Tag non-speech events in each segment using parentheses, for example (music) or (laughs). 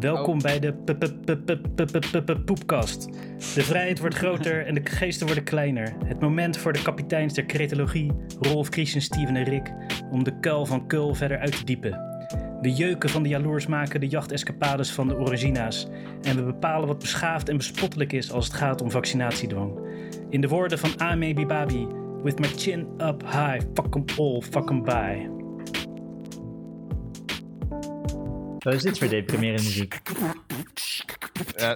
Welkom bij de Poepkast. De vrijheid wordt groter en de geesten worden kleiner. Het moment voor de kapiteins der cretologie, Rolf, Christian, Steven en Rick, om de kuil van Kul verder uit te diepen. We jeuken van de jaloers maken de jachtescapades van de origina's. En we bepalen wat beschaafd en bespottelijk is als het gaat om vaccinatiedwang. In de woorden van Ame Bibabi, with my chin up high, fuck 'em all, fuck 'em bye. Wat is dit voor deprimerende muziek? Ja,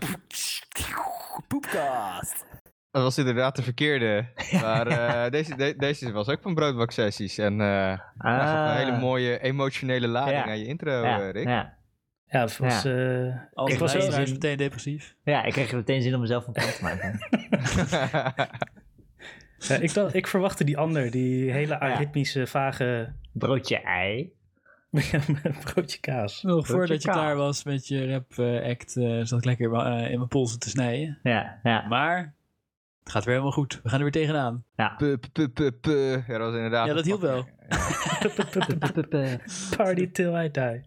Poepcast. dat was inderdaad de verkeerde. (laughs) Maar eh, deze, de- deze was ook van broodbaksessies. En eh ja, gaf een hele mooie emotionele lading Ah. Ja. aan je intro, ja, eh, Rick. ja. Ja, het was, eh, Als ik was zin- meteen depressief. ja, ik kreeg meteen zin om mezelf een plan te maken. (laughs) Ja, ik, dacht, ik verwachtte die ander, die hele aritmische, vage Broodje ei. (laughs) broodje kaas. Nog Broodje voordat je kaas. klaar was met je rap eh, act, eh, zat ik lekker eh, in mijn polsen te snijden. Ja, ja. Maar het gaat weer helemaal goed. We gaan er weer tegenaan. ja. Puh, puh, puh, puh. Ja, dat was inderdaad Ja, dat hielp wel. (laughs) Party till I die.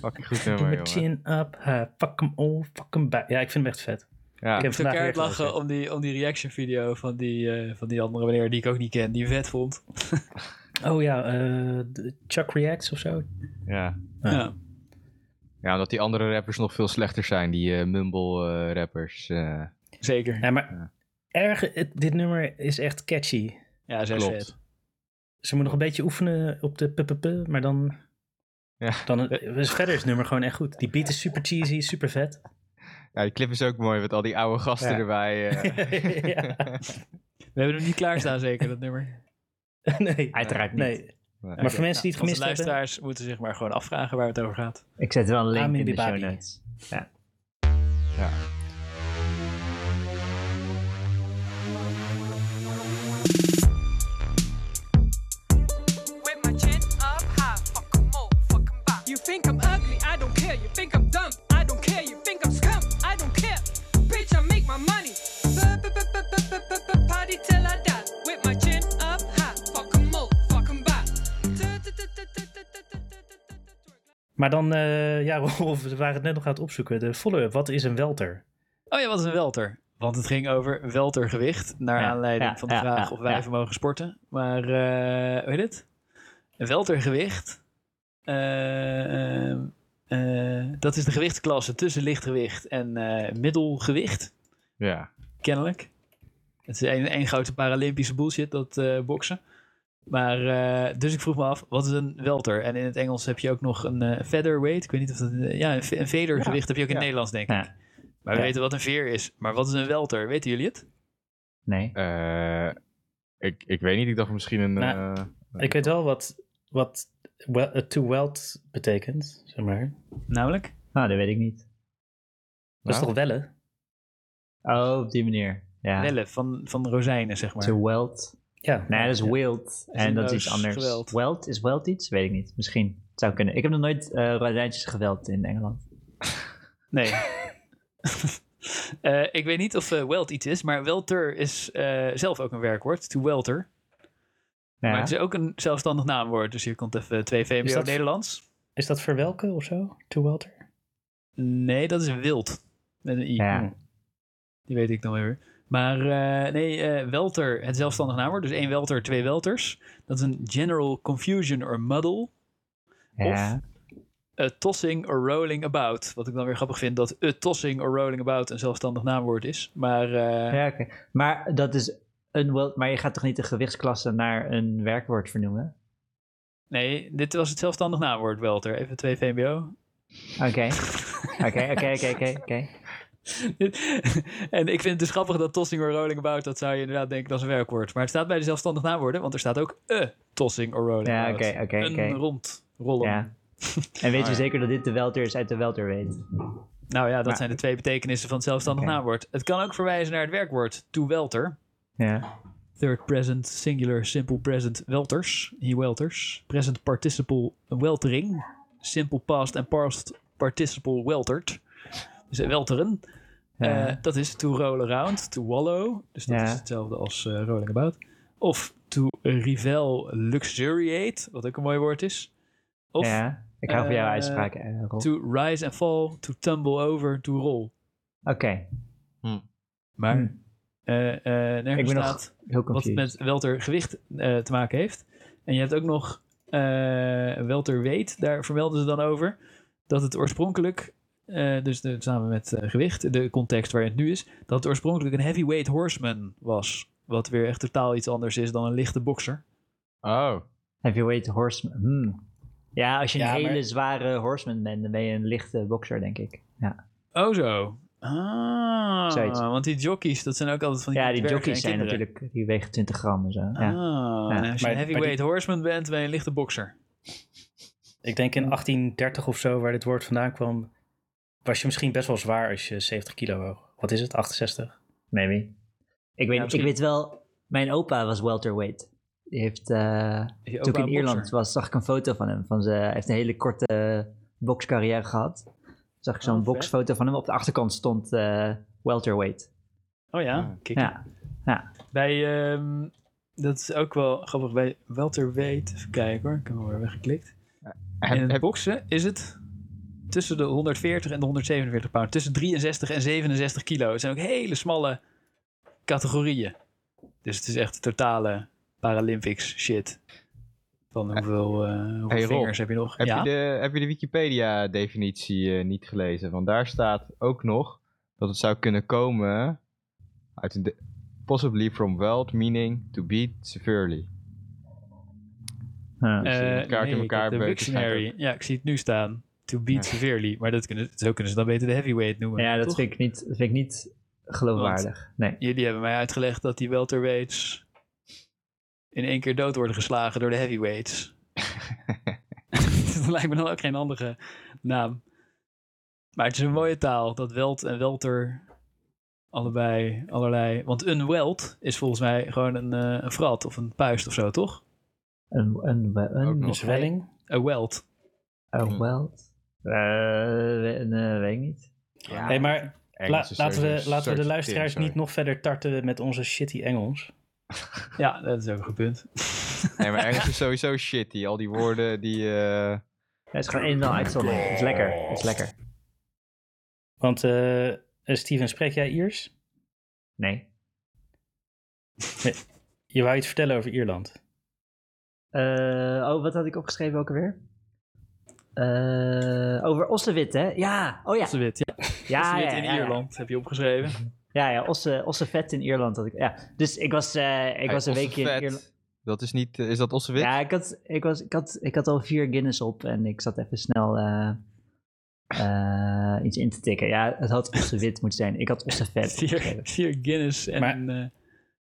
fucking goed nummer, Met jongen. chin up, fuck 'em all, fuck 'em back. Ja, ik vind hem echt vet. Ja. Ik heb vandaag keihard weer lachen om die, om die reaction video van die, eh, van die andere meneer die ik ook niet ken, die vet vond. (laughs) Oh ja, eh, Chuck Reacts of zo. Ja. Ja. Ja. ja, omdat die andere rappers nog veel slechter zijn, die eh, mumble eh, rappers. eh. Zeker. Ja, maar Ja. erg, het- dit nummer is echt catchy. Ja, zo Klopt. vet. Ze moet nog een beetje oefenen op de ppp, maar dan... Ja. dan dus verder is het nummer gewoon echt goed. Die beat is super cheesy, super vet. ja, die clip is ook mooi met al die oude gasten Ja. erbij. eh. (laughs) ja. We hebben hem niet klaarstaan zeker, dat nummer. (laughs) nee. Uiteraard niet. nee. Maar voor mensen die het Onze gemist hebben... luisteraars moeten zich maar gewoon afvragen waar het over gaat. Ik zet wel een link in de show notes. Ja. ja. with my chin up Maar dan, eh, ja, (laughs) Rolf, we waren het net nog aan het opzoeken. De follow-up, wat is een welter? Oh ja, wat is een welter? Want het ging over weltergewicht, naar Ja, aanleiding ja, van de ja, vraag ja, of wij ja. mogen sporten. Maar, eh hoe heet het? Een weltergewicht, eh, dat is de gewichtsklasse tussen lichtgewicht en eh, middelgewicht, ja. kennelijk. Het is een, een grote Paralympische bullshit, dat eh, boksen. Maar, eh, dus ik vroeg me af, wat is een welter? En in het Engels heb je ook nog een eh, featherweight. Ik weet niet of dat... eh, ja, een, ve- een vedergewicht heb je ook in het. Nederlands, denk ik. Ja. Maar we Ja. weten wat een veer is. Maar wat is een welter? Weten jullie het? Nee. Eh, ik, ik weet niet, ik dacht misschien een... Nou, eh, Ik weet wel wat, wat wel, to weld betekent, zeg maar. Namelijk? Nou, dat weet ik niet. Dat is toch wellen? Oh, op die manier. Ja. Wellen van, van rozijnen, zeg maar. To weld. Ja. Nee, dat is Ja. wild. En dat is iets anders. geweld. Weld? Is weld iets? Weet ik niet. Misschien. Het zou kunnen. Ik heb nog nooit eh rozijntjes geweld in Engeland. (laughs) Nee. (laughs) Eh, ik weet niet of eh, weld iets is, maar welter is zelf ook een werkwoord. To welter. Ja. Maar het is ook een zelfstandig naamwoord. Dus hier komt even twee VMBO Is dat- Nederlands. Is dat verwelken of zo? To welter? Nee, dat is wild. Met een i. Ja. Die weet ik nog weer. Maar eh, nee, eh, welter, het zelfstandig naamwoord. Dus één welter, twee welters. Dat is een general confusion or muddle. ja. A tossing or rolling about. Wat ik dan weer grappig vind dat a tossing or rolling about een zelfstandig naamwoord is. Maar eh, Ja, oké. Maar dat is een weld. Maar je gaat toch niet de gewichtsklasse naar een werkwoord vernoemen? nee, dit was het zelfstandig naamwoord welter. Even twee VMBO. Oké, oké, oké, oké, oké. (laughs) en ik vind het dus grappig dat tossing or rolling about, dat zou je inderdaad denken dat is een werkwoord. Maar het staat bij de zelfstandig naamwoorden, want er staat ook a tossing or rolling Ja, about. Een rond rollen. Ja. (laughs) En weet je zeker dat dit de welter is uit de welterweight? Nou ja, dat Maar- zijn de twee betekenissen van het zelfstandig naamwoord. Het kan ook verwijzen naar het werkwoord to welter. Ja. Third present singular simple present welters. He welters. Present participle weltering. Simple past en past participle weltered. Welteren. Ja. Eh, dat is to roll around, to wallow. Dus dat Ja. is hetzelfde als eh, rolling about. Of to revel luxuriate, wat ook een mooi woord is. Of ja. Ik hou van jouw Eh, uitspraken, Rob. To rise and fall, to tumble over, to roll. Oké, Maar Hm. eh, eh, nergens Ik ben nog staat heel wat met welter gewicht eh, te maken heeft. En je hebt ook nog eh welter weight, daar vermelden ze dan over. Dat het oorspronkelijk, eh, dus de, samen met eh, gewicht, de context waarin het nu is, dat het oorspronkelijk een heavyweight horseman was. Wat weer echt totaal iets anders is dan een lichte bokser. Oh. Heavyweight horseman. Hmm. Ja, als je een Ja, maar- hele zware horseman bent, dan ben je een lichte bokser, denk ik. Ja, Oh zo. Ah, Zoiets. want die jockeys, dat zijn ook altijd van die ja die jockeys zijn kinderen. natuurlijk, die wegen 20 gram en zo. Ah, Ja. en als je Maar- een heavyweight horseman bent, ben je een lichte bokser. Ik denk in 1830 of zo, waar dit woord vandaan kwam, was je misschien best wel zwaar als je 70 kilo woog. Wat is het, 68? Maybe. Ik weet, ik misschien- weet wel, mijn opa was welterweight. Die heeft, eh, je toen ik in Ierland was, zag ik een foto van hem. Van ze, hij heeft een hele korte bokscarrière gehad. Zag ik zo'n Oh, boksfoto van hem. Op de achterkant stond eh, welterweight. Oh ja, Ja. kijk. Ja, ja. Bij, ehm, dat is ook wel grappig, bij welterweight, even kijken hoor, ik heb hem weer weggeklikt. Heb- In het heb- boksen is het tussen de 140 en de 147 pound, tussen 63 en 67 kilo. Het zijn ook hele smalle categorieën. Dus het is echt totale Paralympics shit. Van hoeveel, eh, hoeveel Hey, Rob, vingers heb je nog? Heb, ja? je de, heb je de Wikipedia-definitie eh, niet gelezen? Want daar staat ook nog dat het zou kunnen komen uit een... de- possibly from wealth, meaning to beat severely. Ja. Dus, eh, elkaar nee, in elkaar de dictionary. Ja, ik zie het nu staan. To beat Ja. severely. Maar dat kunnen, zo kunnen ze dan beter de heavyweight noemen. ja, dat toch? vind ik niet, dat vind ik niet geloofwaardig. Nee. Jullie hebben mij uitgelegd dat die welterweights in één keer dood worden geslagen door de heavyweights. (laughs) dat lijkt me dan ook geen handige naam. Maar het is een mooie taal, dat welt en welter allebei allerlei... Want een welt is volgens mij gewoon een, eh, een frat of een puist of zo, toch? Een, een, een, zwelling? Een welt. een weld? Eh, nee, weet ik niet. Ja, hey, maar la- laten, we, laten we de luisteraars niet nog verder tarten met onze shitty Engels. (laughs) Ja, dat is ook een goed punt. (laughs) Nee, maar Engels is sowieso shitty. Al die woorden die... eh, Het is gewoon een en al uitzondering. Het is lekker. Het is lekker. Want eh, eh, Steven, spreek jij Iers? Nee. (laughs) Je wou iets vertellen over Ierland. Eh, oh, wat had ik opgeschreven ook alweer? Eh, over Ossewit, hè? Ja, oh ja. Ossewit, ja. Ja, Ossewit ja, in ja, ja. Ierland, heb je opgeschreven. Ja, ja, Osse, Ossevet in Ierland. Had ik, ja. Dus ik was, eh, ik hey, was een weekje in Ossevet, Ierland. Dat is niet... eh, is dat Ossewit? Ja, ik had, ik, was, ik, had, ik had al vier Guinness op en ik zat even snel eh, eh, iets in te tikken. Ja, het had Ossewit moeten zijn. Ik had Ossevet (laughs) Vier, vier Guinness en Maar- eh,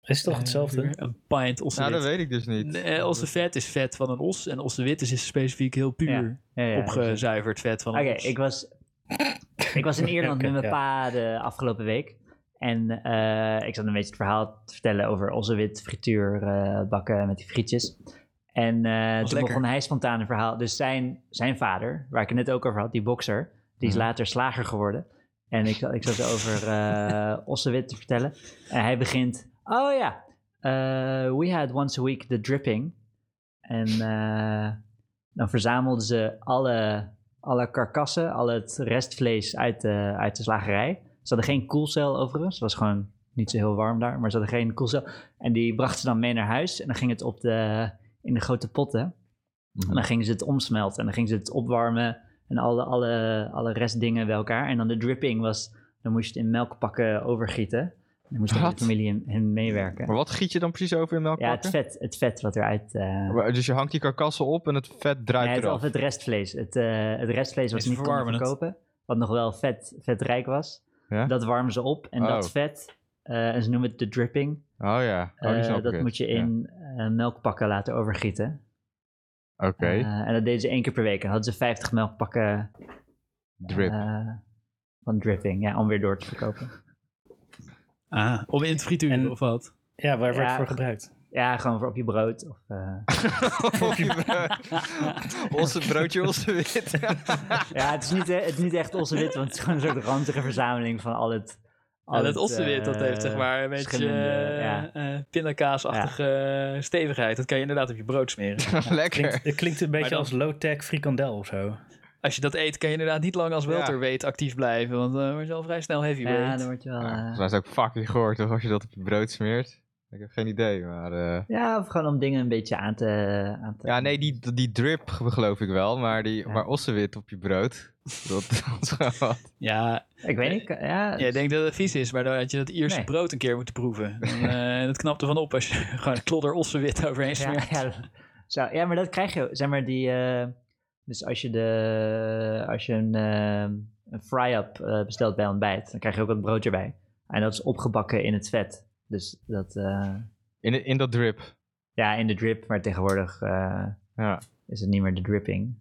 Is het toch eh, hetzelfde? een pint nou, ossewit. dat weet ik dus niet. Nee, ossevet is vet van een os en ossewit is specifiek heel puur Ja, ja, ja. opgezuiverd vet van een Oké, os. ik was, ik was in Ierland (laughs) met mijn ja. pa de afgelopen week. En eh, ik zat een beetje het verhaal te vertellen over Ossewit frituur eh, bakken met die frietjes. En eh, toen lekker. begon hij spontaan een verhaal. Dus zijn, zijn vader, waar ik het net ook over had, die bokser, die is Mhm. later slager geworden. En ik, ik zat over eh (laughs) Ossewit te vertellen. En hij begint, oh ja, eh, we had once a week the dripping. En eh, dan verzamelden ze alle, alle karkassen, al het restvlees uit de, uit de slagerij. Ze hadden geen koelcel overigens. Het was gewoon niet zo heel warm daar, maar ze hadden geen koelcel. En die brachten ze dan mee naar huis. En dan ging het op de, in de grote potten. Mhm. En dan gingen ze het omsmelten. En dan gingen ze het opwarmen. En alle, alle, alle restdingen bij elkaar. En dan de dripping was, dan moest je het in melkpakken overgieten. En dan moest de hele Wat? familie in, in meewerken. Maar wat giet je dan precies over in Ja, het melkpakken? vet, het vet wat eruit... eh Maar- Dus je hangt die karkassen op en het vet draait Nee, het, eraf. of het restvlees. Het, eh, het restvlees wat ze niet konden het. verkopen. Wat nog wel vet, vetrijk was. Ja? Dat warmen ze op. En dat Oh. vet, eh, en ze noemen het de dripping. Oh ja, oh, dat moet je Ja. in melkpakken laten overgieten. Oké, Eh, en dat deden ze één keer per week. En dan hadden ze 50 melkpakken drip. van dripping. Ja, om weer door te verkopen. Ah, om in het frituur En- of wat? Ja, waar wordt het voor gebruikt? Ja, gewoon voor op je brood. Of, eh, (laughs) (laughs) Onze broodje, onze wit. (laughs) ja, het is, niet, eh, het is niet echt onze wit, want het is gewoon een soort ranzige verzameling van al het... al Ja, dat het, ossewit, dat eh, heeft zeg maar een beetje eh, ja. eh, pindakaasachtige eh, stevigheid. Dat kan je inderdaad op je brood smeren. Lekker. Klinkt, het klinkt een beetje dan- als low-tech frikandel of zo. Als je dat eet, kan je inderdaad niet lang als Ja. welterweight actief blijven. Want dan word je al vrij snel Ja, heavyweight. dan word je wel... Ja, eh, mij is ook fucking gehoord toch, als je dat op je brood smeert. Ik heb geen idee, maar... eh, ja, of gewoon om dingen een beetje aan te... Aan te Ja, nee, die, die drip geloof ik wel, maar, die, Ja. maar ossenwit op je brood, dat, (laughs) dat is wat. Ja, Ik weet niet, ja... jij denkt dat het vies is, maar dan had je dat Ierse Nee. brood een keer moeten proeven. Dan, eh, (laughs) dat knapt ervan op als je (laughs) gewoon klodder ossenwit overheen Ja, smeert. ja, zo, ja, maar dat krijg je, zeg maar, die... dus als je, de, als je een, eh, een fry-up eh, bestelt bij ontbijt, dan krijg je ook wat broodje bij. En dat is opgebakken in het vet. Dus dat, eh, In, in dat drip. ja, in de drip, maar tegenwoordig eh, Ja. is het niet meer de dripping.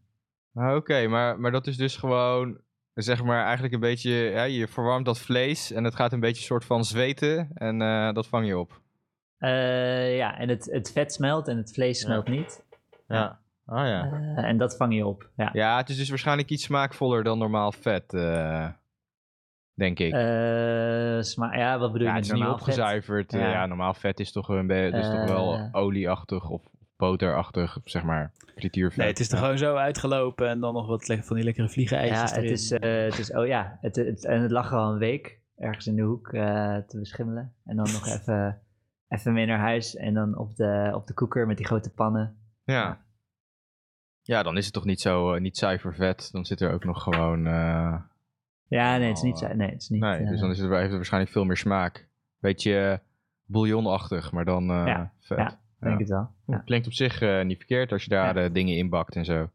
Ah, Oké, maar, maar dat is dus gewoon, zeg maar, eigenlijk een beetje, ja, je verwarmt dat vlees en het gaat een beetje soort van zweten en dat vang je op. Ja, en het, het vet smelt en het vlees Ja. smelt niet. Ja. Ah ja. Eh, en dat vang je op, ja. Ja, het is dus waarschijnlijk iets smaakvoller dan normaal vet, eh, denk ik. Eh, sma- ja, wat bedoel ja, je het is niet opgezuiverd. Ja. Ja. normaal vet is toch, een is toch wel olieachtig of boterachtig, zeg maar, frituurvet. Nee, het is er gewoon zo uitgelopen en dan nog wat van die lekkere vliegen Ja, het is, eh, het is, oh ja, het, het, en het lag al een week ergens in de hoek eh, te beschimmelen. En dan nog (laughs) even, even mee naar huis en dan op de, op de koeker met die grote pannen. Ja. Ja, dan is het toch niet zo, eh, niet zuiver vet. Dan zit er ook nog gewoon... eh, Ja, nee, het is niet, Oh, zo- nee, het is niet nee, eh, dus dan is het, heeft het waarschijnlijk veel meer smaak. Beetje bouillonachtig, maar dan eh, Ja, vet. ja, denk het wel. Ja. Klinkt op zich eh, niet verkeerd als je daar eh, dingen in bakt en zo.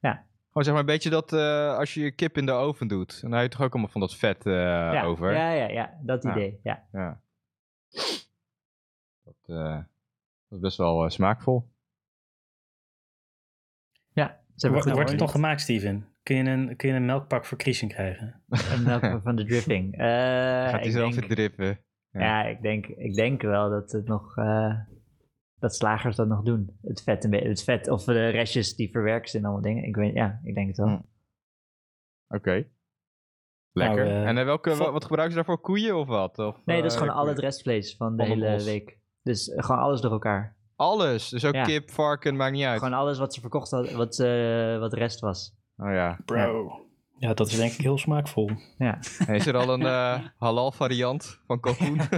Ja. Gewoon zeg maar een beetje dat eh, als je je kip in de oven doet. Dan heb je toch ook allemaal van dat vet eh, over. Ja, ja, ja, dat idee, ja. Ja. Dat, eh, dat is best wel eh, smaakvol. Ja ze hebben Wordt, het nog gemaakt, Steven? Kun je een, kun je een melkpak voor Christian krijgen? En welke van de dripping. (laughs) Eh, Gaat hij zelf denk- verdrippen. Ja. Ja, ik denk, ik denk wel dat het nog. eh, dat slagers dat nog doen. Het vet, een beetje- het vet of de restjes die verwerkt zijn en allemaal dingen. Ik weet, ja, ik denk het wel. Hm. Oké. Lekker. Nou, eh, en welke, wat, wat gebruiken ze daarvoor? Koeien of wat? Of, Nee, dat is gewoon al het restvlees van de hele week. Dus gewoon alles door elkaar. Alles. Dus ook Ja. kip, varken, maakt niet uit. Gewoon alles wat ze verkocht hadden, wat, eh, wat rest was. Oh ja. Bro. Ja, dat is denk ik heel smaakvol. Ja. En is er al een (laughs) eh, halal variant van kalkoen? (laughs)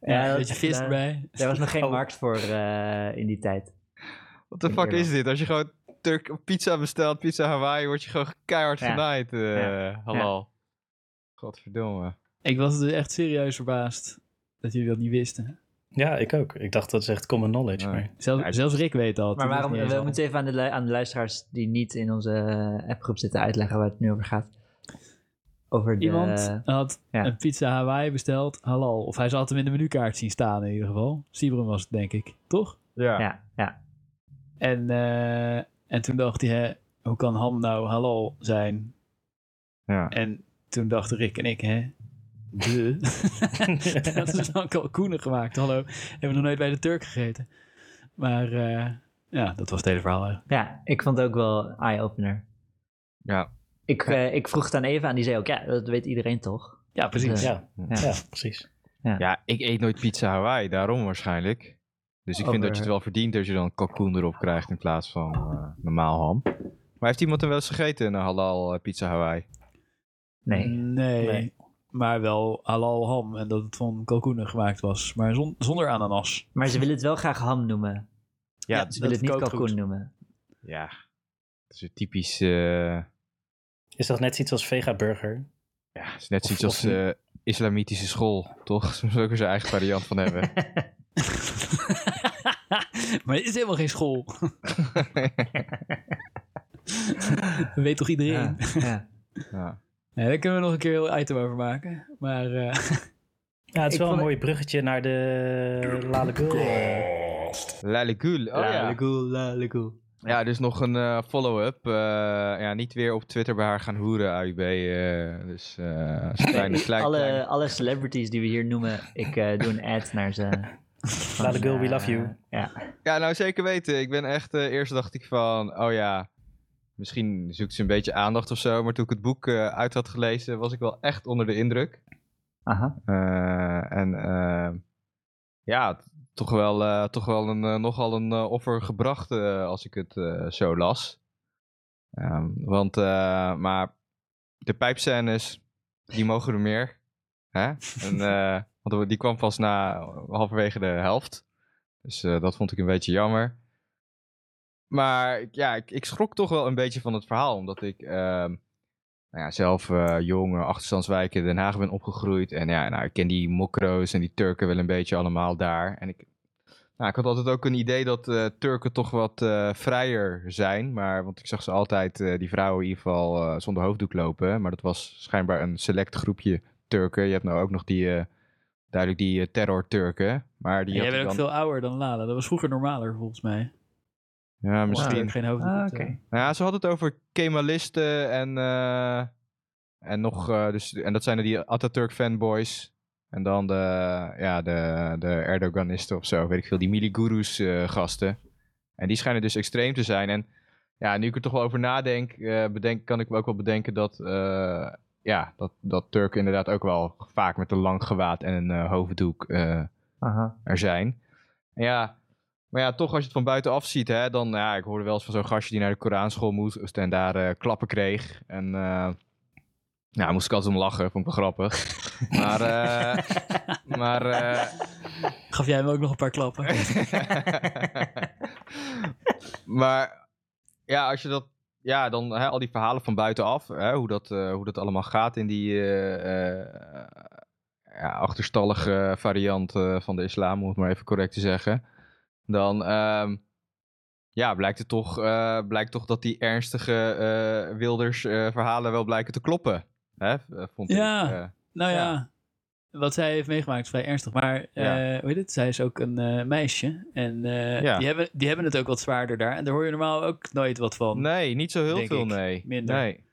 Ja, dat- een beetje vis daar- erbij. Daar was nog geen (laughs) Oh. markt voor eh, in die tijd. Wat de fuck is dit? Als je gewoon Turk pizza bestelt, pizza Hawaii, word je gewoon keihard Ja. genaaid. eh Ja. halal. Godverdomme. Ik was dus echt serieus verbaasd dat jullie dat niet wisten. ja, ik ook. Ik dacht dat is echt common knowledge. Maar... Zelfs, Ja, zelfs Rick weet dat. Maar waarom, we moeten even aan de, aan de luisteraars die niet in onze eh, appgroep zitten uitleggen waar het nu over gaat. Over de... Iemand had ja. een pizza Hawaii besteld, halal. Of hij zat hem in de menukaart zien staan in ieder geval. Sibrum was het denk ik, toch? Ja. Ja, ja. En, eh, en toen dacht hij, hè, hoe kan ham nou halal zijn? ja. En toen dachten Rick en ik, hè? De. (laughs) dat is dan kalkoenen gemaakt, hallo. Hebben we nog nooit bij de Turk gegeten. Maar eh, ja, dat was het hele verhaal eigenlijk. Ja, ik vond het ook wel eye-opener. Ja. Ik, eh, ik vroeg het aan Eva en die zei ook, ja, dat weet iedereen toch? Ja, precies. Ja, Ja. ja, precies. ja, ik eet nooit pizza Hawaii, daarom waarschijnlijk. Dus ik vind dat je het wel verdient als je dan kalkoen erop krijgt in plaats van eh, normaal ham. Maar heeft iemand hem wel eens gegeten, een halal eh, pizza Hawaii? Nee. Nee, Nee. Maar wel halal ham. En dat het van kalkoenen gemaakt was. Maar zon- zonder ananas. Maar ze willen het wel graag ham noemen. Ja, Ja, Ze willen het niet kalkoen goed. noemen. ja. Dat is een typisch... eh, Is dat net iets als vega burger? ja, het is net Of- zoiets als of- eh, islamitische school, toch? Ze moeten ook er zijn eigen variant van hebben. (laughs) maar het is helemaal geen school. (laughs) dat weet toch iedereen? ja, ja. ja. Ja, daar kunnen we nog een keer een heel item over maken. Maar eh, (laughs) Ja, het is wel een mooi bruggetje naar de Lale Gul. La Legule. Oh lalegoel. Ja, dus nog een eh, follow-up. Eh, ja, niet weer op Twitter bij haar gaan hoeren, AUB. eh, dus eh als kleine, (laughs) klein, alle, kleine- alle celebrities die we hier noemen, ik eh, doe een ad naar ze. Lale Gul, we love you. Ja, Ja, nou zeker weten. Ik ben echt... eh, eerst dacht ik van, oh ja... Misschien zoekt ze een beetje aandacht of zo. Maar toen ik het boek eh, uit had gelezen, was ik wel echt onder de indruk. aha. Eh, en eh, ja, toch wel, toch wel een, nogal een offer gebracht als ik het zo las. Ehm, want, maar de pijpscènes, die mogen er meer. Hè? En, (laughs) want die kwam pas na halverwege de helft. Dus dat vond ik een beetje jammer. Maar ik- ja, ik, ik schrok toch wel een beetje van het verhaal. Omdat ik ehm, nou ja, zelf eh, jong, eh, achterstandswijk in Den Haag ben opgegroeid. En ja, nou, ik ken die mokro's en die Turken wel een beetje allemaal daar. En ik, nou, ik had altijd ook een idee dat eh, Turken toch wat vrijer zijn. Maar, want ik zag ze altijd, die vrouwen in ieder geval, zonder hoofddoek lopen. Maar dat was schijnbaar een select groepje Turken. Je hebt nou ook nog die, duidelijk die terror-Turken. Maar die Jij bent ook dan... veel ouder dan Lala. Dat was vroeger normaler volgens mij. Ja, Misschien geen hoofddoek. Ah, eh. Nou ja, ze hadden het over Kemalisten en, eh, en nog, eh, dus, en dat zijn er die Atatürk fanboys. En dan de, ja, de, de Erdoganisten of zo, weet ik veel, die Miligurus eh, gasten. En die schijnen dus extreem te zijn. En ja, nu ik er toch wel over nadenk, eh, bedenk, kan ik me ook wel bedenken dat, eh, ja, dat, dat Turken inderdaad ook wel vaak met een lang gewaad en een eh, hoofddoek eh, Aha. er zijn. En ja, maar ja, toch als je het van buitenaf ziet, hè, dan, ja, ik hoorde wel eens van zo'n gastje die naar de Koranschool moest en daar eh, klappen kreeg. En eh nou, moest ik altijd om lachen, vond ik wel grappig. (laughs) maar, eh, maar, eh, Gaf jij hem ook nog een paar klappen? (laughs) maar ja, als je dat, ja, dan hè, al die verhalen van buitenaf, hè, hoe, dat, eh, hoe dat allemaal gaat in die eh, eh, ja, achterstallige variant eh, van de islam, om het maar even correct te zeggen. Dan ehm, ja, blijkt het toch, eh, blijkt toch dat die ernstige eh, Wilders eh, verhalen wel blijken te kloppen. Hè, vond Ja. ik. Nou ja, Ja. wat zij heeft meegemaakt is vrij ernstig. Maar Ja. hoe heet het? Zij is ook een meisje. En Ja. die, hebben, die hebben het ook wat zwaarder daar. En daar hoor je normaal ook nooit wat van. Nee, niet zo heel veel, ik. nee. Minder. Nee,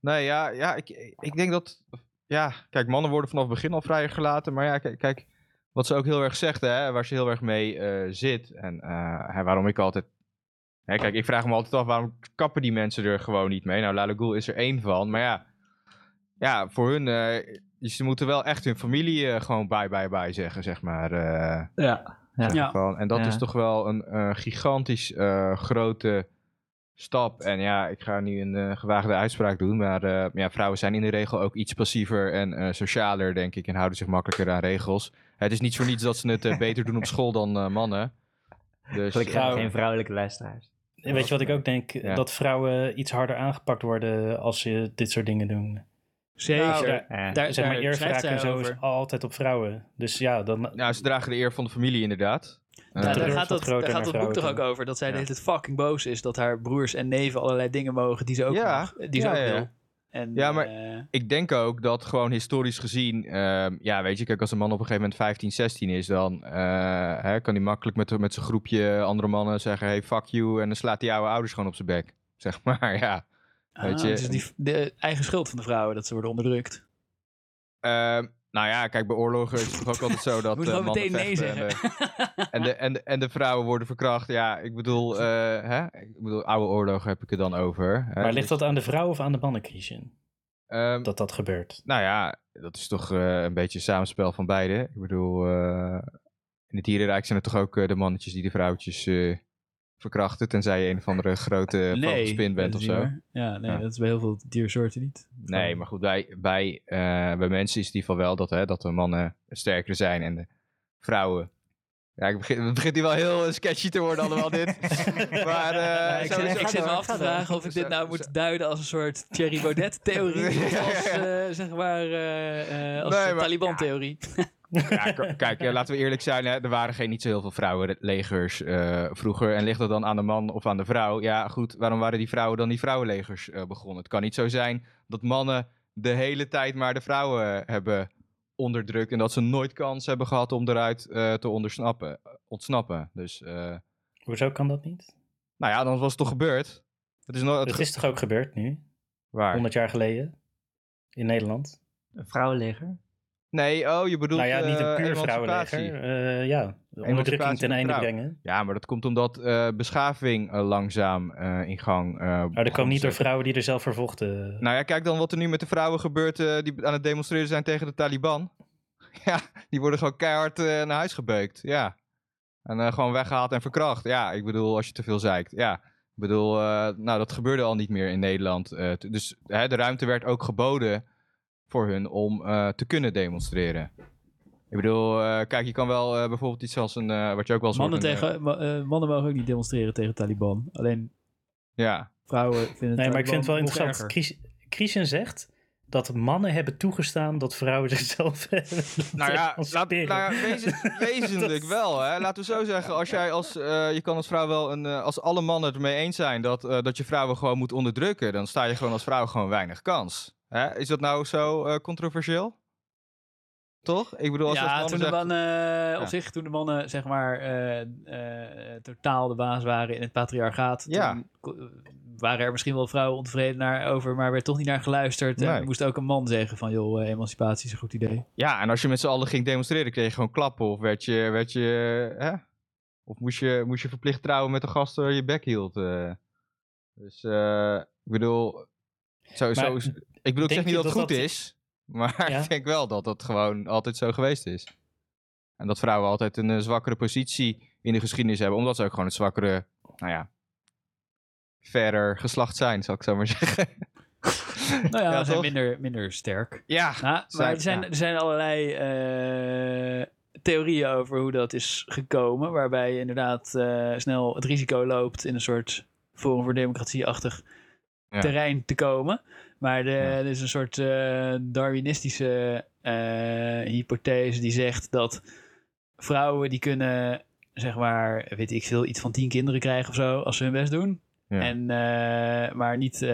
nee ja, ja ik, ik denk dat... Ja, kijk, mannen worden vanaf het begin al vrijer gelaten. Maar ja, kijk, kijk wat ze ook heel erg zegt, hè, waar ze heel erg mee eh, zit. En eh, hè, waarom ik altijd... Hè, kijk, ik vraag me altijd af, waarom kappen die mensen er gewoon niet mee? Nou, Lala Ghoul is er één van. Maar ja, ja voor hun... eh, ze moeten wel echt hun familie gewoon bye, bye, bye zeggen, zeg maar. eh. Ja. Ja. En dat Ja. is toch wel een eh, gigantisch eh, grote stap. En ja, ik ga nu een gewaagde uitspraak doen. Maar eh, ja, vrouwen zijn in de regel ook iets passiever en eh, socialer, denk ik. En houden zich makkelijker aan regels. Het is niet voor niets dat ze het eh, (laughs) beter doen op school dan eh, mannen. Dus Gelukkig Vrouw- hebben we geen vrouwelijke luisteraars. En weet je wat ik ook denk? Ja. Dat vrouwen iets harder aangepakt worden als ze dit soort dingen doen. Zeker. Nou, Ja. daar, zeg maar en zo over. is altijd op vrouwen. Dus ja, dan... nou, ze dragen de eer van de familie inderdaad. Eh, Ja, daar gaat, dat, daar gaat dat boek toch ook over. Dat zij Ja. de hele tijd fucking boos is. Dat haar broers en neven allerlei dingen mogen die ze ook, Ja. mag, die ze Ja, ook ja, ja. wil. En, Ja, maar- eh, ik denk ook dat gewoon historisch gezien, ehm, ja, weet je, kijk, als een man op een gegeven moment 15, 16 is, dan eh, hè, kan hij makkelijk met, met zijn groepje andere mannen zeggen: hey, fuck you. En dan slaat die oude ouders gewoon op zijn bek. (laughs) Zeg maar, ja. Weet ah, je, het is die, de eigen schuld van de vrouwen dat ze worden onderdrukt. Nou ja, kijk, bij oorlogen is het toch ook altijd zo (laughs) dat Moet eh, meteen nee zeggen. de, en, de, en, de, en de vrouwen worden verkracht. Ja, ik bedoel, (laughs) eh, hè? ik bedoel, oude oorlogen heb ik het dan over. Hè? maar ligt Dus, dat aan de vrouw of aan de mannen, Christian? ehm, Dat dat gebeurt. Nou ja, dat is toch eh, een beetje een samenspel van beide. Ik bedoel, eh, in het dierenrijk zijn het toch ook eh, de mannetjes die de vrouwtjes eh, verkrachten. Tenzij je een of andere grote vogelspin bent of zo. Ja, nee, Ja. dat is bij heel veel diersoorten niet. Nee, maar goed, bij, bij, eh, bij mensen is het in ieder geval wel dat, hè, dat de mannen sterker zijn en de vrouwen. Ja, ik begin, het begint hier wel heel eh, sketchy te worden allemaal dit. (laughs) maar eh, Ja, ik, zit, ik me af te vragen of ik dit nou moet duiden als een soort Thierry Baudet-theorie. (laughs) of als, eh, zeg maar, eh, eh, als Nee, Taliban-theorie. (laughs) Ja, kijk, eh, laten we eerlijk zijn. Hè, er waren geen niet zo heel veel vrouwenlegers eh, vroeger. En ligt dat dan aan de man of aan de vrouw? Ja, goed, waarom waren die vrouwen dan die vrouwenlegers eh, begonnen? Het kan niet zo zijn dat mannen de hele tijd maar de vrouwen hebben onderdrukt. En dat ze nooit kans hebben gehad om eruit eh, te ondersnappen, ontsnappen. Dus, eh, Hoezo kan dat niet? nou ja, dan was het toch gebeurd? Het is nooit... Het is toch ook gebeurd nu? Waar? 100 jaar geleden? In Nederland? Een vrouwenleger? Nee, oh, je bedoelt nou ja, niet een eh, puur vrouwenleger. Eh, ja, de onderdrukking ten einde vrouw. brengen. Ja, maar dat komt omdat eh, beschaving langzaam in gang Maar dat begon kwam niet door vrouwen die er zelf voor vochten. Nou ja, kijk dan wat er nu met de vrouwen gebeurt die aan het demonstreren zijn tegen de Taliban. (laughs) Ja, die worden gewoon keihard naar huis gebeukt. Ja. En gewoon weggehaald en verkracht. Ja, ik bedoel, als je te veel zeikt. Ja, ik bedoel, nou, dat gebeurde al niet meer in Nederland. Dus hè, de ruimte werd ook geboden voor hun om eh, te kunnen demonstreren. Ik bedoel, eh, kijk, je kan wel eh, bijvoorbeeld iets als een, eh, wat je ook wel Mannen, hoort, tegen, ma- eh, mannen mogen ook niet demonstreren tegen Taliban. Alleen ja, vrouwen vinden Nee, maar ik vind het wel interessant. Chris- Christian zegt dat mannen hebben toegestaan dat vrouwen zichzelf (laughs) Nou ja, laat, nou ja wezen- (laughs) wezenlijk wel. Hè. Laten we zo zeggen, als jij als, eh, je kan als vrouw wel, een, als alle mannen het ermee eens zijn dat, eh, dat je vrouwen gewoon moet onderdrukken, dan sta je gewoon als vrouw gewoon weinig kans. Hè? Is dat nou zo eh, controversieel? Toch? Ik bedoel, als ja, toen de mannen, op Ja. zich, toen de mannen zeg maar eh, eh, totaal de baas waren in het patriarchaat, Ja. toen waren er misschien wel vrouwen ontevreden naar over, maar werd toch niet naar geluisterd. En Nee. moest ook een man zeggen van, joh, eh, emancipatie is een goed idee. Ja, en als je met z'n allen ging demonstreren, kreeg je gewoon klappen. Of werd je, werd je hè? Of moest je, moest je verplicht trouwen met een gast waar je bek hield. eh. Dus, eh, ik bedoel, zo, zo, Maar is- ik bedoel, ik zeg niet dat het goed dat- is. (laughs) Maar Ja. ik denk wel dat dat gewoon altijd zo geweest is. En dat vrouwen altijd een eh, zwakkere positie in de geschiedenis hebben. Omdat ze ook gewoon het zwakkere, nou ja, verder geslacht zijn, zal ik zo maar (laughs) zeggen. Nou ja, Ja, ze zijn minder, minder sterk. Ja, Nou, maar er zijn, ja. er zijn allerlei eh, theorieën over hoe dat is gekomen. Waarbij je inderdaad eh, snel het risico loopt in een soort Forum voor Democratie-achtig Ja. terrein te komen. Maar de, Ja. er is een soort eh, Darwinistische eh, hypothese die zegt dat vrouwen die kunnen, zeg maar, weet ik veel, iets van tien kinderen krijgen of zo als ze hun best doen. Ja. En, eh, maar niet,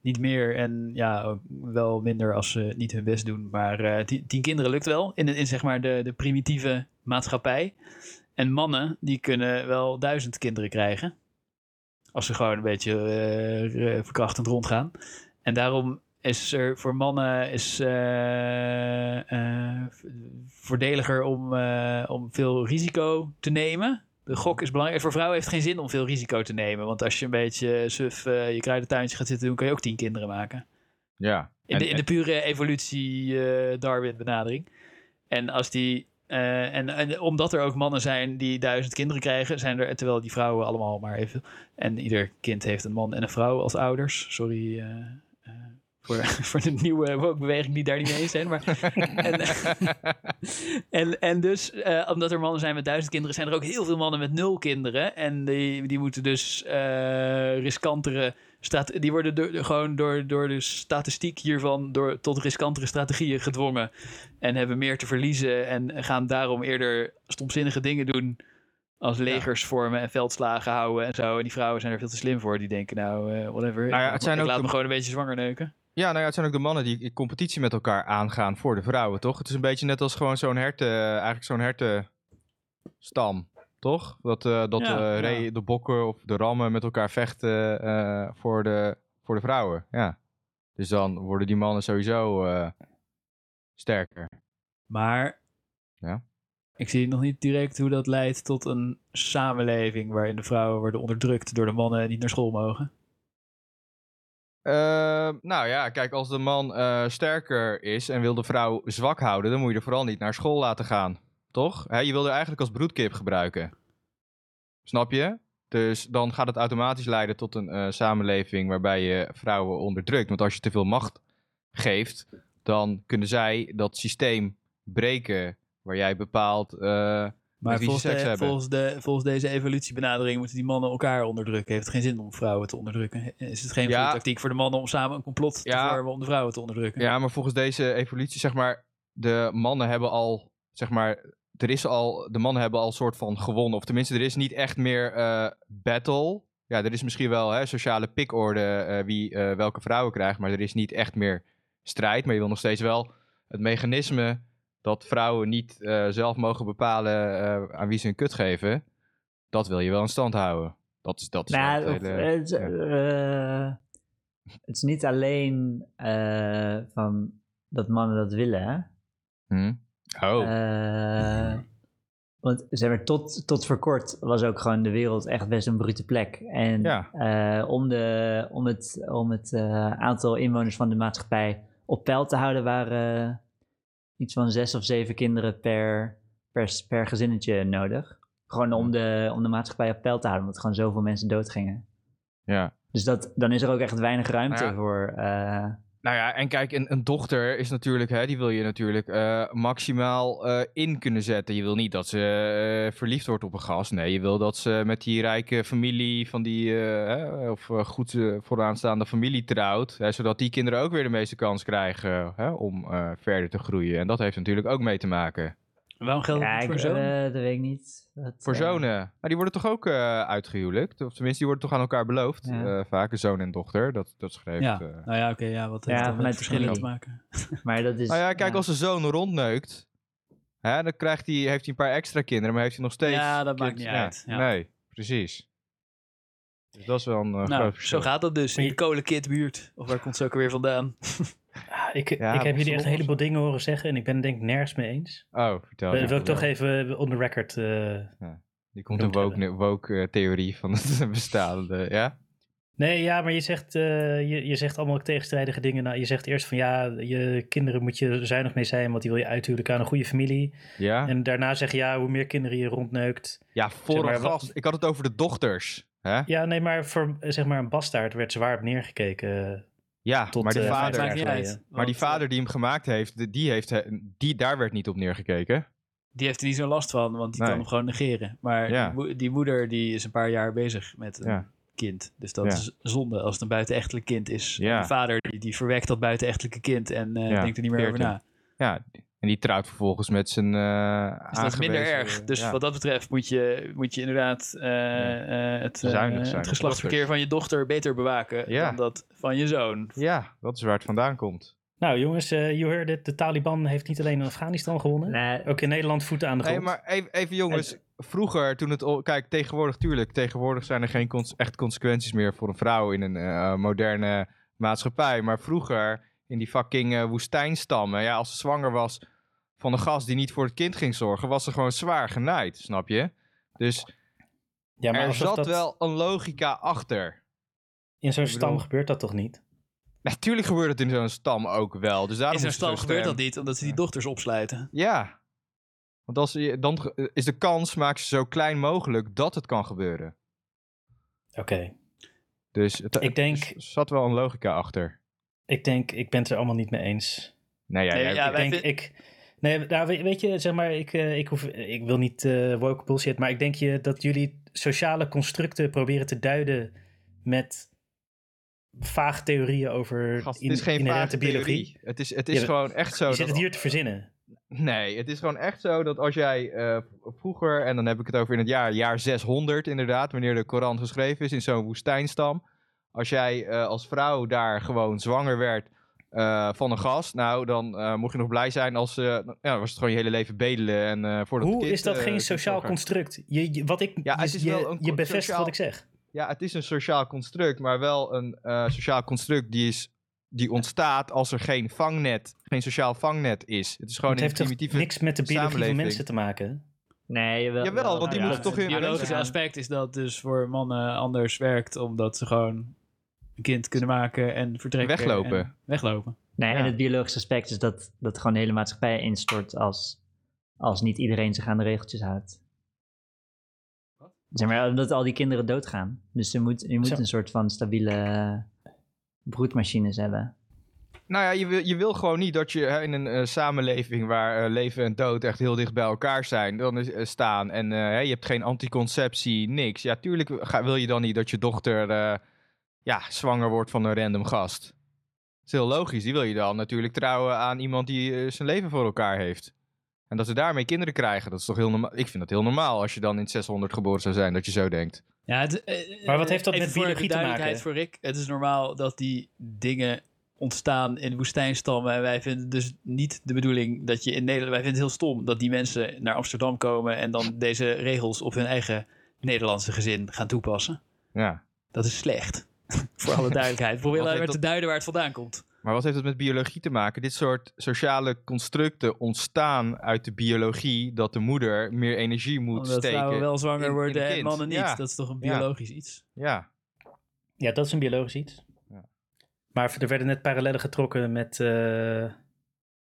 niet meer en ja, wel minder als ze niet hun best doen. Maar tien, tien kinderen lukt wel in, in zeg maar de, de primitieve maatschappij. En mannen die kunnen wel duizend kinderen krijgen. Als ze gewoon een beetje eh, verkrachtend rondgaan. En daarom is er voor mannen is, eh, eh, voordeliger om, eh, om veel risico te nemen. De gok is belangrijk. Voor vrouwen heeft het geen zin om veel risico te nemen. Want als je een beetje suf je kruidentuintje gaat zitten doen, kan je ook tien kinderen maken. ja. In, En- de, in de pure evolutie eh, Darwin benadering. En als die. en, en omdat er ook mannen zijn die duizend kinderen krijgen, zijn er, terwijl die vrouwen allemaal maar even. En ieder kind heeft een man en een vrouw als ouders. Sorry voor, (laughs) voor de nieuwe woke-beweging die daar niet mee eens zijn. Maar, (laughs) en, en, en dus, eh, omdat er mannen zijn met duizend kinderen, zijn er ook heel veel mannen met nul kinderen. En die, die moeten dus eh, riskantere Staat, die worden door, gewoon door, door de statistiek hiervan door, tot riskantere strategieën gedwongen. En hebben meer te verliezen. En gaan daarom eerder stomzinnige dingen doen. Als legers vormen en veldslagen houden en zo. En die vrouwen zijn er veel te slim voor. Die denken, nou, eh, whatever. Nou ja, het zijn ik ook laat de- me gewoon een beetje zwanger neuken. Ja, nou ja, het zijn ook de mannen die in competitie met elkaar aangaan voor de vrouwen, toch? Het is een beetje net als gewoon zo'n herten, eigenlijk zo'n hertenstam, toch? Dat, eh, dat Ja, eh, ja. de bokken of de rammen met elkaar vechten eh, voor, de, voor de vrouwen, ja. Dus dan worden die mannen sowieso eh, sterker. Maar Ja. ik zie nog niet direct hoe dat leidt tot een samenleving waarin de vrouwen worden onderdrukt door de mannen en niet naar school mogen. Eh, nou ja, kijk, als de man eh, sterker is en wil de vrouw zwak houden, dan moet je er vooral niet naar school laten gaan. Toch? Je wil er eigenlijk als broedkip gebruiken. Snap je? Dus dan gaat het automatisch leiden tot een eh, samenleving waarbij je vrouwen onderdrukt. Want als je te veel macht geeft, dan kunnen zij dat systeem breken waar jij bepaalt. Maar volgens, de, volgens, de, volgens deze evolutiebenadering moeten die mannen elkaar onderdrukken. Heeft het geen zin om vrouwen te onderdrukken? Is het geen Ja. goede tactiek voor de mannen om samen een complot Ja. te vormen om de vrouwen te onderdrukken? Ja, maar volgens deze evolutie, zeg maar, de mannen hebben al, zeg maar, er is al, de mannen hebben al een soort van gewonnen. Of tenminste, er is niet echt meer eh, battle. Ja, er is misschien wel hè, sociale pikorde eh, wie eh, welke vrouwen krijgt, maar er is niet echt meer strijd. Maar je wil nog steeds wel het mechanisme dat vrouwen niet eh, zelf mogen bepalen eh, aan wie ze een kut geven. Dat wil je wel in stand houden. Dat is, dat is Nou, het hele- het, ja. eh, het is niet alleen van dat mannen dat willen. hè. Hm? Oh, want zeg maar, tot, tot voor kort was ook gewoon de wereld echt best een brute plek. En Ja. om, de, om het, om het aantal inwoners van de maatschappij op peil te houden, waren iets van zes of zeven kinderen per, per, per gezinnetje nodig. Gewoon om de, om de maatschappij op peil te houden, omdat gewoon zoveel mensen doodgingen. Ja. Dus dat, dan is er ook echt weinig ruimte Nou ja. voor. eh, Nou ja, en kijk, een, dochter is natuurlijk, hè, die wil je natuurlijk eh, maximaal eh, in kunnen zetten. Je wil niet dat ze eh, verliefd wordt op een gast. Nee, je wil dat ze met die rijke familie van die, of goed vooraanstaande familie trouwt. Hè, zodat die kinderen ook weer de meeste kans krijgen hè, om verder te groeien. En dat heeft natuurlijk ook mee te maken. Waarom geldt ja, het voor zo'n? eh, dat weet ik niet. Dat, Voor eh, zonen, nou, die worden toch ook eh uitgehuwelijkd? Of tenminste, die worden toch aan elkaar beloofd? Ja. Eh, vaak, een zoon en dochter. Dat, dat schrijft... Ja, nou ja, oké, ja, wat Ja, heeft dat met vanuit verschillen te maken? (laughs) Maar dat is. Nou ja, kijk, als een zoon rondneukt, hè, dan krijgt hij, heeft hij een paar extra kinderen, maar heeft hij nog steeds... Ja, dat maakt niet uit, ja. Nee, precies. Dus dat is wel een eh, Nou, groot verschil. zo gaat dat dus in de kolenkitbuurt. Of waar komt ze ook alweer vandaan? (laughs) Ah, ik, Ja, ik heb jullie echt een heleboel dingen horen zeggen en ik ben het denk ik nergens mee eens. Oh, vertel. die wil ik toch even on the record... eh, Die komt een woke, woke eh, theorie van het (laughs) bestaande, ja? Nee, ja, maar je zegt, eh, je, je zegt allemaal tegenstrijdige dingen. Nou, je zegt eerst van ja, je kinderen moet je zuinig mee zijn, want die wil je uithuwelijken aan een goede familie. Ja, En daarna zeg je ja, hoe meer kinderen je rondneukt. ja voor Zeg maar, een gast. Ik had het over de dochters. Hè? Ja, nee, maar voor eh, zeg maar een bastaard werd zwaar op neergekeken. Ja, Tot, maar, de eh, vader, uit. maar die vader die hem gemaakt heeft, de- die heeft he- die, daar werd niet op neergekeken. Die heeft er niet zo'n last van, want die Nee. kan hem gewoon negeren. Maar Ja. die, mo- die moeder die is een paar jaar bezig met een Ja. kind. Dus dat Ja. is zonde als het een buitenechtelijk kind is. Ja. De vader die, die verwekt dat buitenechtelijke kind en eh, Ja, denkt er niet meer over 14. na. Ja, en die trouwt vervolgens met zijn eh Dus dat is minder erg. Dus ja. wat dat betreft moet je, moet je inderdaad eh, eh, het, eh, Zuinig zijn het op geslachtsverkeer van je dochter beter bewaken Ja. dan dat van je zoon. Ja, dat is waar het vandaan komt. Nou jongens, eh you heard it. De Taliban heeft niet alleen in Afghanistan gewonnen. Nee, Ook in Nederland voeten aan de grond. maar even, even jongens, vroeger toen het... Kijk, tegenwoordig tuurlijk, tegenwoordig zijn er geen cons- echt consequenties meer voor een vrouw in een eh, moderne maatschappij. Maar vroeger, in die fucking eh, woestijnstammen, ja, als ze zwanger was van een gast die niet voor het kind ging zorgen, was ze gewoon zwaar genaaid, snap je? Dus ja, maar er zat dat- wel een logica achter. in zo'n bedoel- stam gebeurt dat toch niet? Natuurlijk gebeurt het in zo'n stam ook wel. Dus daarom In zo'n zo stam gebeurt dat niet, omdat ze die dochters opsluiten. Ja. Want als je, dan is de kans, maak ze zo klein mogelijk dat het kan gebeuren. Oké. Dus het, Ik denk- er zat wel een logica achter. Ik denk, ik ben het er allemaal niet mee eens. Nee, ja, Nee, jij- ja, ik denk, vind- ik... Nee, nou, weet, weet je, zeg maar, ik, eh, ik, hoef, ik wil niet eh woke bullshit, maar ik denk je dat jullie sociale constructen proberen te duiden met vage theorieën over Gast, in, het is geen inherente biologie. theorie. Het is, het is Ja, gewoon echt zo. Je zit het hier te verzinnen. Nee, het is gewoon echt zo dat als jij eh, vroeger, en dan heb ik het over in het jaar, jaar 600 inderdaad, wanneer de Koran geschreven is in zo'n woestijnstam. Als jij eh, als vrouw daar gewoon zwanger werd eh, van een gast, nou dan eh, mocht je nog blij zijn als, eh, ja, dan was het gewoon je hele leven bedelen. En, eh voordat het Hoe kind, is dat geen sociaal construct? Je, je- wat ik, Ja, het je, is wel je, een je bevestigt sociaal- wat ik zeg. Ja, het is een sociaal construct, maar wel een eh, sociaal construct die, is, die ontstaat als er geen vangnet, geen sociaal vangnet is. Het is gewoon het een heeft niks met de biologie van mensen te maken? nee jawel, Jawel, want die moeten toch in- Het biologische aspect is dat dus voor mannen anders werkt, omdat ze gewoon kind kunnen maken en vertrekken. Weglopen. en weglopen. Nee, en het biologische aspect is dat, dat gewoon de hele maatschappij instort als, als niet iedereen zich aan de regeltjes houdt. Zeg maar, omdat al die kinderen doodgaan. Dus je moet, je moet Zo. een soort van stabiele broedmachines hebben. Nou ja, je wil, je wil gewoon niet dat je hè, in een eh, samenleving waar eh, leven en dood echt heel dicht bij elkaar zijn, dan is, eh, staan en eh, hè, je hebt geen anticonceptie, niks. Ja, tuurlijk ga, wil je dan niet dat je dochter eh, ja, zwanger wordt van een random gast. Dat is heel logisch. Die wil je dan natuurlijk trouwen aan iemand die eh, zijn leven voor elkaar heeft. En dat ze daarmee kinderen krijgen, dat is toch heel normaal. Ik vind dat heel normaal als je dan in 600 geboren zou zijn, dat je zo denkt. Ja, het, eh, Maar wat heeft dat met biologie te maken? voor Rick, het is normaal dat die dingen ontstaan in woestijnstammen. En wij vinden dus niet de bedoeling dat je in Nederland... Wij vinden het heel stom dat die mensen naar Amsterdam komen... en dan deze regels op hun eigen Nederlandse gezin gaan toepassen. Ja. Dat is slecht. (laughs) voor alle duidelijkheid. Probeer alleen maar te duiden waar het vandaan komt. Maar wat heeft het met biologie te maken? Dit soort sociale constructen ontstaan uit de biologie dat de moeder meer energie moet Omdat steken. vrouwen wel zwanger in- worden en kind. mannen niet. Ja. Dat is toch een Ja. biologisch iets? Ja, Ja, dat is een biologisch iets. Ja. Maar er werden net parallellen getrokken met, eh,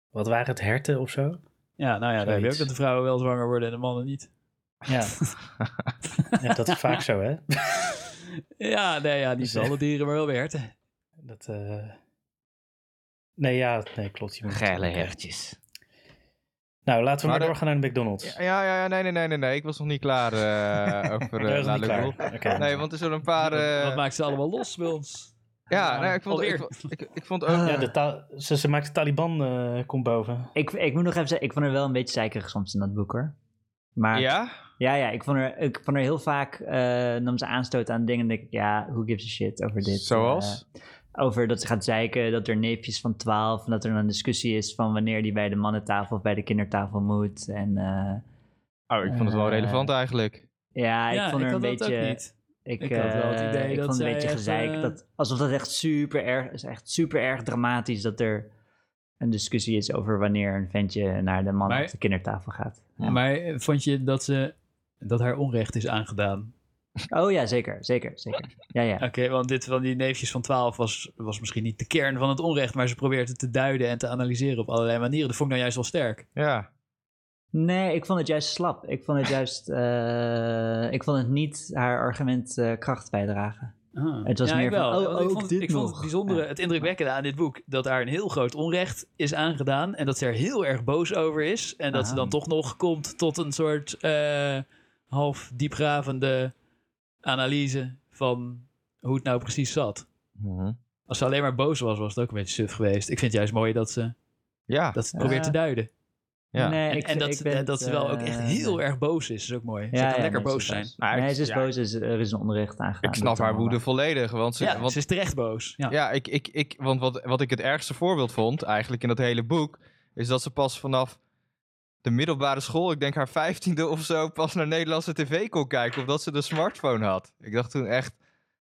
wat waren het, herten of zo? Ja, nou ja, daar heb je ook dat de vrouwen wel zwanger worden en de mannen niet. Ja. (laughs) ja, dat is vaak zo, hè? (laughs) Ja, nee, ja, niet Dus, alle dieren, maar wel bij herten. Dat, eh, Nee, ja, nee, klopt. Je moet- Geile hertjes. Nou, laten we Maar doorgaan naar de McDonald's. Ja, ja, ja, nee, nee, nee, nee, nee. Ik was nog niet klaar eh, (laughs) over uh, was La. Oké. Nee, want er zullen een paar... Wat- eh, Wat maakt ze allemaal los bij ons? ja, nee, ik vond, ik, ik, ik vond ook... Ja, de ta- ze, ze maakt de Taliban eh, komt boven. Ik, ik moet nog even zeggen, ik vond er wel een beetje zeikerig soms in dat boek hoor. Maar ja, ja? ja, ik, vond er, ik vond er heel vaak, eh nam ze aanstoot aan dingen en denk ik, ja, who gives a shit over dit. Zoals? Eh, over dat ze gaat zeiken, dat er neefjes van 12 en dat er een discussie is van wanneer die bij de mannentafel of bij de kindertafel moet. En eh, Oh, ik vond het wel relevant eigenlijk. ja, ik ja, vond er ik een beetje... Ik, Ik had wel het eh, idee ik dat vond het een beetje gezeik. Dat, alsof dat echt super erg is. Echt super erg dramatisch dat er een discussie is over wanneer een ventje naar de man Maar- of de kindertafel gaat. Ja. Maar vond je dat, ze, dat haar onrecht is aangedaan? Oh ja, zeker, zeker, zeker. Ja, ja. Oké, want dit van die neefjes van 12 was, was misschien niet de kern van het onrecht, maar ze probeert het te duiden en te analyseren op allerlei manieren. Dat vond ik nou juist wel sterk. Ja. Nee, ik vond het juist slap. Ik vond het juist, eh, ik vond het niet haar argument eh, kracht bijdragen. Het was ja, meer wel. van, oh, ik ook vond, dit ik vond het bijzondere, Ja. het indrukwekkende aan dit boek, dat daar een heel groot onrecht is aangedaan en dat ze er heel erg boos over is. En dat ze dan toch nog komt tot een soort eh, half diepgravende analyse van hoe het nou precies zat. Mhm. Als ze alleen maar boos was, was het ook een beetje suf geweest. Ik vind het juist mooi dat ze, Ja. dat ze het probeert te duiden. ja. Nee, En, ik, en dat, ik ze- ben dat het, ze wel ook eh, echt heel erg boos is, is ook mooi. Ze Ja, kan ja, lekker nee, boos ze is zijn. Maar nee, ze is ja, boos. is- Er is een onrecht aangegaan. Ik snap haar woede volledig. Want, ze, Ja, want ze is terecht boos. Ja. Ja, ik, ik, ik, want wat, wat ik het ergste voorbeeld vond, eigenlijk in dat hele boek, is dat ze pas vanaf de middelbare school, ik denk haar vijftiende of zo, pas naar Nederlandse tv kon kijken, of dat ze de smartphone had. Ik dacht toen echt,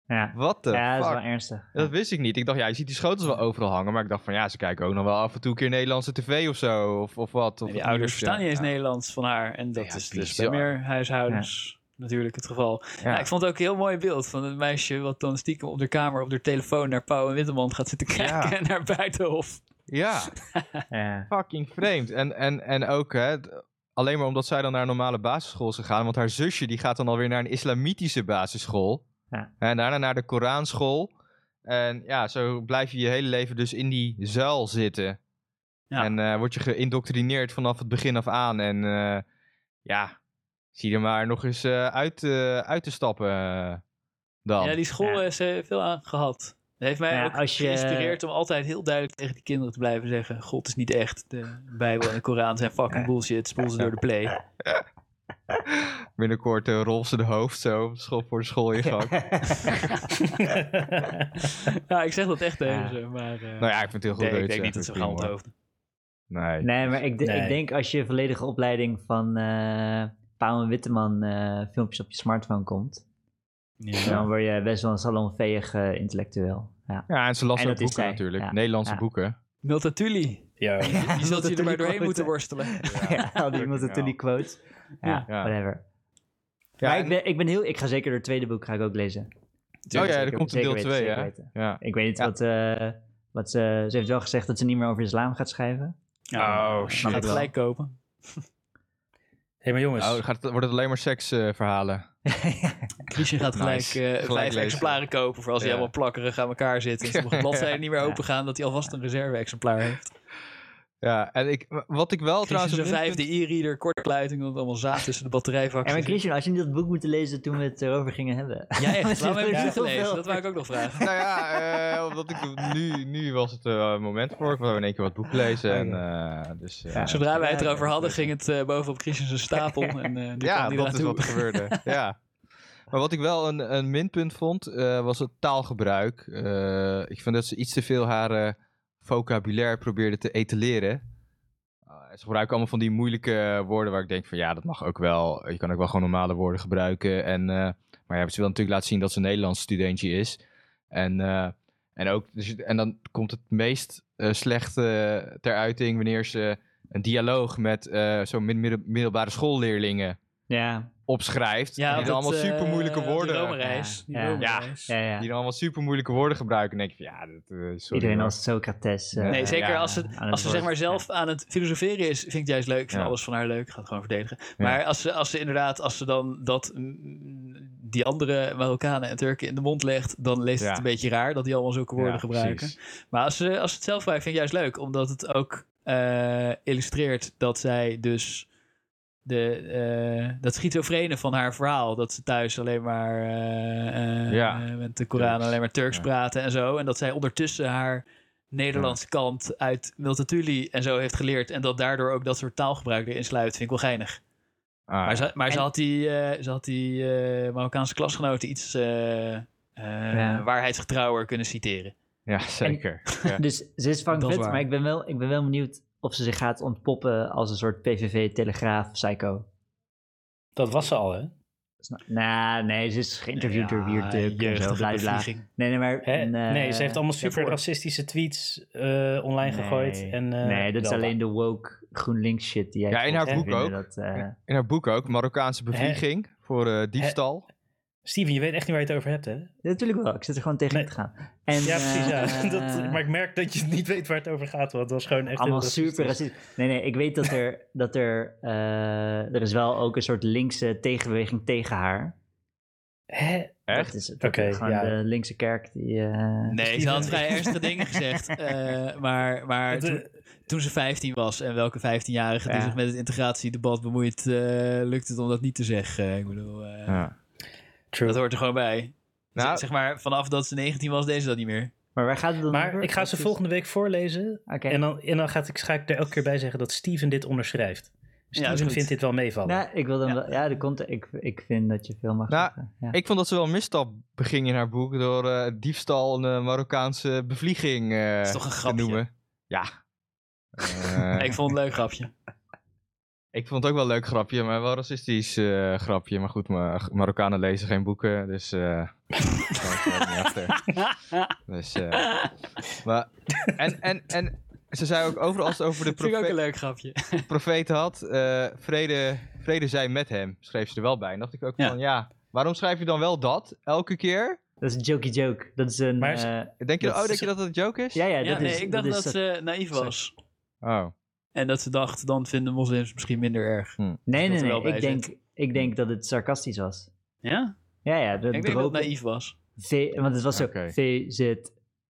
Ja, wat de ja dat is wel ernstig. Dat wist ik niet. Ik dacht, ja, je ziet die schotels wel overal hangen, maar ik dacht van, ja, ze kijken ook nog wel af en toe een keer Nederlandse tv of zo, of, of wat. Of die ouders verstaan niet eens Ja. Nederlands van haar. En dat Ja, is dus bij meer huishoudens natuurlijk het geval. Ja. Ja. ik vond het ook een heel mooi beeld van het meisje... wat dan stiekem op de kamer op de telefoon naar Pauw en Witteman gaat zitten kijken... Ja. (laughs) en naar Buitenhof. Ja, (laughs) Ja. fucking vreemd. En, en, en ook, hè, alleen maar omdat zij dan naar een normale basisschool is gegaan, want haar zusje die gaat dan alweer naar een islamitische basisschool. Ja. En daarna naar de Koranschool. En ja, zo blijf je je hele leven dus in die zuil zitten. Ja. En eh, word je geïndoctrineerd vanaf het begin af aan. En eh, ja, zie er maar nog eens eh, uit, eh, uit te stappen dan. Ja, die school Ja. is veel aan gehad. Dat heeft mij Ja, ook als je- geïnspireerd om altijd heel duidelijk tegen die kinderen te blijven zeggen... God is niet echt, de Bijbel en de Koran zijn fucking bullshit, spoel ze door de play. (laughs) Binnenkort uh, rol ze de hoofd zo school voor de schoolingang. (laughs) ja, ik zeg dat echt tegen Ja. ze, maar... eh, nou ja, ik vind het heel goed. nee, ik denk niet dat ze gaan onthoofden. Nee. Nee, maar ik, Nee. ik denk als je volledige opleiding van eh Pauw en Witteman eh, filmpjes op je smartphone komt, dan word je best wel een salonveeg eh, intellectueel. Ja. Ja, en ze las ook boeken zij, natuurlijk. ja. Nederlandse Ja. boeken. Multatuli. Ja, (laughs) Je zult je er maar doorheen moeten worstelen. (laughs) Ja, al die Multatuli quotes. Ja, Ja. whatever. Ja, maar en- ik ben, ik ben heel... Ik ga zeker het tweede boek ga ik ook lezen. oh ja, er komt een zeker deel weten, 2, zeker hè? weten. Ja. Ik weet niet Ja. wat, eh, wat ze... Ze heeft wel gezegd dat ze niet meer over islam gaat schrijven. Ja, Oh, shit. Wel. gelijk kopen. (laughs) hey, maar jongens. Dan gaat het, wordt het alleen maar seksverhalen. Christian (laughs) gaat gelijk, Nice. eh, Gelijk vijf lezen. exemplaren kopen voor als hij Ja. helemaal plakkerig aan elkaar zit. En sommige (laughs) bladzijden niet meer open gaan, dat hij alvast een reserve-exemplaar heeft. Ja, en ik, wat ik wel Christian trouwens... minpunt- vijfde e-reader, korte sluiting, want allemaal zaad tussen de batterijvakken. En maar Christian, als je niet dat boek moeten lezen toen we het erover gingen hebben. Ja, echt. (laughs) Waarom heb je het niet gelezen? veel. Dat wou ik ook nog vragen. Nou ja, eh, omdat ik nu, nu was het eh, moment voor. Ik wou in één keer wat boek lezen. En, eh, dus, eh, Ja. Zodra wij het erover ja, hadden, ging het eh, bovenop Christian zijn stapel. (laughs) En eh ja, dat is wat er gebeurde. (laughs) ja. Maar wat ik wel een, een minpunt vond, eh, was het taalgebruik. Eh, ik vind dat ze iets te veel haar eh, vocabulaire probeerde te etaleren. Eh, ze gebruiken allemaal van die moeilijke woorden waar ik denk van ja, dat mag ook wel. Je kan ook wel gewoon normale woorden gebruiken. En, eh, maar ja, ze wil natuurlijk laten zien dat ze een Nederlands studentje is. En, eh, en, ook, dus, en dan komt het meest eh, slecht eh, ter uiting wanneer ze een dialoog met zo'n middelbare schoolleerlingen Ja, opschrijft. en die dan allemaal eh, super moeilijke de woorden. Rome-reis. Die Ja. Ja, ja. Die dan allemaal super moeilijke woorden gebruiken. En denk je van ja, dat, eh, sorry. Iedereen als Socrates. eh, Nee, zeker ja, als ze, als ze zeg maar zelf aan het filosoferen is, vind ik het juist leuk. Ik vind Ja. alles van haar leuk. Ik ga het gewoon verdedigen. Maar als ze, als ze inderdaad, als ze dan dat mm, die andere Marokkanen en Turken in de mond legt, dan leest het Ja. een beetje raar dat die allemaal zulke woorden Ja, gebruiken. precies. Maar als ze, als ze het zelf gebruikt, vind ik juist leuk, omdat het ook eh, illustreert dat zij dus de, eh, dat schizofrene van haar verhaal, dat ze thuis alleen maar eh, eh, Ja. met de Koran Turks. alleen maar Turks Ja. praten en zo. En dat zij ondertussen haar Nederlandse kant uit Multatuli en zo heeft geleerd. En dat daardoor ook dat soort taalgebruik erin sluit, vind ik wel geinig. Ah, Maar, ze, maar ze had die, eh, ze had die eh, Marokkaanse klasgenoten iets eh, eh, Ja. waarheidsgetrouwer kunnen citeren. ja, zeker. Ja. (laughs) Dus ze is Vet, waar. maar ik ben, wel, ik ben wel benieuwd of ze zich gaat ontpoppen als een soort PVV-telegraaf-psycho. Dat was ze al, hè? Nou, nee, ze is geïnterviewd door Wierd. Nee, nee, maar... En, eh, nee, ze heeft allemaal super racistische tweets eh, online Nee. gegooid. En, eh, nee, dat is alleen de woke GroenLinks shit die jij Ja, in haar boek ook. Dat, In haar boek ook, Marokkaanse bevlieging voor eh, diefstal. Steven, je weet echt niet waar je het over hebt, hè? ja, natuurlijk wel, ik zit er gewoon tegen Nee. te gaan. En, ja, precies. Ja. (laughs) eh, Dat, maar ik merk dat je niet weet waar het over gaat, want het was gewoon echt allemaal super racistisch. Nee, nee, ik weet dat er, (laughs) dat er, eh, er is wel ook een soort linkse tegenbeweging tegen haar. Hè? Dat Echt? is dat gewoon ja. de linkse kerk die... eh, Nee, ze had vrij (laughs) ernstige dingen gezegd. eh, maar maar eh, toen, toen ze 15 was en welke 15-jarige die zich met het integratiedebat bemoeit, eh, lukt het om dat niet te zeggen. Ik bedoel, eh, Ja. True. dat hoort er gewoon bij. Nou- zeg maar, vanaf dat ze 19 was, deed ze dat niet meer. Maar waar gaat het dan Maar over? ik ga ze volgende week voorlezen. Oké. En dan, en dan gaat, ik, ga ik er elke keer bij zeggen dat Steven dit onderschrijft. Steven vindt dit wel meevallen. Nou, ik wil dan Ja. wel... Ja, de content, ik, ik vind dat je veel mag Nou, zeggen. Ja. Ik vond dat ze wel een misstap beging in haar boek door eh, diefstal een Marokkaanse bevlieging eh, is toch een te grapje? noemen. Ja. (laughs) Eh, ik vond het een leuk grapje. Ik vond het ook wel een leuk grapje, maar wel een racistisch eh, grapje. Maar goed, Mar Marokkanen lezen geen boeken, dus eh daar er niet achter. (laughs) Dus, eh, maar, en, en, en ze zei ook overal als het over de Dat ik ook een leuk grapje. profeet had, eh, vrede, vrede zij met hem, schreef ze er wel bij. En dacht ik ook Ja. van, ja, waarom schrijf je dan wel dat elke keer? Dat is een jokey joke. Dat is een... Maar eh, ze- Denk je, Dat oh, is- denk je dat het een joke is? ja, ja, Ja, dat nee, is... ik dacht is dat, ze naïef was. Oh. En dat ze dacht, dan vinden moslims misschien minder erg. Nee, dat nee, nee. Ik denk, ik denk dat het sarcastisch was. Ja? Ja, ja. De Ik denk dat het naïef was. V, want het was zo Oké. V, Z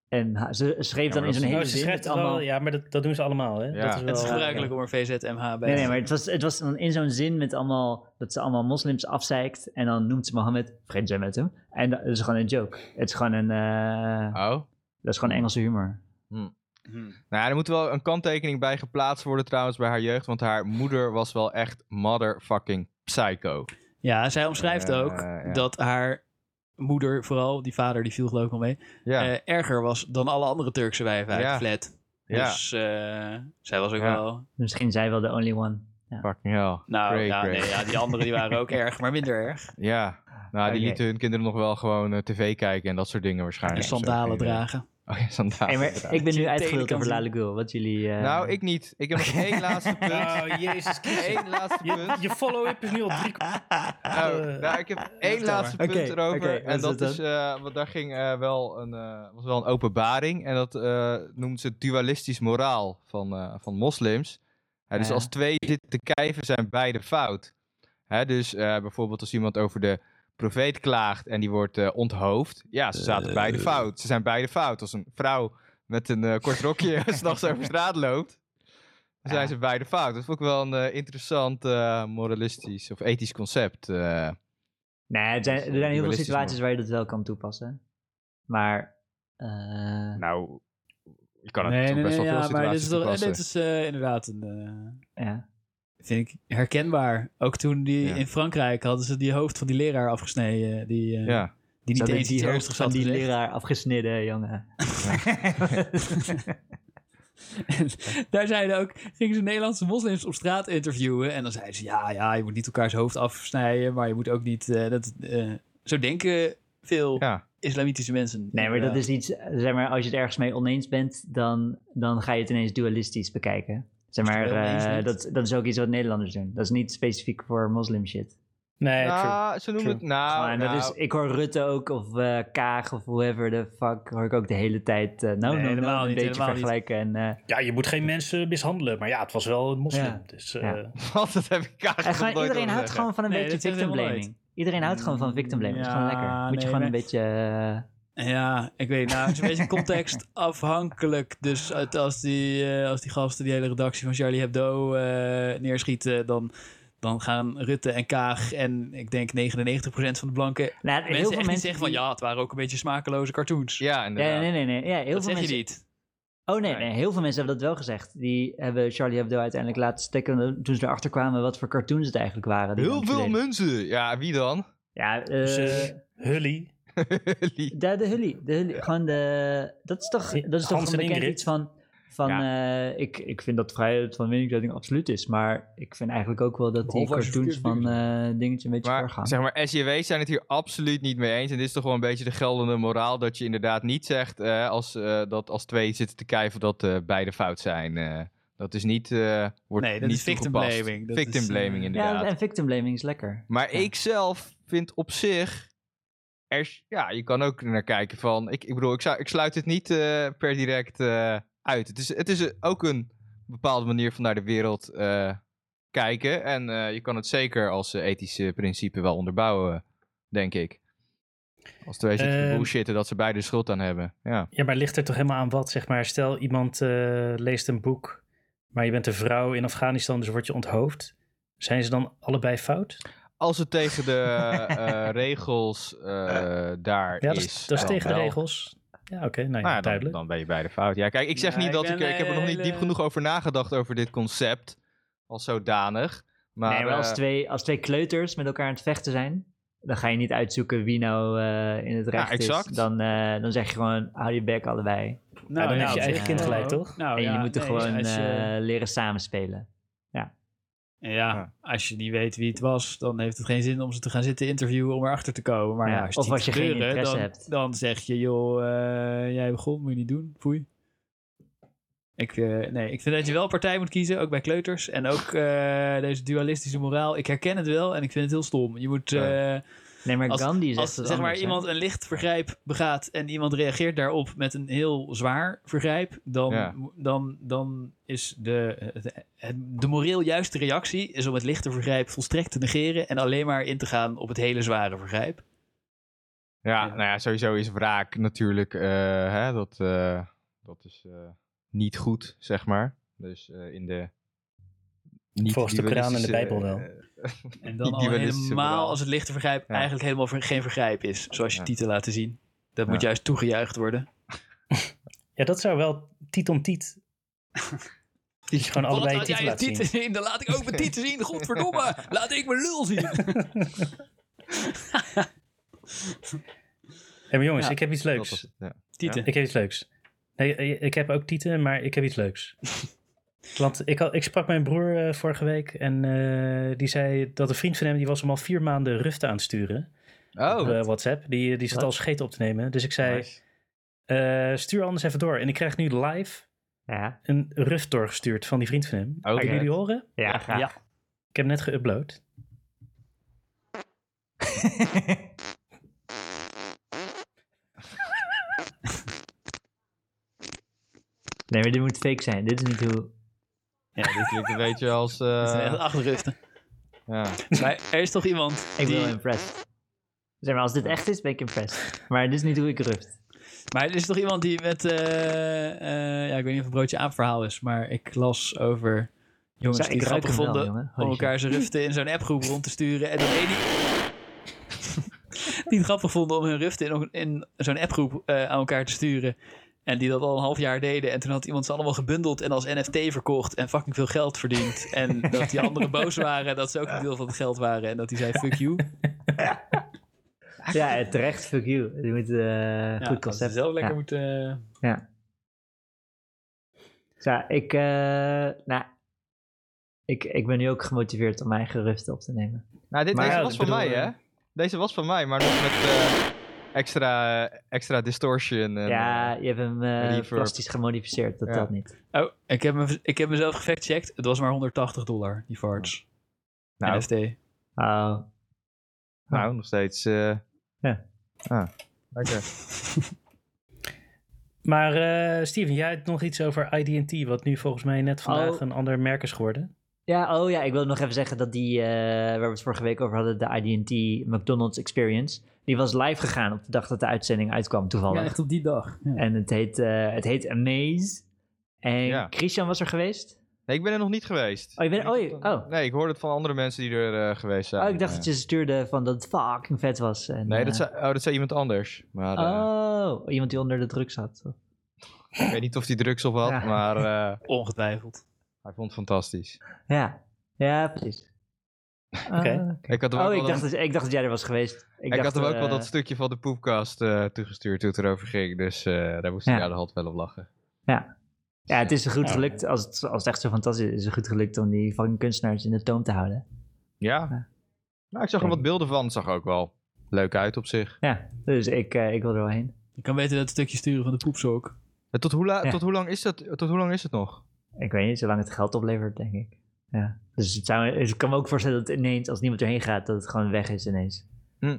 en H. Ze schreef dan in zo'n hele ze zin schrijft het wel, allemaal... ja, maar dat, dat doen ze allemaal, hè? Ja. Dat is wel, Het is gebruikelijk om er VZMH bij Nee, nee, te maar het was, het was dan in zo'n zin met allemaal... Dat ze allemaal moslims afzeikt. En dan noemt ze Mohammed... Vrede zij met hem. En dat is gewoon een joke. Het is gewoon een... eh, Oh. dat is gewoon Engelse humor. Hm. Nou ja, er moet wel een kanttekening bij geplaatst worden trouwens bij haar jeugd. Want haar moeder was wel echt motherfucking psycho. Ja, zij omschrijft ook ja. dat haar moeder, vooral die vader, die viel geloof ik wel mee, Ja, eh, erger was dan alle andere Turkse wijven uit Ja. de flat. ja. Dus eh, zij was ook Ja. wel... Misschien zij wel de only one. fucking hell. Nou, Great, ja, great. nee, ja, die anderen die waren ook (laughs) erg, maar minder erg. Ja, nou die lieten hun kinderen nog wel gewoon eh, tv kijken en dat soort dingen En waarschijnlijk. sandalen geen idee. dragen. Oh ja, sandalen. Hey, maar dragen. ik ben nu uitgeluld over. Lale Gul. Wat jullie... eh, Nou, ik niet. Ik heb nog (laughs) één laatste punt. Oh, jezus Christus. Eén laatste Je, punt. je follow-up is nu al drie... (laughs) Oh, Eh, nou, ik heb één laatste punt Oké, erover. en dat is, eh, want daar ging eh, wel een, eh, was wel een openbaring. En dat eh noemt ze dualistisch moraal van, eh, van moslims. Dus als twee zitten te kijven, zijn beide fout. Hè, dus eh, bijvoorbeeld als iemand over de profeet klaagt en die wordt eh, onthoofd. Ja, ze zaten beide fout. Ze zijn beide fout. Als een vrouw met een eh, kort rokje (laughs) s'nachts over straat loopt, dan zijn Ja. ze beide fout. Dat vond ik wel een eh, interessant eh, moralistisch of ethisch concept. eh. Nee, er zijn, er zijn heel veel situaties waar je dat wel kan toepassen. Maar... eh, Nou, je kan het Nee, toch nee, best nee, wel veel ja, maar dit situaties is, toch, toepassen. dit is eh, inderdaad een... eh, ja. Vind ik herkenbaar. Ook toen die Ja. in Frankrijk hadden ze die hoofd van die leraar afgesneden. Die, eh, Ja, die niet eens die hoofd van die gezegd. leraar afgesneden, jongen. (laughs) En daar zeiden ook, gingen ze Nederlandse moslims op straat interviewen. En dan zeiden ze, ja, ja, je moet niet elkaars hoofd afsnijden. Maar je moet ook niet... eh, dat, eh, zo denken veel ja. islamitische mensen. Nee, maar dat is iets, zeg maar, als je het ergens mee oneens bent, dan, dan ga je het ineens dualistisch bekijken. Zeg maar, eh, dat, dat is ook iets wat Nederlanders doen. Dat is niet specifiek voor moslim shit. Nee, true. nou, ze noemen true. het... Nou, en dat nou, is, ik hoor Rutte ook, of eh, Kaag, of whoever the fuck, hoor ik ook de hele tijd. nou, Nee, nou, nou, helemaal een niet, beetje helemaal niet. vergelijken. En, eh, Ja, je moet geen mensen mishandelen. Maar ja, het was wel een moslim. Ja. Dus, eh, Ja. (laughs) Want dat heb ik nog nooit iedereen houdt gewoon van een Nee, beetje victim blaming. Iedereen houdt gewoon van victim blaming. Dat is gewoon lekker. Moet je gewoon een beetje... eh, Ja, ik weet nou, het is een beetje context (laughs) afhankelijk. Dus uit- als die, eh, als die gasten die hele redactie van Charlie Hebdo eh, neerschieten, dan, dan gaan Rutte en Kaag en ik denk 99% van de blanken nou, mensen heel veel echt niet mensen zeggen van die- ja, het waren ook een beetje smakeloze cartoons. Ja, Ja, inderdaad. nee, nee, nee. Ja, heel dat veel zeg mensen... je niet. Oh nee, Nee. heel veel mensen hebben dat wel gezegd. Die hebben Charlie Hebdo uiteindelijk laten stikken toen ze erachter kwamen wat voor cartoons het eigenlijk waren. die Heel veel mensen. Ja, wie dan? Ja, eh, dus, eh, Hully. De, de Hully. De Hully. Gewoon de... Dat is toch, dat is toch een bekend Ingrid. iets van... van eh, ik, ik vind dat vrijheid van meningsuiting absoluut is. Maar ik vind eigenlijk ook wel dat die cartoons van eh dingetje een beetje Maar voorgaan. zeg maar, SJW zijn het hier absoluut niet mee eens. En dit is toch wel een beetje de geldende moraal. Dat je inderdaad niet zegt eh, als, dat als twee zitten te kijven dat eh, beide fout zijn. Eh, dat is niet. eh wordt Nee, dat niet is victim toegepast. blaming. Dat victim is, blaming, inderdaad. Ja, en victim blaming is lekker. Maar Ja. ik zelf vind op zich. Er, ja, je kan ook naar kijken van. Ik, ik bedoel, ik, zou, ik sluit het niet eh, per direct eh, uit. Het is, het is ook een bepaalde manier van naar de wereld eh, kijken. En je kan het zeker als ethische principe wel onderbouwen, denk ik. Als twee zitten te Ehm, bullshitten dat ze beide de schuld aan hebben. Ja. Ja, maar ligt er toch helemaal aan wat? Zeg maar, stel iemand leest een boek, maar je bent een vrouw in Afghanistan, dus word je onthoofd. Zijn ze dan allebei fout? Als het tegen de (laughs) eh, regels eh, daar Ja, dat is. dat is tegen de regels. Ja, oké, nou ja, Nou ja, dan, duidelijk. dan ben je bij de fout. Ja, kijk, ik zeg Ja, niet ik dat ik... Ik heb er nog niet eh, diep genoeg over nagedacht over dit concept. Als zodanig. Maar, nee, maar als eh, twee, als twee kleuters met elkaar aan het vechten zijn, dan ga je niet uitzoeken wie nou eh, in het recht exact. is. Dan, eh, dan zeg je gewoon, hou je bek allebei. dan heb je eigen kind gelijk, toch? Nou, en je ja, moet er nee, gewoon eh, leren samenspelen. Ja, Ja. als je niet weet wie het was, dan heeft het geen zin om ze te gaan zitten interviewen om erachter te komen. Maar ja, Ja, als, of als je te geen gebeuren, interesse dan, hebt. dan zeg je, joh, eh, jij begon, moet je niet doen, foei. Ik, eh, nee, ik vind dat je wel partij moet kiezen, ook bij kleuters. En ook eh, deze dualistische moraal. Ik herken het wel en ik vind het heel stom. Je moet, Ja. Nee, maar Als- Gandhi zegt als het zeg maar anders, iemand een licht vergrijp begaat en iemand reageert daarop met een heel zwaar vergrijp, dan, Ja. dan, dan is de, het- het- de moreel juiste reactie is om het lichte vergrijp volstrekt te negeren en alleen maar in te gaan op het hele zware vergrijp. Ja, Ja. nou ja, sowieso is wraak natuurlijk... eh, hè, dat, eh, dat is eh, niet goed, zeg maar. Dus eh, in de... Niet Volgens de Koran en de Bijbel wel. eh, En dan (laughs) al helemaal als het lichte vergrijp Ja. eigenlijk helemaal geen vergrijp is, zoals je Ja. titel laten zien. Dat Ja. moet juist toegejuicht worden. (laughs) Ja, dat zou wel tiet om tiet. (laughs) Die is gewoon allebei laten je zien. zien? Dan laat ik ook mijn titel zien. Godverdomme, laat ik mijn lul zien. Hé, maar jongens, Ja, ik heb iets leuks. Tieten. Ik heb iets leuks. Nee, eh, ik heb ook tieten, maar ik heb iets leuks. Want ik, had, ik sprak mijn broer eh, vorige week en eh, die zei dat een vriend van hem, die was hem al vier maanden rufte aan het sturen. Oh, op eh, WhatsApp. Die, die zat al scheten op te nemen. Dus ik zei, nice. eh, stuur anders even door. En ik krijg nu live Ja, een ruf doorgestuurd van die vriend van hem. Oké. Willen jullie die horen? ja, graag. Ja. Ik heb net geüpload. Nee, maar dit moet fake zijn. Dit is niet hoe... Ja, dit klinkt een beetje als... (laughs) Dat eh, echt achterruften. ja. Maar er is toch iemand Ik ben die... wel impressed. Zeg maar, als dit echt is, ben ik impressed. Maar dit is niet hoe ik ruft. Maar er is toch iemand die met... eh, eh, ja, ik weet niet of het broodje aap verhaal is, maar ik las over jongens die ik het grappig wel, vonden om elkaar zijn ruften in zo'n appgroep rond te sturen. En dan één die... (laughs) die het grappig vonden om hun ruften in, in zo'n appgroep eh, aan elkaar te sturen. En die dat al een half jaar deden. En toen had iemand ze allemaal gebundeld en als NFT verkocht. En fucking veel geld verdiend. En (laughs) dat die anderen boos waren. Dat ze ook een deel van het geld waren. En dat die zei, fuck you. Ja, eh, terecht, fuck you. Je moet, eh Ja, goed concept. zelf lekker Ja. moeten... Ja. Ja, ik, eh, nou, ik, ik ben nu ook gemotiveerd om mijn rust op te nemen. Nou, dit, Maar deze was van bedoel, mij, hè? eh, Deze was van mij, maar nog met eh, extra, extra distortion. En, ja, eh, je hebt hem plastisch gemodificeerd, dat Ja. telt niet. Oh, ik heb, me, ik heb mezelf gefactcheckt. Het was maar 180 dollar, die farts. nou, NFT. Oh, Nou, nog steeds. eh Ja. Ah, lekker. (laughs) Maar eh, Steven, jij hebt nog iets over ID&T, wat nu volgens mij net vandaag Oh. een ander merk is geworden. Ja, oh ja, ik wil nog even zeggen dat die, eh, waar we het vorige week over hadden, de ID&T McDonald's Experience, die was live gegaan op de dag dat de uitzending uitkwam, toevallig. Ja, echt op die dag. Ja. En het heet, eh, het heet Amaze. En Ja. Christian was er geweest? Nee, ik ben er nog niet geweest. Oh, je bent, oh, je- oh. Nee, ik hoorde het van andere mensen die er eh, geweest zijn. oh, ik dacht Eh, dat je ze stuurde van dat het fucking vet was. En, Nee, eh, dat zei, oh, dat zei iemand anders. Maar eh, Oh, iemand die onder de druk zat. ik weet niet of hij drugs op had, Ja. maar eh, Ongetwijfeld. hij vond het fantastisch. Ja, ja, precies. Oké. Ik had hem ook Oh, ik dacht, een- dat, ik dacht dat jij er was geweest. Ik, ik dacht, had hem ook wel eh, dat stukje van de poepkast eh, toegestuurd toen het erover ging. Dus eh, daar moest Ja. hij ja. de hand wel op lachen. Ja. ja, het is goed Ja. gelukt. Als het, als het echt zo fantastisch is, is het goed gelukt om die fucking kunstenaars in de toom te houden. Ja. Ja. Nou, ik zag er wat beelden van. Het zag ook wel leuk uit op zich. Ja, dus ik, eh, ik wil er wel heen. Je kan beter dat stukje sturen van de poepsok. En tot, hoe la- Ja. tot, hoe lang is dat, tot hoe lang is het nog? Ik weet niet, zolang het geld oplevert, denk ik. Ja. Dus het zou, dus ik kan me ook voorstellen dat het ineens, als niemand erheen gaat, dat het gewoon weg is ineens. Hm.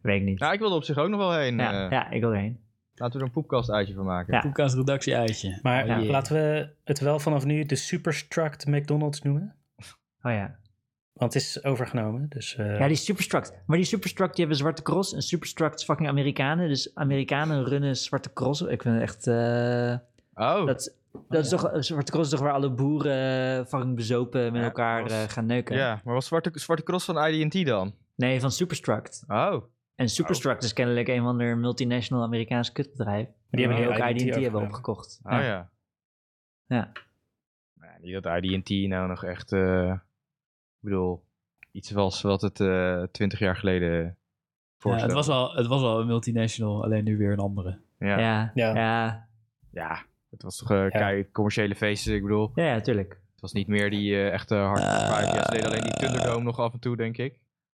Weet ik niet. Nou, ik wilde op zich ook nog wel heen. ja, eh. ja, ik wil erheen. Laten we er een poepkast uitje van maken. Ja. Poepkast redactie uitje. Maar Oh, yeah. laten we het wel vanaf nu de Superstruct McDonald's noemen. Oh ja. Want het is overgenomen, dus... eh, Ja, die Superstruct. Maar die Superstruct, die hebben Zwarte Cross. En Superstruct is fucking Amerikanen. Dus Amerikanen runnen Zwarte Cross. Ik vind het echt... eh, Oh, dat, dat is toch... Zwarte Cross is toch waar alle boeren eh, fucking bezopen met Ja, elkaar was- eh, gaan neuken? ja. Maar was Zwarte, Zwarte Cross van ID&T dan? Nee, van Superstruct. Oh. En Superstruct is kennelijk een van de multinational Amerikaans kutbedrijf. Die hebben nu Oh, ook IDT IDT hebben opgekocht. Oh ja. Ja. Nou, niet dat ID&T nou nog echt... eh, ik bedoel, iets was wat het eh, twintig jaar geleden Ja, voorstelde. het, was al, het was al een multinational, alleen nu weer een andere. Ja. Ja, Ja. ja. Ja. Ja. het was toch uh, kei commerciële feesten, ik bedoel. Ja, ja, tuurlijk. Het was niet meer die eh, echte hard vibe. Ja, ze deden alleen die Thunderdome nog af en toe, denk ik.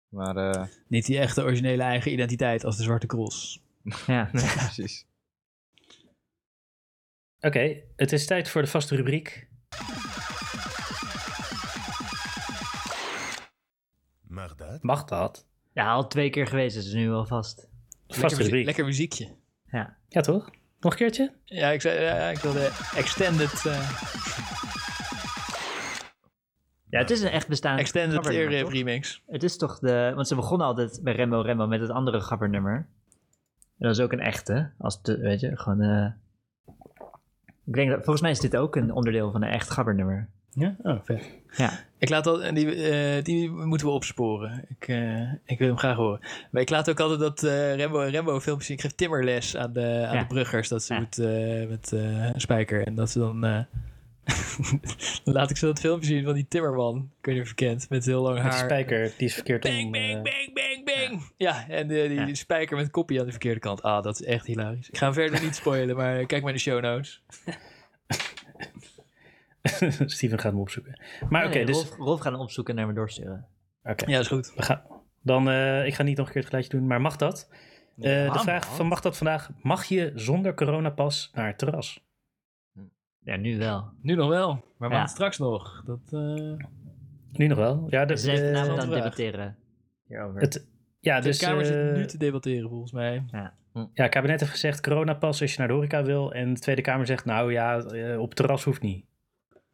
Maar, eh, Niet die echte originele eigen identiteit als de Zwarte Cross. Ja. (laughs) nee, precies. Oké, het is tijd voor de vaste rubriek. Mag dat? Mag dat? ja, al twee keer geweest, dus nu al vast. Vaste Lekker, rubriek. lekker muziekje. Ja. Ja, toch? Nog een keertje? Ja, ik, zei, ja, ik wilde extended, eh, Ja, het is een echt bestaand extended ear remix. Het is toch de... Want ze begonnen altijd bij Rembo Rembo met het andere gabbernummer. En dat is ook een echte. Als de, weet je, gewoon... eh ik denk dat, volgens mij is dit ook een onderdeel van een echt gabbernummer. Ja? Oh, vet. Ja. Ik laat al, en die, eh, die moeten we opsporen. Ik, eh, ik wil hem graag horen. Maar ik laat ook altijd dat eh Rembo en Rembo filmpjes zien. Ik geef timmerles aan de, aan Ja. de bruggers. Dat ze Ja. moet met een spijker. En dat ze dan... dan (laughs) laat ik ze dat filmpje zien van die timmerman. Ik weet niet of je kent. Met heel lang haar. die spijker, die is verkeerd Bang, om. bang, bang, bang, bang. Ja, en eh, die Ja. spijker met koppie aan de verkeerde kant. Ah, dat is echt hilarisch. Ik ga hem verder niet spoilen, maar kijk maar in de show notes. (laughs) (laughs) Steven gaat hem opzoeken. Maar oké, Nee, dus... Rolf, Rolf gaat hem opzoeken en naar me doorsturen. Oké, Ja, is goed. we gaan... Dan, eh, ik ga niet nog een keer het geluidje doen, maar mag dat? Eh, Ja, de vraag man. van mag dat vandaag, mag je zonder coronapas naar het terras? Ja, nu wel. Nu nog wel, maar Ja. straks nog. Dat, eh, Nu nog wel? Ja, de, Ze zijn de- vanavond aan het debatteren hierover. het, ja, de dus, Kamer zit nu te debatteren, volgens mij. ja. ja, het kabinet heeft gezegd coronapas als je naar de horeca wil. En de Tweede Kamer zegt, nou ja, op het terras hoeft niet.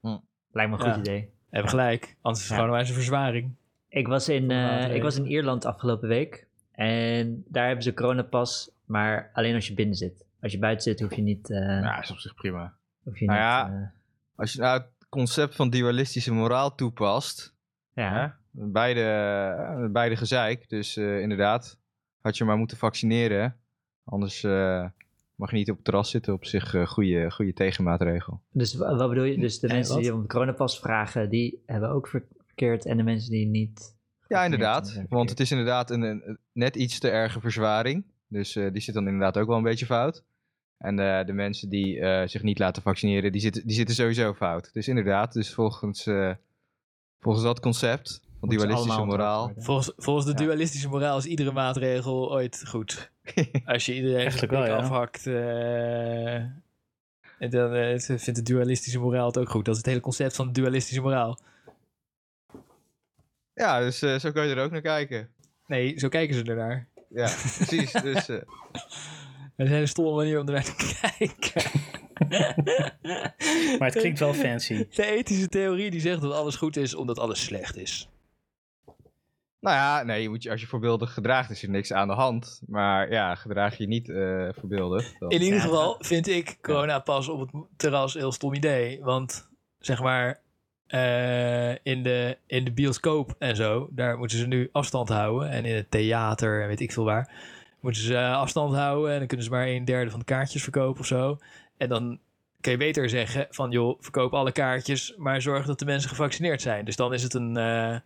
Lijkt me een goed Ja. idee. Hebben gelijk, anders is het Ja. gewoon een verzwaring. Ik was, in, eh, ik was in Ierland afgelopen week. En daar hebben ze coronapas, maar alleen als je binnen zit. Als je buiten zit, hoef je niet... eh, Ja, is op zich prima. hoef je Nou niet ja, eh, Als je nou het concept van dualistische moraal toepast, ja. hè, beide, beide gezeik, dus eh, inderdaad, had je maar moeten vaccineren. Anders eh, mag je niet op het terras zitten, op zich eh goede, goede tegenmaatregel. Dus wa- wat bedoel je? Dus de En mensen wat? die om de coronapas vragen, die hebben ook ver- verkeerd. En de mensen die niet... Ja, inderdaad. Want het is inderdaad een, een net iets te erge verzwaring. Dus eh, die zit dan inderdaad ook wel een beetje fout. En eh, de mensen die eh, zich niet laten vaccineren, die zitten, die zitten sowieso fout. Dus inderdaad, dus volgens, eh, volgens dat concept van dualistische moraal. Volgens, volgens de Ja. dualistische moraal is iedere maatregel ooit goed. (laughs) Als je iedereen zijn wel, ja. afhakt, eh, en dan eh, vindt de dualistische moraal het ook goed. Dat is het hele concept van de dualistische moraal. Ja, dus eh, zo kan je er ook naar kijken. Nee, zo kijken ze ernaar. Ja, precies. (laughs) Dus, eh, Dat is een hele stomme manier om ernaar te kijken. (laughs) Maar het klinkt wel fancy. De ethische theorie die zegt dat alles goed is omdat alles slecht is. Nou ja, nee, je moet je, als je voorbeeldig gedraagt is er niks aan de hand. Maar ja, gedraag je niet eh voorbeeldig. Dan... In ieder geval vind ik corona pas op het terras een heel stom idee. Want zeg maar, eh, in, de, in de bioscoop en zo, daar moeten ze nu afstand houden. En in het theater en weet ik veel waar, moeten ze eh, afstand houden. En dan kunnen ze maar een derde van de kaartjes verkopen of zo. En dan kun je beter zeggen van, joh, verkoop alle kaartjes, maar zorg dat de mensen gevaccineerd zijn. Dus dan is het een... eh,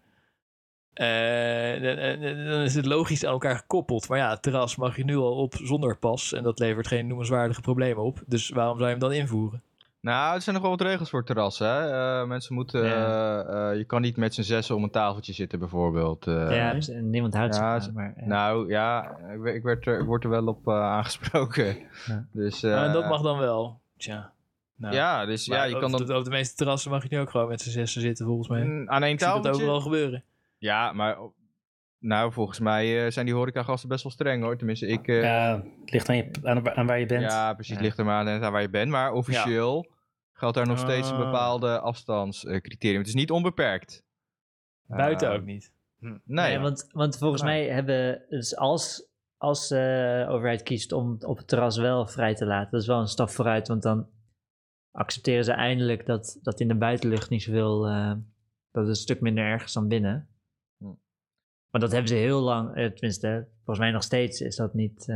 eh, dan- dan dan is het logisch aan elkaar gekoppeld. Maar ja, het terras mag je nu al op zonder pas. En dat levert geen noemenswaardige problemen op. Dus waarom zou je hem dan invoeren? Nou, er zijn nog wel wat regels voor terrassen. Hè? Eh, mensen moeten... Ja. eh, eh, je kan niet met z'n zessen om een tafeltje zitten bijvoorbeeld. eh. ja, dus, en niemand houdt zich Ja, aan, maar, ja. Nou ja, ik, werd- ik, werd er, ik word er wel op eh, (laughs) aangesproken. Ja. Dus, eh, Maar Ah, dat mag dan wel. Tja. Nou, Ja, dus maar ja, je kan de, dan op de meeste terrassen mag je nu ook gewoon met z'n zessen zitten, volgens mij. aan één zie dat tafeltje. overal gebeuren. Ja, maar nou, volgens mij eh, zijn die horecagasten best wel streng hoor. Tenminste, ik... eh, ja, Ja, het ligt aan, je, aan, aan waar je bent. precies. Ja. Ligt er maar aan waar je bent. Maar officieel geldt daar nog steeds een Ah. bepaalde afstandscriterium. Het is niet onbeperkt. Buiten Eh, ook niet. Nee, Nee, want, want volgens Nou. mij hebben, dus als, als de overheid kiest om op het terras wel vrij te laten, dat is wel een stap vooruit, want dan accepteren ze eindelijk dat, dat in de buitenlucht niet zoveel, eh, dat het een stuk minder erg is dan binnen. Maar dat hebben ze heel lang, eh, tenminste, volgens mij nog steeds is dat niet. eh,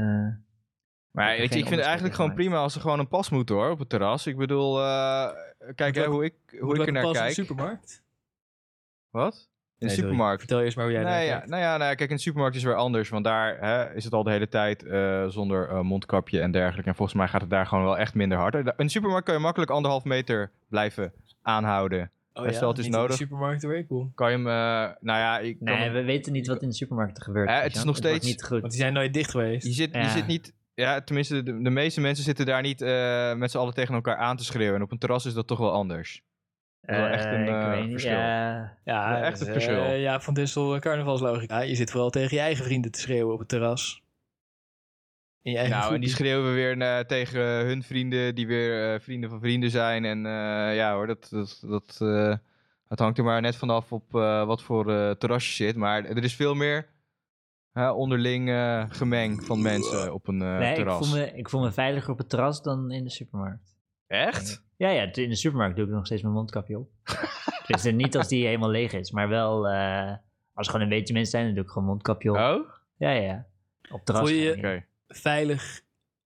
Maar weet je, ik vind het eigenlijk gewoon prima als er gewoon een pas moet hoor, op het terras. Ik bedoel, eh, kijk hè, hoe ik, hoe ik er naar pas in de kijk. supermarkt? Wat? In de Nee, supermarkt. Vertel eerst maar hoe jij Nee, daar ja, kijkt. nou ja, nou ja, kijk, in de supermarkt is het weer anders. Want daar hè, is het al de hele tijd eh, zonder eh, mondkapje en dergelijke. En volgens mij gaat het daar gewoon wel echt minder hard. In de supermarkt kan je makkelijk anderhalf meter blijven aanhouden. Oh het is niet in nodig. de supermarkt ik kom. Kan je hem, eh, nou ja, ik kan Nee, hem- we weten niet wat in de supermarkten gebeurt. Eh, het is nog steeds- niet goed. Want die zijn nooit dicht geweest. je, zit, je Ja. zit niet, ja, tenminste, de, de meeste mensen zitten daar niet eh, met z'n allen tegen elkaar aan te schreeuwen. En op een terras is dat toch wel anders. is wel echt een, ik weet niet, verschil. Ja, Ja, echt dat een is, verschil. eh, ja, van Dissel carnavalslogica. Je zit vooral tegen je eigen vrienden te schreeuwen op het terras. In je eigen Nou, en die schreeuwen weer eh, tegen hun vrienden die weer eh, vrienden van vrienden zijn. En eh, ja hoor, dat, dat, dat, eh, het hangt er maar net vanaf op eh, wat voor eh terras je zit. Maar er is veel meer hè, onderling eh, gemeng van mensen op een eh, nee, ik terras. voel, me, ik voel me veiliger op het terras dan in de supermarkt. Echt? Ja, ja, in de supermarkt doe ik nog steeds mijn mondkapje op. (laughs) dus niet als die helemaal leeg is, maar wel eh, als er gewoon een beetje mensen zijn, dan doe ik gewoon mondkapje op. Oh? Ja, ja. Op terras. Voel je je-. Veilig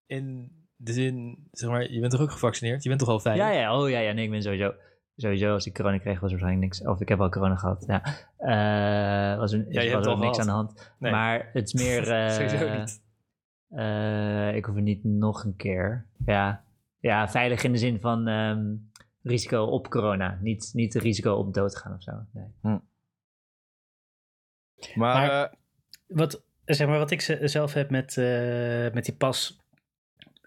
in de zin, zeg maar, je bent toch ook gevaccineerd? Je bent toch al veilig? Ja, ja, oh ja, ja, nee, ik ben sowieso, sowieso als ik corona kreeg was er waarschijnlijk niks, of ik heb al corona gehad, ja. Eh was er, Ja, je was hebt er al niks gehad. aan de hand. Nee. Maar het is meer, (laughs) eh, Sowieso niet. eh, ik hoef het niet nog een keer. Ja, ja veilig in de zin van ehm, risico op corona, niet, niet risico op dood gaan of zo. Nee. Maar, Maar- Wat, zeg maar, wat ik ze- zelf heb met, eh, met die pas.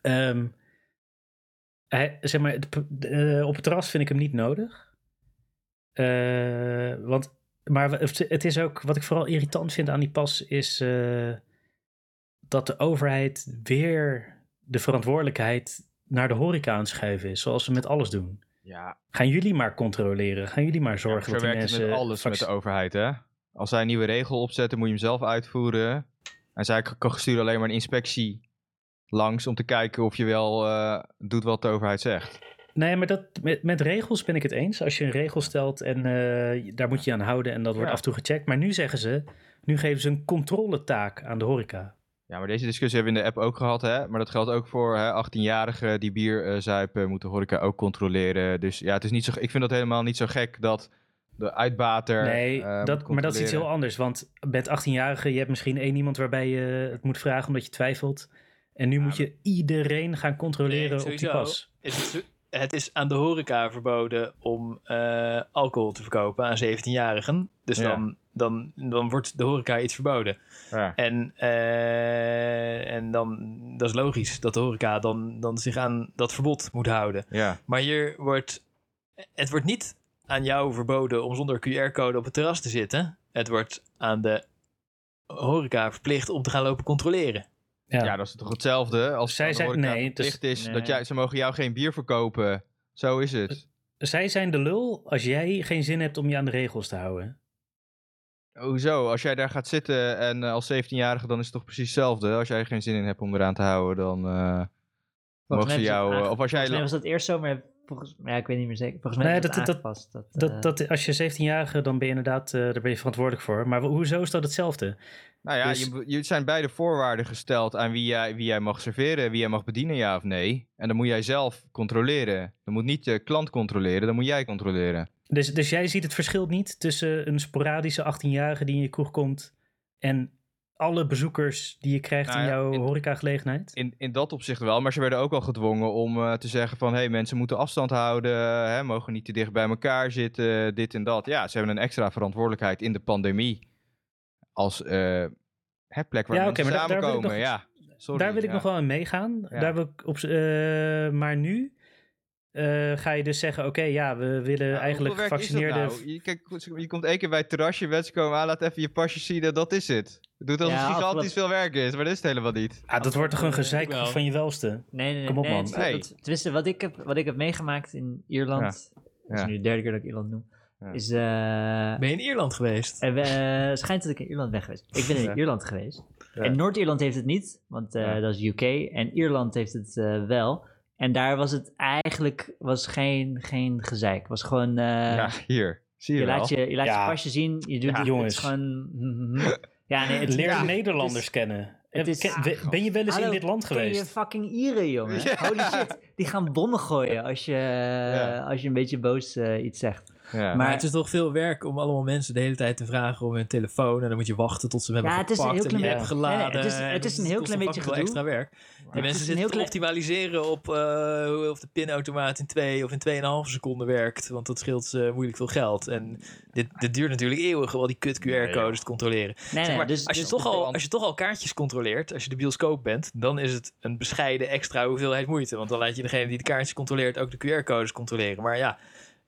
ehm, hij, zeg maar, de p- de, eh, op het terras vind ik hem niet nodig. Eh, want, maar het is ook, wat ik vooral irritant vind aan die pas, is dat de overheid weer de verantwoordelijkheid naar de horeca aan het schuiven is, zoals we met alles doen. ja, Gaan jullie maar controleren, gaan jullie maar Ja, zorgen zo dat die mensen... met alles met de overheid, hè? Als zij een nieuwe regel opzetten, moet je hem zelf uitvoeren. En zij k- kan sturen alleen maar een inspectie langs om te kijken of je wel eh, doet wat de overheid zegt. Nee, maar dat, met, met regels ben ik het eens. Als je een regel stelt en eh, daar moet je aan houden en dat wordt Ja. af en toe gecheckt. Maar nu zeggen ze, nu geven ze een controletaak aan de horeca. Ja, maar deze discussie hebben we in de app ook gehad, hè? Maar dat geldt ook voor hè, 18-jarigen die bier eh, zuipen, moet de horeca ook controleren. Dus ja, het is niet zo, ik vind dat helemaal niet zo gek dat de uitbater. nee, eh, dat, maar dat is iets heel anders. Want met 18-jarigen, je hebt misschien één iemand waarbij je het moet vragen omdat je twijfelt. En nu moet je iedereen gaan controleren Nee, op die pas. Is het, is aan de horeca verboden om eh, alcohol te verkopen aan 17-jarigen. Dus Ja. dan, dan, dan wordt de horeca iets verboden. Ja. En, eh, en dan, dat is logisch dat de horeca dan, dan zich aan dat verbod moet houden. ja. Maar hier wordt, het wordt niet aan jou verboden om zonder QR-code op het terras te zitten. Het wordt aan de horeca verplicht om te gaan lopen controleren. Ja. Ja, dat is toch hetzelfde als Zij zijn- nee, verplicht is nee. dat jij, ze mogen jou geen bier verkopen. Zo is het. Zij zijn de lul als jij geen zin hebt om je aan de regels te houden. Hoezo? Als jij daar gaat zitten en eh, als 17-jarige, dan is het toch precies hetzelfde. Als jij er geen zin in hebt om eraan te houden, dan eh mogen ze jou... eh, of als jij... Was dat eerst zo, maar volgens ja, ik weet niet meer zeker. Volgens mij Nee, dat- dat- aangepast. Dat, Dat, eh, dat, als je 17-jarige, dan ben je inderdaad, eh, daar ben je verantwoordelijk voor. Maar hoezo is dat hetzelfde? Nou ja, Dus- je, je zijn beide voorwaarden gesteld aan wie jij, wie jij mag serveren, wie jij mag bedienen, ja of nee. En dan moet jij zelf controleren. Dan moet niet de klant controleren, dan moet jij controleren. Dus, dus jij ziet het verschil niet tussen een sporadische 18-jarige die in je kroeg komt en alle bezoekers die je krijgt Nou in jouw in- horecagelegenheid? In, in dat opzicht wel, maar ze werden ook al gedwongen om eh, te zeggen van... hé, hey, mensen moeten afstand houden, hè, mogen niet te dicht bij elkaar zitten, dit en dat. Ja, ze hebben een extra verantwoordelijkheid in de pandemie als hè, plek waar Ja, mensen maar daar- daar wil ik samenkomen. nog- ja, sorry. Daar wil ik nog wel in meegaan. Daar wil ik op, eh, maar nu eh, ga je dus zeggen, oké, ja, we willen Ja, eigenlijk hoeveel werk is dat gevaccineerde... nou? Je, kijk, je komt één keer bij het terrasje, mensen komen aan, laat even je pasje zien en dat is het. Het doet alsof Ja, het gigantisch afgelopen- veel werk is, maar dat is het helemaal niet. Ah, dat wordt toch een gezeik wel. van je welste? Nee, nee, nee. Kom op, nee, man. het- Nee. dat- tenminste, wat ik, heb, wat ik heb meegemaakt in Ierland, dat is nu de derde keer dat ik Ierland noem, Ja. is... eh, Ben je in Ierland geweest? we- eh, schijnt dat ik in Ierland ben geweest. Ik ben in Ja. Ierland geweest. Ja. En Noord-Ierland heeft het niet, want eh, Ja. dat is UK. En Ierland heeft het eh, wel. En daar was het eigenlijk was geen, geen gezeik. was gewoon... eh, ja, hier. Zie je, je, wel. laat je, je laat Ja. je pasje zien. Je doet Ja, het, jongens. Het is gewoon... ja, nee, het Leer ja, Nederlanders het is- kennen. het is- Ken- we- ben je wel eens Hallo, in dit land ken je geweest? fucking Ieren, jongen. Ja. Holy shit. Die gaan bommen gooien als je, Ja. als je een beetje boos eh, iets zegt. Ja. Maar- Maar het is toch veel werk om allemaal mensen de hele tijd te vragen om hun telefoon. En dan moet je wachten tot ze hem Ja, hebben het is een gepakt heel en die klein hebben beetje- geladen. Nee, nee, het is- het een heel klein beetje extra werk. Die mensen zitten heel te klein- optimaliseren op uh, of de pinautomaat in 2 of in 2,5 seconden werkt. Want dat scheelt ze moeilijk veel geld. En dit, dit duurt natuurlijk eeuwig om al die kut QR-codes te controleren. Nee, Zeg maar, dus, als, je dus- toch al, als je toch al kaartjes controleert, als je de bioscoop bent, dan is het een bescheiden extra hoeveelheid moeite. Want dan laat je degene die de kaartjes controleert ook de QR-codes controleren. Maar ja,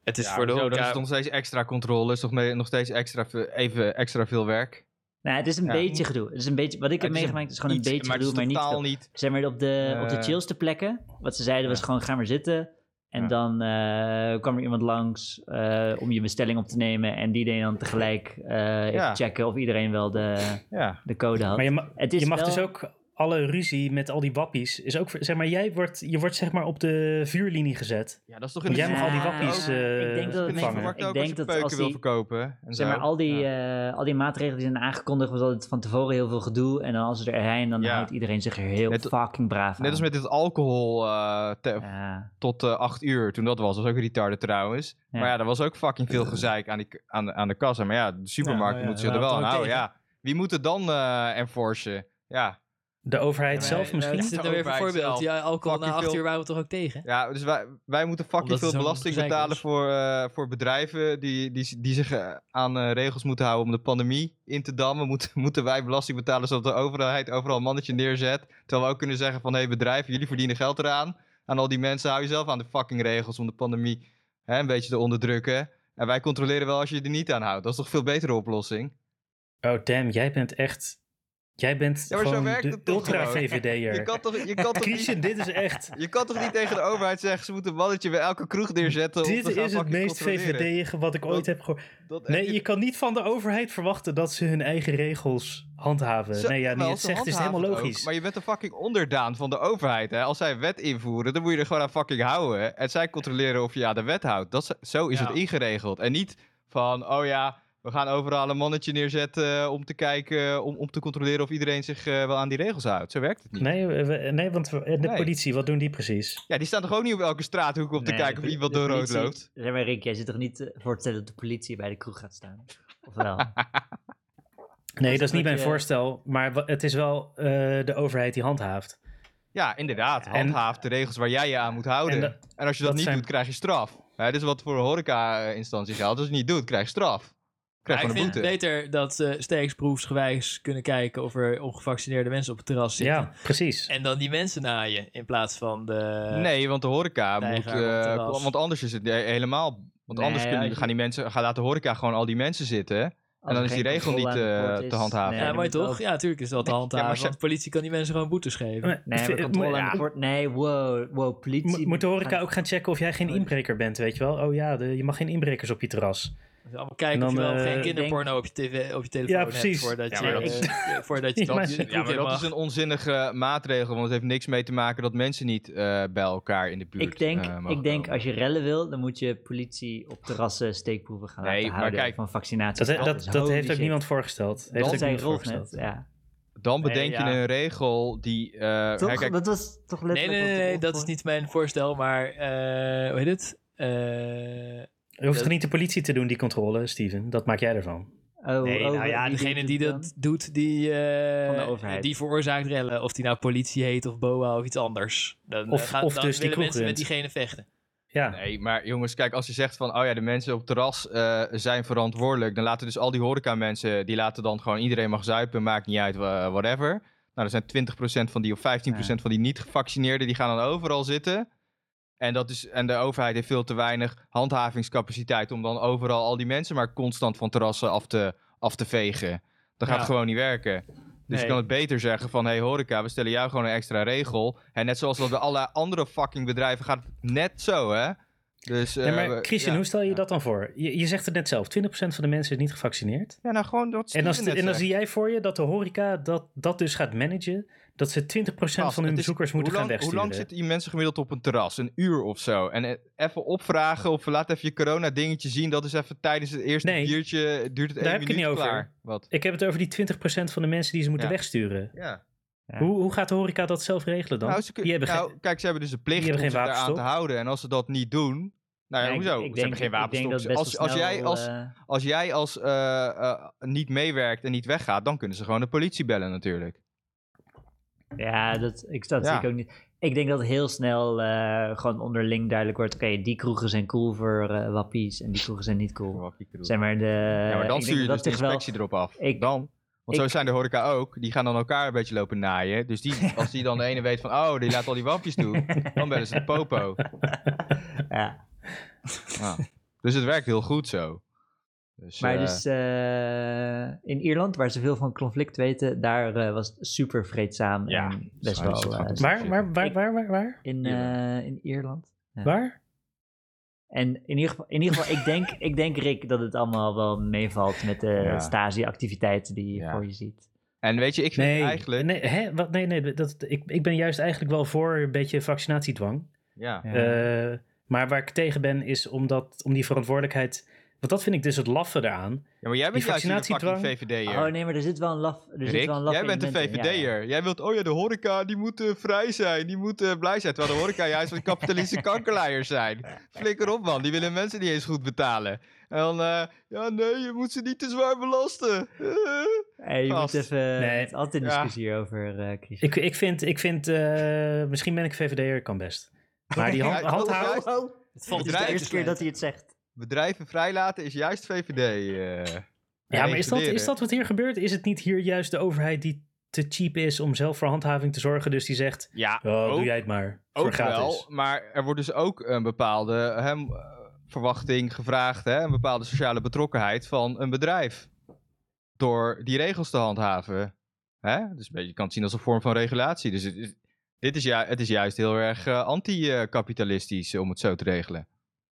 het is Ja, voor de is nog steeds extra controle, is toch mee- nog steeds extra, ve- even extra veel werk. Nou, het is een Ja. beetje gedoe. Het is een beetje, wat ik heb Het is meegemaakt is gewoon Iets, een beetje maar het gedoe, is maar niet totaal veel. niet. Zeg maar op de, op de chillste plekken. Wat ze zeiden was gewoon ga maar zitten. En Ja. dan eh, kwam er iemand langs eh, om je bestelling op te nemen. En die deed dan tegelijk eh, even Ja. checken of iedereen wel de, Ja. de code had. Maar je, ma- het is je mag wel- dus ook alle ruzie met al die wappies. Is ook, zeg maar, jij wordt, je wordt zeg maar op de vuurlinie gezet. ja, dat is toch Want jij mag al die wappies eh, Ik denk dat het in vangen. Ik denk als je dat als peuken wil die- verkopen. En Zeg maar, al die, Ja. eh, al die maatregelen die zijn aangekondigd, was altijd van tevoren heel veel gedoe. En dan als ze er zijn, dan Ja. houdt iedereen zich er heel Net- fucking braaf aan. Net als met dit alcohol eh, te- Ja. tot eh 8 uur, toen dat was. Dat was ook retarded trouwens. Ja. Maar ja, er was ook fucking veel gezeik aan, die, aan, de- aan de kassa. Maar ja, de supermarkt nou ja, moet zich er we wel aan houden Ja. Wie moet het dan eh enforcen? Ja. De overheid Ja, zelf misschien? Wat is weer overheid voorbeeld? zelf. Ja, alcohol na Fucking 8 veel- uur waren we toch ook tegen? Ja, dus wij, wij moeten fucking Omdat veel belasting betalen voor, eh, voor bedrijven die, die, die zich eh, aan eh, regels moeten houden om de pandemie in te dammen. Moeten, (laughs) moeten wij belasting betalen zodat de overheid overal een mannetje neerzet. Terwijl we ook kunnen zeggen van, hé hey, bedrijven, jullie verdienen geld eraan. Aan al die mensen, hou jezelf aan de fucking regels om de pandemie hè, een beetje te onderdrukken. En wij controleren wel als je je er niet aan houdt. Dat is toch een veel betere oplossing? Oh damn, jij bent echt... Jij bent Ja, gewoon de gewoon? Je ultra-VVD'er. kan toch, je kan toch Christian, niet... dit is echt... (laughs) Je kan toch niet tegen de overheid zeggen, ze moeten een mannetje bij elke kroeg neerzetten Dit is het meest. VVD'ige wat ik ooit heb gehoord. Nee, je kan niet van de overheid verwachten dat ze hun eigen regels handhaven. Zo- nee, ja, wel, je het ze zegt is helemaal logisch. ook, maar je bent een fucking onderdaan van de overheid. Hè? Als zij een wet invoeren, dan moet je er gewoon aan fucking houden. En zij controleren of je aan de wet houdt. Dat zo is Ja. het ingeregeld. En niet van, oh ja, we gaan overal een mannetje neerzetten eh, om te kijken, om, om te controleren of iedereen zich eh, wel aan die regels houdt. Zo werkt het niet. Nee, we- nee, want de Nee. politie, wat doen die precies? Ja, die staan toch ook niet op elke straathoek om te kijken of iemand door rood loopt? Zeg maar, Rick, jij zit toch niet eh, voor te stellen dat de politie bij de kroeg gaat staan? Of wel? (laughs) Nee, dat is niet mijn je- voorstel, maar het is wel eh, de overheid die handhaaft. Ja, inderdaad. En- Handhaaf de regels waar jij je aan moet houden. En als je dat, dat niet zijn- doet, krijg je straf. Hè, dit is wat voor een horeca-instantie geldt. Als je het niet doet, krijg je straf. Krijg Ja, ik vind boete. het beter dat ze steeksproefsgewijs kunnen kijken of er ongevaccineerde mensen op het terras zitten. Ja, precies. En dan die mensen naaien in plaats van de... Nee, want de horeca Nee, moet... maar eh, terras. want anders is het he- helemaal... Want Nee, anders ja, kunnen, gaan die mensen... Gaat laat de horeca gewoon al die mensen zitten. En dan is die regel niet, eh, te handhaven. Ja, dan mooi moet toch? ook- Ja, natuurlijk is dat te Nee, handhaven. ja, maar ze- want de politie kan die mensen gewoon boetes geven. Maar- Nee, maar v- controle moet- aan de poort. Nee, wow, wow, politie. Mo- Moet de horeca gaan- ook gaan checken of jij geen inbreker bent, weet je wel? Oh ja, de, je mag geen inbrekers op je terras. Dus allemaal kijken En of je wel eh, geen denk- kinderporno op je, tv, op je telefoon Ja, hebt. precies. Voordat Ja, je, dat is- eh, (laughs) voordat je de Ja, maar dat mag. is een onzinnige maatregel, want het heeft niks mee te maken dat mensen niet eh, bij elkaar in de buurt Ik denk, eh, mogen ik denk komen. als je rellen wil, dan moet je politie op terrassen steekproeven gaan Nee, laten maar houden kijk, van vaccinatie. Dat, dat, dat heeft ook niemand voorgesteld. Heeft Dat net, voorgesteld. ja. Dan Nee, bedenk ja. je een regel die... eh, Toch? hè, kijk, dat was toch letterlijk... nee, nee, nee, dat is niet mijn voorstel, maar eh, hoe heet het? Eh, Je hoeft toch niet de politie te doen, die controle, Steven? Dat maak jij ervan. Oh, nee, oh, nou ja, degene die dat dan? doet, die, eh, Van de overheid. die veroorzaakt rellen. Of die nou politie heet of BOA of iets anders. Dan, Of- eh, gaan, of dan dus die mensen met diegene vechten. Ja, Nee, maar jongens, kijk, als je zegt van, oh ja, de mensen op het terras eh, zijn verantwoordelijk, dan laten dus al die horeca-mensen, die laten dan gewoon iedereen mag zuipen, maakt niet uit, whatever. Nou, er zijn 20% van die of 15% van die niet-gevaccineerden, die gaan dan overal zitten. En, dat is, en de overheid heeft veel te weinig handhavingscapaciteit om dan overal al die mensen maar constant van terrassen af te, af te vegen. Dat gaat Ja. gewoon niet werken. Dus Nee. je kan het beter zeggen van, hey horeca, we stellen jou gewoon een extra regel. En net zoals dat bij alle andere fucking bedrijven gaat het net zo, hè? Dus, Nee, eh, maar we- Christian, ja. hoe stel je Ja. dat dan voor? Je, je zegt het net zelf, 20% van de mensen is niet gevaccineerd. Ja, nou gewoon dat En net en dan zie jij voor je dat de horeca dat, dat dus gaat managen. Dat ze 20% Gast, van hun bezoekers moeten gaan wegsturen. Hoe lang zitten die mensen gemiddeld op een terras? Een uur of zo. En eh, even opvragen of laat even je corona dingetje zien. Dat is even tijdens het eerste Nee, biertje, duurt het daar één heb ik het minuut niet over. Wat? Ik heb het over die 20% van de mensen die ze moeten Ja. wegsturen. Ja. Ja. Hoe, hoe gaat de horeca dat zelf regelen dan? Nou, ze kun- die hebben nou, geen- kijk, ze hebben dus de plicht om zich daaraan te houden. En als ze dat niet doen... Nou ja, ik- hoezo? ik ze denk- hebben geen ik best Als, wel als, jij als, eh, als jij als eh, eh, niet meewerkt en niet weggaat... dan kunnen ze gewoon de politie bellen natuurlijk. Ja, dat, ik, dat Ja. zie ik ook niet. Ik denk dat heel snel eh, gewoon onderling duidelijk wordt... Oké, die kroegen zijn cool voor eh, wappies en die kroegen zijn niet cool. Zeg maar de... Ja, maar dan stuur je dat dus de wel- inspectie erop af. Ik- dan. Want zo zijn de horeca ook. Die gaan dan elkaar een beetje lopen naaien. Dus die, (laughs) als die dan de ene weet van... Oh, die laat al die wapjes doen. dan bellen ze de popo. (laughs) Ja, Ja. Dus het werkt heel goed zo. Dus, maar eh, dus eh, in Ierland, waar ze veel van conflict weten... daar eh, was het super vreedzaam Ja, en best wel... Waar, waar, waar, waar, waar, waar? in, eh, in Ierland. Ja. Waar? En in ieder geval, in ieder geval ik, denk, (laughs) ik denk, Rick, dat het allemaal wel meevalt met de Ja. Stasi-activiteiten die je Ja. voor je ziet. En weet je, ik vind Nee, eigenlijk... nee, hè? Wat, nee, nee dat, ik, ik ben juist eigenlijk wel voor een beetje vaccinatiedwang. Ja. Ja. Eh, maar waar ik tegen ben, is omdat, om die verantwoordelijkheid... Want dat vind ik dus het laffe eraan. ja, maar jij bent juist een fucking VVD'er. Oh nee, maar er zit wel een laf. Er zit wel een laf jij bent een VVD'er. ja. Jij wilt, oh ja, de horeca, die moet eh, vrij zijn. Die moet eh, blij zijn. Terwijl de horeca juist van kapitalistische (laughs) kankerleiers zijn. Flikker op, man. Die willen mensen niet eens goed betalen. En dan, eh, ja, nee, je moet ze niet te zwaar belasten. Eh. (laughs) Hey, je moet even. Nee. Het altijd een Ja. discussie hierover, eh Chris. Ik, ik vind, ik vind eh, misschien ben ik VVD'er, kan best. Maar die hand, handhaven... Het valt is de eerste keer dat hij het zegt. Bedrijven vrijlaten is juist VVD. eh. Ja, maar is dat, is dat wat hier gebeurt? Is het niet hier juist de overheid die te cheap is om zelf voor handhaving te zorgen? Dus die zegt, Ja, oh, ook, doe jij het maar. Voor ook gratis. wel. Maar er wordt dus ook een bepaalde eh, verwachting gevraagd. Hè, een bepaalde sociale betrokkenheid van een bedrijf. Door die regels te handhaven. Hè? Dus een beetje, je kan het zien als een vorm van regulatie. Dus het is, dit is, ju- het is juist heel erg eh, anti-kapitalistisch om het zo te regelen.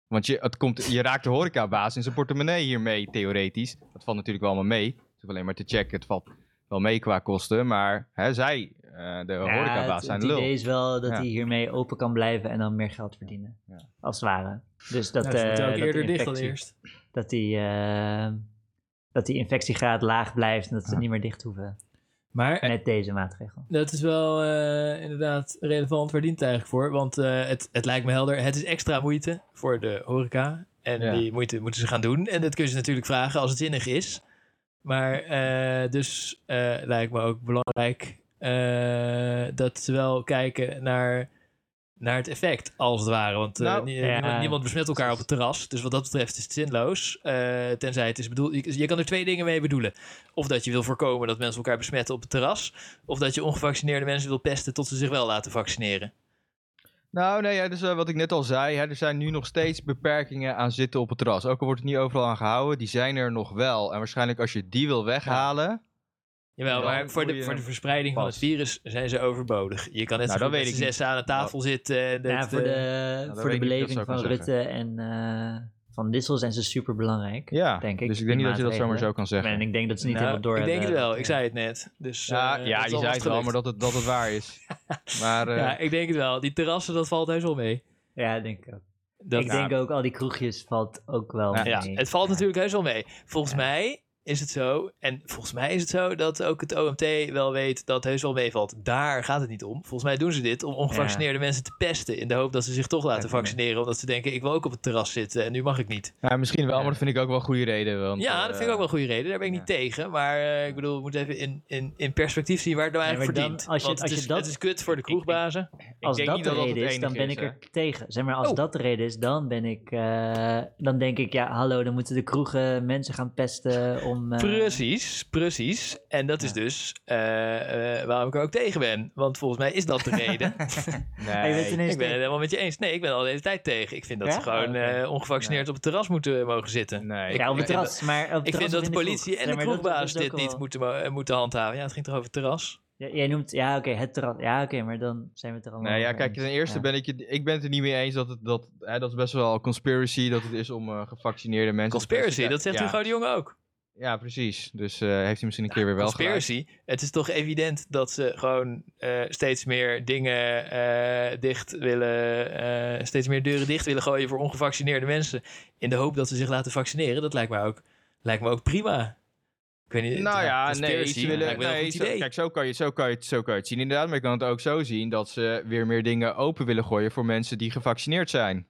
Want je, het komt, je raakt de horecabaas in zijn portemonnee hiermee, theoretisch. Dat valt natuurlijk wel allemaal mee. Het is alleen maar te checken. Het valt wel mee qua kosten. Maar hè, zij, eh, de horecabaas, het, zijn het lul. idee is wel dat Ja. hij hiermee open kan blijven en dan meer geld verdienen. Ja. Als het ware. Dus dat, Nou, eh, ook dat eerder de dicht dan eerst. Dat die, eh, dat die infectiegraad laag blijft en dat ze Ja. niet meer dicht hoeven. Maar Met deze maatregel. dat is wel eh, inderdaad relevant. Waar dient het eigenlijk voor? Want eh, het, het lijkt me helder. Het is extra moeite voor de horeca. En Ja. die moeite moeten ze gaan doen. En dat kun je ze natuurlijk vragen als het zinnig is. Maar eh, dus lijkt me ook belangrijk dat ze wel kijken naar, naar het effect, als het ware. Want eh, Nou, nie- ja. niemand, niemand besmet elkaar op het terras. Dus wat dat betreft is het zinloos. eh, tenzij het is bedoeld... Je, je kan er twee dingen mee bedoelen. Of dat je wil voorkomen dat mensen elkaar besmetten op het terras. Of dat je ongevaccineerde mensen wil pesten tot ze zich wel laten vaccineren. Nou, nee, ja, dus eh, wat ik net al zei, hè, er zijn nu nog steeds beperkingen aan zitten op het terras. Ook al wordt het niet overal aan gehouden, die zijn er nog wel. En waarschijnlijk als je die wil weghalen, Jawel, maar voor de, voor de verspreiding van het virus zijn ze overbodig. Je kan net Nou, zo goed met zessen aan de tafel zitten. En Ja, voor eh, de, dat voor de beleving van Rutte en eh, Van Dissel zijn ze super belangrijk. ja. denk ik, dus ik denk niet dat je dat zomaar zo kan zeggen. En ik denk dat ze niet nou, helemaal door ik denk het wel, ik eh, zei het net. Dus, ja, eh, ja je zei het wel, maar dat het, dat het waar is. (laughs) maar eh, Ja, ik denk het wel. Die terrassen, dat valt heus wel mee. Ja, denk ik ook. Dat, ik denk ook al die kroegjes valt ook wel Ja, mee. ja, het valt natuurlijk heus wel mee. Volgens Ja. mij is het zo, en volgens mij is het zo dat ook het OMT wel weet dat het heus wel meevalt. Daar gaat het niet om. Volgens mij doen ze dit om ongevaccineerde mensen te pesten. In de hoop dat ze zich toch laten vaccineren. Omdat ze denken, ik wil ook op het terras zitten en nu mag ik niet. ja, misschien wel, Ja. maar dat vind ik ook wel een goede reden. Want, ja, dat eh, vind ik ook wel een goede reden. Daar ben ik niet tegen. Maar eh, ik bedoel, we moeten even in, in, in perspectief zien waar het nou Ja, eigenlijk dan, verdient. als je- Want als het, je is, dat- het is kut voor de kroegbazen. Als denk dat niet de dat reden is, dan ben ik er tegen. Zeg maar, als Oh. dat de reden is, dan ben ik... eh, dan denk ik, ja, hallo, dan moeten de kroegen mensen gaan pesten om... eh, Precies, precies. En dat is dus eh, eh, waarom ik er ook tegen ben. Want volgens mij is dat de reden. (laughs) Je Nee. ik ben het helemaal met je eens. Nee, ik ben al de hele tijd tegen. Ik vind dat Ja? ze gewoon Oh, eh, ongevaccineerd op het terras moeten mogen zitten. Nee, Ja, op het ik- terras, maar op het Ik vind dat de politie en de kroegbaas dit niet wel- moeten, mo- moeten handhaven. Ja, het ging toch over het terras? Ja, jij noemt, ja, oké, het terras. Ja, oké, maar dan zijn we het er allemaal Nee, ja, kijk, ten eerste Ja. ben ik, het- ik ben het er niet mee eens dat het, dat, hè, dat is best wel conspiracy, dat het is om eh, gevaccineerde mensen... Conspiracy, dat zegt ja, Hugo de Jonge ook. Ja, precies. Dus eh, heeft hij misschien een keer weer wel. Conspiracy. Het is toch evident dat ze gewoon eh, steeds meer dingen eh, dicht willen, steeds meer deuren dicht willen gooien voor ongevaccineerde mensen. In de hoop dat ze zich laten vaccineren. Dat lijkt me ook, lijkt me ook prima. Ik weet niet. Nou ja, nee, ze willen, nee zo- kijk, zo kan, je, zo, kan je, het- zo kan je het zien inderdaad. Maar je kan het ook zo zien dat ze weer meer dingen open willen gooien voor mensen die gevaccineerd zijn.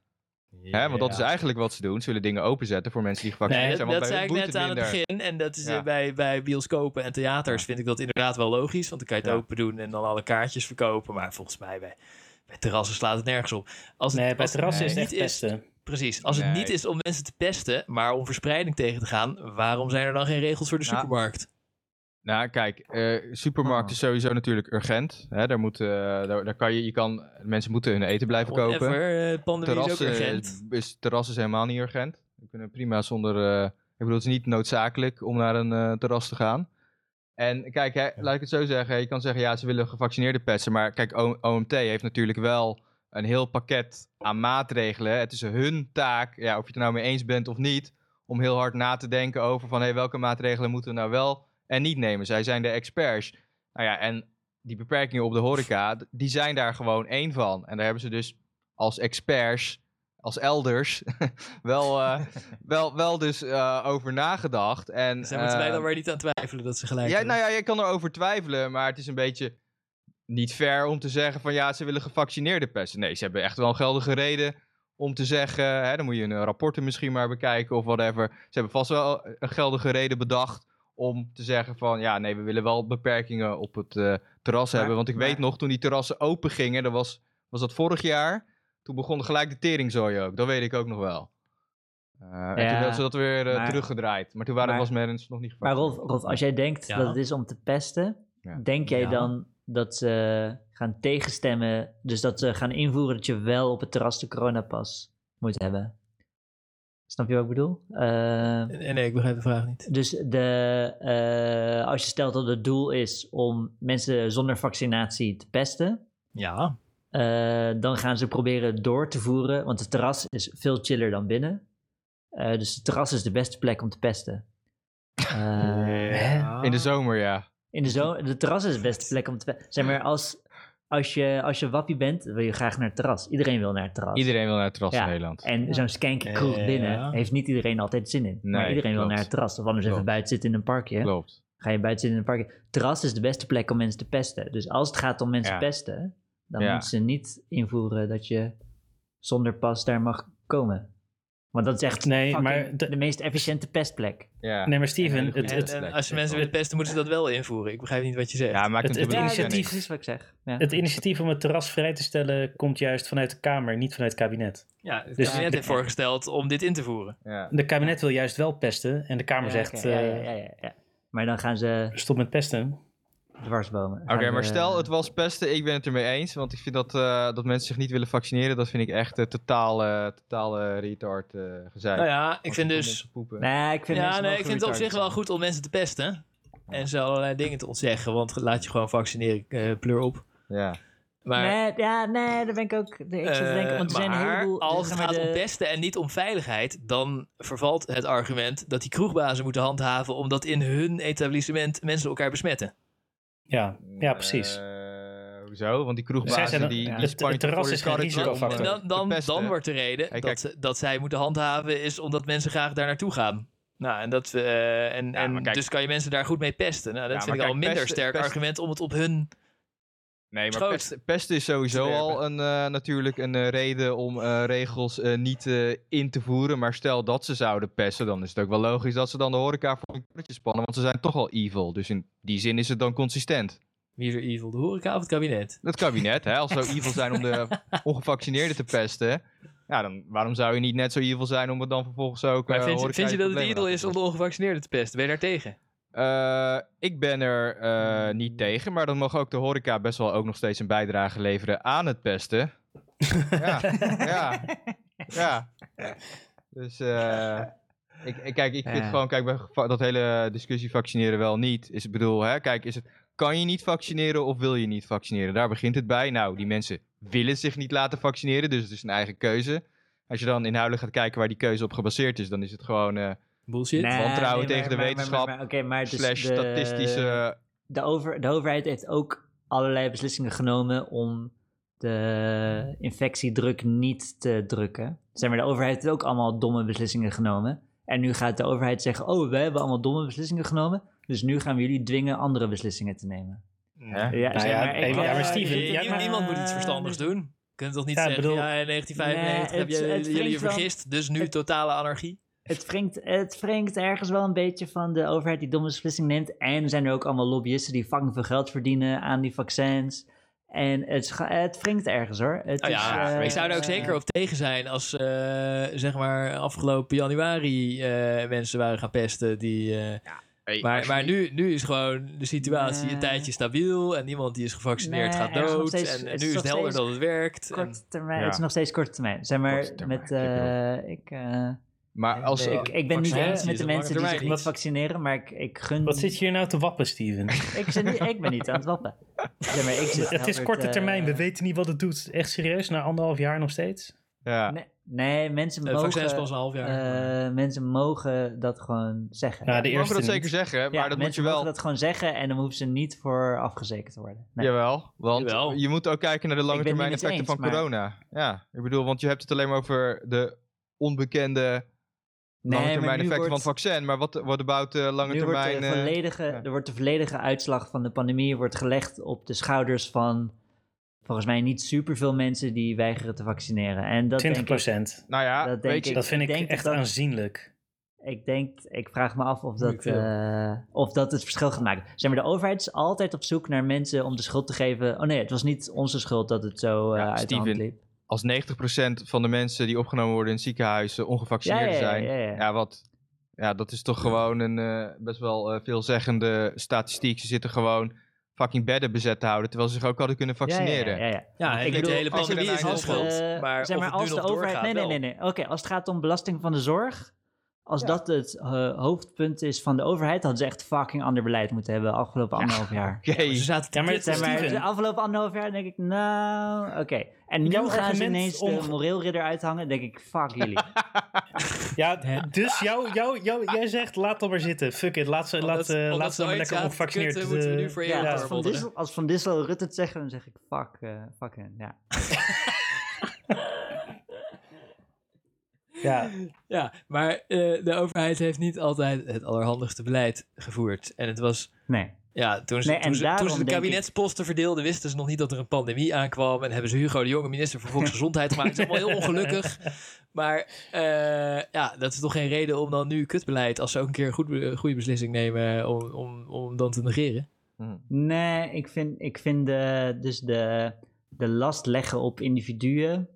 Hè? Want dat is eigenlijk wat ze doen. Ze willen dingen openzetten voor mensen die gevaccineerd Nee, zijn. dat, want dat zei ik net aan het begin. En dat is Ja. eh, bij, bij bioscopen en theaters vind ik dat inderdaad wel logisch. Want dan kan je het Ja. open doen en dan alle kaartjes verkopen. Maar volgens mij bij, bij terrassen slaat het nergens op. Als het, Nee, bij als het terrassen is het niet echt pesten. Precies. Als het niet is om mensen te pesten, maar om verspreiding tegen te gaan, waarom zijn er dan geen regels voor de Nou, supermarkt? Nou, kijk, eh supermarkt Oh. is sowieso natuurlijk urgent. Hè? Daar, moet, eh, daar, daar kan je, je kan, mensen moeten hun eten blijven kopen. Eh, pandemie is ook urgent. is, terras is helemaal niet urgent. We kunnen prima zonder... ik bedoel, het is niet noodzakelijk om naar een terras te gaan. En kijk, hè, laat ik het zo zeggen. Je kan zeggen, ja, ze willen gevaccineerde pesten. Maar kijk, O- OMT heeft natuurlijk wel een heel pakket aan maatregelen. Het is hun taak, ja, of je het er nou mee eens bent of niet... om heel hard na te denken over van... Hey, welke maatregelen moeten we nou wel en niet nemen? Zij zijn de experts. Nou ja, en die beperkingen op de horeca, die zijn daar gewoon één van. En daar hebben ze dus als experts, als elders, (laughs) wel, eh, (laughs) wel, wel dus eh, over nagedacht. En, Zijn moeten wij eh, dan maar niet aan twijfelen dat ze gelijk ja, hebben? nou ja, je kan erover twijfelen, maar het is een beetje niet fair om te zeggen van ja, ze willen gevaccineerde pesten. Nee, ze hebben echt wel een geldige reden om te zeggen, hè, dan moet je hun rapporten misschien maar bekijken of whatever. Ze hebben vast wel een geldige reden bedacht om te zeggen van ja, nee, we willen wel beperkingen op het eh, terras Maar- hebben. Want ik maar- weet nog, toen die terrassen open gingen, dat was, was dat vorig jaar, toen begon gelijk de teringzooi ook. Dat weet ik ook nog wel. Eh, en toen hebben ze dat weer eh, maar- teruggedraaid. Maar toen waren maar- was mensen nog niet Maar gevaccineerd. Rolf, Rolf, als jij denkt Ja. dat het is om te pesten, Ja. denk jij Ja. dan dat ze gaan tegenstemmen, dus dat ze gaan invoeren dat je wel op het terras de coronapas moet hebben? Snap je wat ik bedoel? Eh, Nee, nee, ik begrijp de vraag niet. dus de, eh, als je stelt dat het doel is om mensen zonder vaccinatie te pesten, Ja, eh, dan gaan ze proberen door te voeren, want het terras is veel chiller dan binnen. Eh, dus het terras is de beste plek om te pesten. Eh, In de zomer, ja. In de zomer, de terras is de beste plek om te pesten. Zeg maar, als, als, je, als je wappie bent, wil je graag naar het terras. Iedereen wil naar het terras. Iedereen wil naar het terras Ja. in Nederland. En zo'n skanky kroeg Ja. binnen heeft niet iedereen altijd zin in. maar iedereen wil naar het terras. Of anders even buiten zitten in een parkje. Klopt. Ga je buiten zitten in een parkje. Terras is de beste plek om mensen te pesten. Dus als het gaat om mensen Ja. pesten, dan Ja. moeten ze niet invoeren dat je zonder pas daar mag komen. Want dat is echt Nee, maar de- de meest efficiënte pestplek. Ja. Nee, maar En Steven, het, en als je mensen willen pesten, moeten ze dat wel invoeren. Ik begrijp niet wat je zegt. Ja, maakt Het- het, het het initiatief- precies wat ik zeg. Ja. het initiatief om het terras vrij te stellen komt juist vanuit de Kamer, niet vanuit het kabinet. Ja, het Dus- kabinet heeft voorgesteld om dit in te voeren. Ja. De kabinet wil juist wel pesten en de Kamer Ja, zegt oké, ja, ja, eh, ja, ja, ja. Maar dan gaan ze stop met pesten. Dwarsbomen. Oké, maar stel het was pesten, ik ben het ermee eens. Want ik vind dat, eh, dat mensen zich niet willen vaccineren, dat vind ik echt totaal, eh, totaal retard eh gezeik. Nou ja, ik vind het dus... Nee, ik vind Ja, nee, ik vind het op zich wel goed om mensen te pesten. En ze allerlei dingen te ontzeggen. Want laat je gewoon vaccineren, eh, pleur op. Ja. Maar, Nee, ja, nee, daar ben ik ook... Ik zit te denken, want er zijn een maar heleboel... als het gaat om pesten en niet om veiligheid, dan vervalt het argument dat die kroegbazen moeten handhaven omdat in hun etablissement mensen elkaar besmetten. Ja, ja precies. Eh, hoezo? Want die kroegbazen zijn die, ja. die Het- terras voor is geen risicofactor. eh, dan, dan, dan wordt de reden Hey, dat, dat zij moeten handhaven is omdat mensen graag daar naartoe gaan. Nou, en dat, eh, en, Ja, en kijk- dus kan je mensen daar goed mee pesten. Nou, dat Ja, vind ik al een minder pesten- sterk pesten- argument om het op hun... Nee, maar pest, pesten is sowieso al een, eh, natuurlijk een eh, reden om eh, regels eh, niet eh, in te voeren. Maar stel dat ze zouden pesten, dan is het ook wel logisch dat ze dan de horeca voor een karretje spannen. Want ze zijn toch al evil. Dus in die zin is het dan consistent. Wie is er evil? De horeca of het kabinet? Het kabinet, hè, als ze zo (laughs) evil zijn om de ongevaccineerden te pesten. Ja, dan waarom zou je niet net zo evil zijn om het dan vervolgens ook. Maar vind, je, horeca vind je dat het evil is om de ongevaccineerden te pesten? Ben je daar tegen? Eh, ik ben er eh, niet tegen, maar dan mag ook de horeca best wel ook nog steeds een bijdrage leveren aan het pesten. ja, (laughs) ja, ja. (laughs) Dus eh, ik, ik- kijk, ik vind Ja. gewoon, kijk, dat hele discussie vaccineren wel niet. Is, ik bedoel, hè, kijk, is het, kan je niet vaccineren of wil je niet vaccineren? Daar begint het bij. Nou, die mensen willen zich niet laten vaccineren, dus het is een eigen keuze. Als je dan inhoudelijk gaat kijken waar die keuze op gebaseerd is, dan is het gewoon Bullshit. Nee, wantrouwen nee, tegen de maar- wetenschap maar- maar- Oké, maar dus slash de- statistische... de, over, de overheid heeft ook allerlei beslissingen genomen om de infectiedruk niet te drukken. Zeg maar, de overheid heeft ook allemaal domme beslissingen genomen. En nu gaat de overheid zeggen, oh, we hebben allemaal domme beslissingen genomen. Dus nu gaan we jullie dwingen andere beslissingen te nemen. Hè? Ja, Nou zeg ja, maar, ik, even- ja, maar Steven, ja, ik- maar- Niemand moet iets verstandigs doen. Je kunt toch niet Ja, zeggen, bedoel- ja, in 1995 Nee, heb je, jullie je vergist, dus nu het- totale anarchie. Het wringt, het wringt ergens wel een beetje van de overheid die domme beslissingen neemt. En er zijn er ook allemaal lobbyisten die fucking veel geld verdienen aan die vaccins. En het, het wringt ergens hoor. Het Nou ja, is, eh, ik zou er ook eh, zeker op tegen zijn als, eh, zeg maar, afgelopen januari eh, mensen waren gaan pesten die... eh, Hey, maar maar nu, nu is gewoon de situatie een tijdje stabiel en niemand die is gevaccineerd Nee, gaat dood. steeds- en, nu is het helder dat het werkt. En- Korte termijn, Ja. Het is nog steeds korte termijn. Zeg maar, Korte termijn, met, eh, ik, eh, Maar als... Ik, ik ben niet eens met de mensen die zich niet vaccineren, maar ik, ik gun... Wat zit je hier nou te wappen, Steven? (laughs) ik, zit niet, ik ben niet aan het wappen. Zeg maar, ik zit (laughs) het is heel korte termijn, we eh, weten niet wat het doet. Echt serieus, na anderhalf jaar nog steeds? ja. Nee, nee, mensen Het vaccin is mogen... pas een half jaar. eh, mensen mogen dat gewoon zeggen. Ja, de We mogen eerste dat niet. zeker zeggen, maar Ja, dat moet je mensen wel... mogen dat gewoon zeggen en dan hoeven ze niet voor afgezekerd te worden. Nee. Jawel, want Jawel. je moet ook kijken naar de lange termijn effecten van corona. Ja, ik bedoel, want je hebt het alleen maar over de onbekende lange maar termijn effecten wordt- van het vaccin. Maar wat, wat about de lange nu termijn... wordt de, eh, volledige, ja. er wordt de volledige uitslag van de pandemie wordt gelegd op de schouders van volgens mij niet superveel mensen die weigeren te vaccineren. En dat 20 denk ik, procent. nou ja, dat denk weet je... ik- Dat vind ik denk echt dat- aanzienlijk. ik denk, ik vraag me af of dat, eh, of dat het verschil gaat maken. Zeg maar, de overheid is altijd op zoek naar mensen om de schuld te geven. Oh nee, het was niet onze schuld dat het zo eh, Ja, uit de hand liep. Als 90% van de mensen die opgenomen worden in ziekenhuizen ongevaccineerd Ja, ja, ja, zijn... ja, ja. Ja, wat... Ja, dat is toch gewoon een eh, best wel eh, veelzeggende statistiek. Ze zitten gewoon fucking bedden bezet te houden, terwijl ze zich ook hadden kunnen vaccineren. Ja, ja, ja, ja. ja, en ik niet de bedoel, hele pandemie is kijkt, schuld. Eh, maar zeg of maar, het als nu de overheid. doorgaat, Nee, nee, nee. nee. Oké, als het gaat om belasting van de zorg. Als Ja. dat het eh, hoofdpunt is van de overheid, hadden ze echt fucking ander beleid moeten hebben afgelopen anderhalf jaar. Oké, Ze zaten te Ja, maar de afgelopen anderhalf jaar denk ik, nou, oké. En nu Jouw gaan ze ineens om- de moreelridder uithangen, denk ik, fuck jullie. (laughs) Ja, dus jou, jou, jou, jij zegt, laat dat maar zitten. Fuck it, laat ze, Omdat- laat, laat ze maar lekker ongevaccineerd. kutten, moeten we eh, nu voor ja, als, van. Dissel, als Van Dissel Rutte het zeggen, dan zeg ik, fuck, eh, fuck hen, ja. (laughs) (laughs) ja, (laughs) Ja, maar eh, de overheid heeft niet altijd het allerhandigste beleid gevoerd. En het was, Nee. ja, toen ze, Nee, toen ze, toen ze de ik- kabinetsposten verdeelden, wisten ze nog niet dat er een pandemie aankwam. En hebben ze Hugo de Jonge minister voor Volksgezondheid gemaakt. Het is allemaal heel ongelukkig. (laughs) Maar eh, ja, dat is toch geen reden om dan nu kutbeleid, als ze ook een keer een goed, goede beslissing nemen, om, om, om dan te negeren. Hm. Nee, ik vind, ik vind de, dus de, de last leggen op individuen.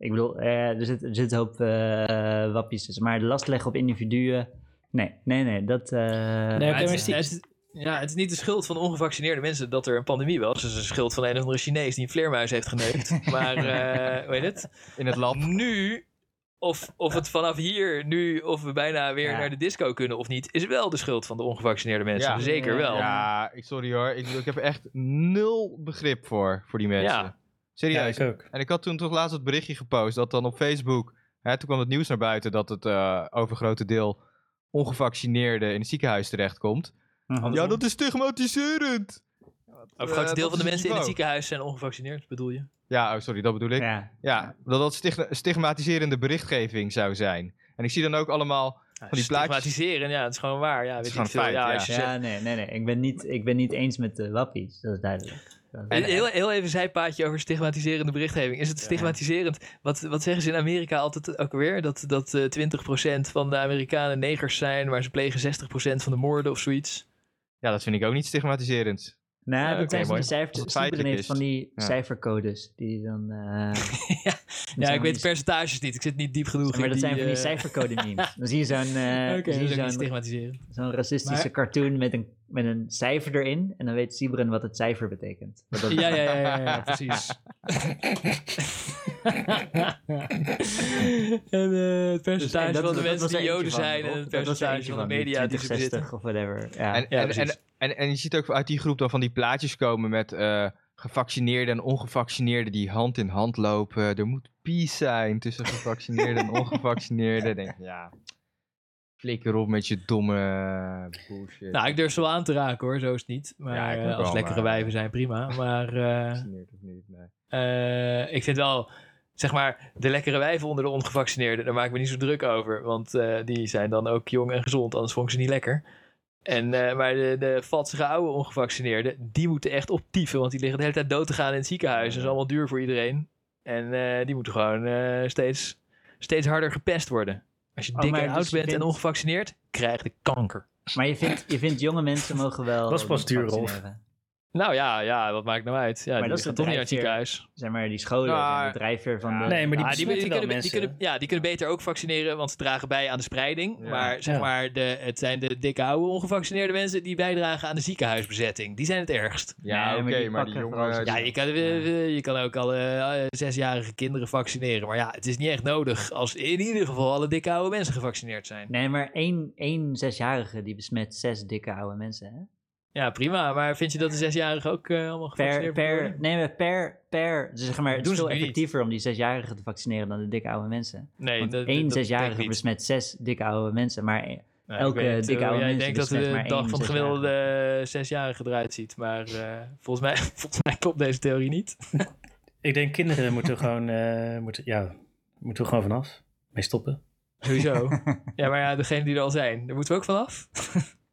Ik bedoel, eh, er, zit, er zit een hoop eh wappies tussen. Maar de last leggen op individuen. Nee, nee, nee. Dat, eh, Nee, oké, Maar het, is- Steve- het, is- Ja, het is niet de schuld van de ongevaccineerde mensen dat er een pandemie was. Het is de schuld van een of andere Chinees die een vleermuis heeft geneukt. (laughs) maar, eh hoe heet het? In het lab. Nu, of, of het vanaf hier, nu, of we bijna weer Ja. naar de disco kunnen of niet, is wel de schuld van de ongevaccineerde mensen. Ja. Zeker wel. Ja, ik, sorry hoor. Ik, ik heb er echt nul begrip voor, voor die mensen. Ja. Ja, Serieus. ik ook. En ik had toen toch laatst het berichtje gepost dat dan op Facebook, hè, toen kwam het nieuws naar buiten dat het eh overgrote deel ongevaccineerden in het ziekenhuis terechtkomt. Mhm. Ja, dat is stigmatiserend. Ook een groot deel van de mensen in het ziekenhuis zijn ongevaccineerd, bedoel je? Ja, oh, sorry, dat bedoel ik. Ja, Ja. dat dat stigma- stigmatiserende berichtgeving zou zijn. En ik zie dan ook allemaal van die. Stigmatiseren, ja, het is gewoon waar. Ja, weet is ik gewoon veel. feit, ja. nee, nee, nee. Ik ben niet, ik ben niet eens met de wappies. Dat is duidelijk. Dat En heel, heel even een zijpaadje over stigmatiserende berichtgeving. Is het stigmatiserend? Wat, wat zeggen ze in Amerika altijd ook weer? Dat, dat eh 20% van de Amerikanen negers zijn, maar ze plegen 60% van de moorden of zoiets. Ja, dat vind ik ook niet stigmatiserend. Nou, Ja, dat oké, zijn die cijfers. Van die Ja. cijfercodes die dan... eh, (laughs) Ja, dat ik weet de percentages niet. Ik zit niet diep genoeg Maar in dat zijn van die eh, cijfercode memes. Dan zie je zo'n (laughs) eh, dat niet zo'n zo'n racistische Maar- cartoon met een, met een cijfer erin. En dan weet Sibren wat het cijfer betekent. Dat- Ja, ja, ja, ja, ja, (laughs) precies. (laughs) en eh, het Dus, percentage en dat- van de mensen die joden zijn en het er percentage van de media die ze 2060 bezitten. of whatever. Ja. En, Ja, en, precies. en, en, en je ziet ook uit die groep dan van die plaatjes komen met eh, gevaccineerden en ongevaccineerden die hand in hand lopen. Er moet peace zijn tussen gevaccineerden en (laughs) ongevaccineerden. Denk, ja, flikker op met je domme bullshit. Nou, ik durf ze wel aan te raken hoor, zo is het niet. Maar Ja, eh, als wel, lekkere maar- wijven zijn prima. Maar eh, (laughs) of niet, nee. eh, ik vind wel, zeg maar, de lekkere wijven onder de ongevaccineerden, daar maak ik me niet zo druk over. Want eh, die zijn dan ook jong en gezond, anders vond ik ze niet lekker. En, eh, maar de, de vatsige oude ongevaccineerden, die moeten echt optieven. Want die liggen de hele tijd dood te gaan in het ziekenhuis. Dat is allemaal duur voor iedereen. En eh, die moeten gewoon eh, steeds, steeds harder gepest worden. Als je Oh, dik en dus oud je bent en ongevaccineerd, krijg je kanker. Maar je vindt, je vindt jonge mensen mogen wel. Dat is pas duur, Rolf. Nou ja, ja, wat maakt nou uit? Ja, Maar die dat de toch niet naar het ziekenhuis. Zeg maar, die scholen Nou, zijn de drijfveer van de. Nee, maar die Ah, die, kunnen, die, kunnen, ja, die kunnen beter ook vaccineren, want ze dragen bij aan de spreiding. Ja. Maar zeg Ja. maar, de, het zijn de dikke oude ongevaccineerde mensen die bijdragen aan de ziekenhuisbezetting. Die zijn het ergst. Ja, Nee, oké, maar die maar vooral Ja, je kan, eh, je kan ook alle eh, zesjarige kinderen vaccineren. Maar ja, het is niet echt nodig als in ieder geval alle dikke oude mensen gevaccineerd zijn. Nee, maar één, één zesjarige die besmet zes dikke oude mensen. Hè? Ja, prima. Maar vind je dat de zesjarigen ook eh, allemaal Per, per, worden? nee, maar per, per. Dus zeg maar, het Doen is ze veel niet. effectiever om die zesjarigen te vaccineren dan de dikke oude mensen. Nee, Want dat- één dat denk zesjarige besmet zes dikke oude mensen. Maar Nou, elke ik weet dikke hoe oude jij mensen denkt dat de dag van de zesjarige. gemiddelde eh, zesjarige eruit ziet. Maar eh, volgens, mij, (laughs) volgens mij klopt deze theorie niet. (laughs) Ik denk kinderen moeten gewoon, eh, moeten, ja, moeten we gewoon vanaf. Mee stoppen. Sowieso. (laughs) ja, maar ja, degene die er al zijn, daar moeten we ook vanaf.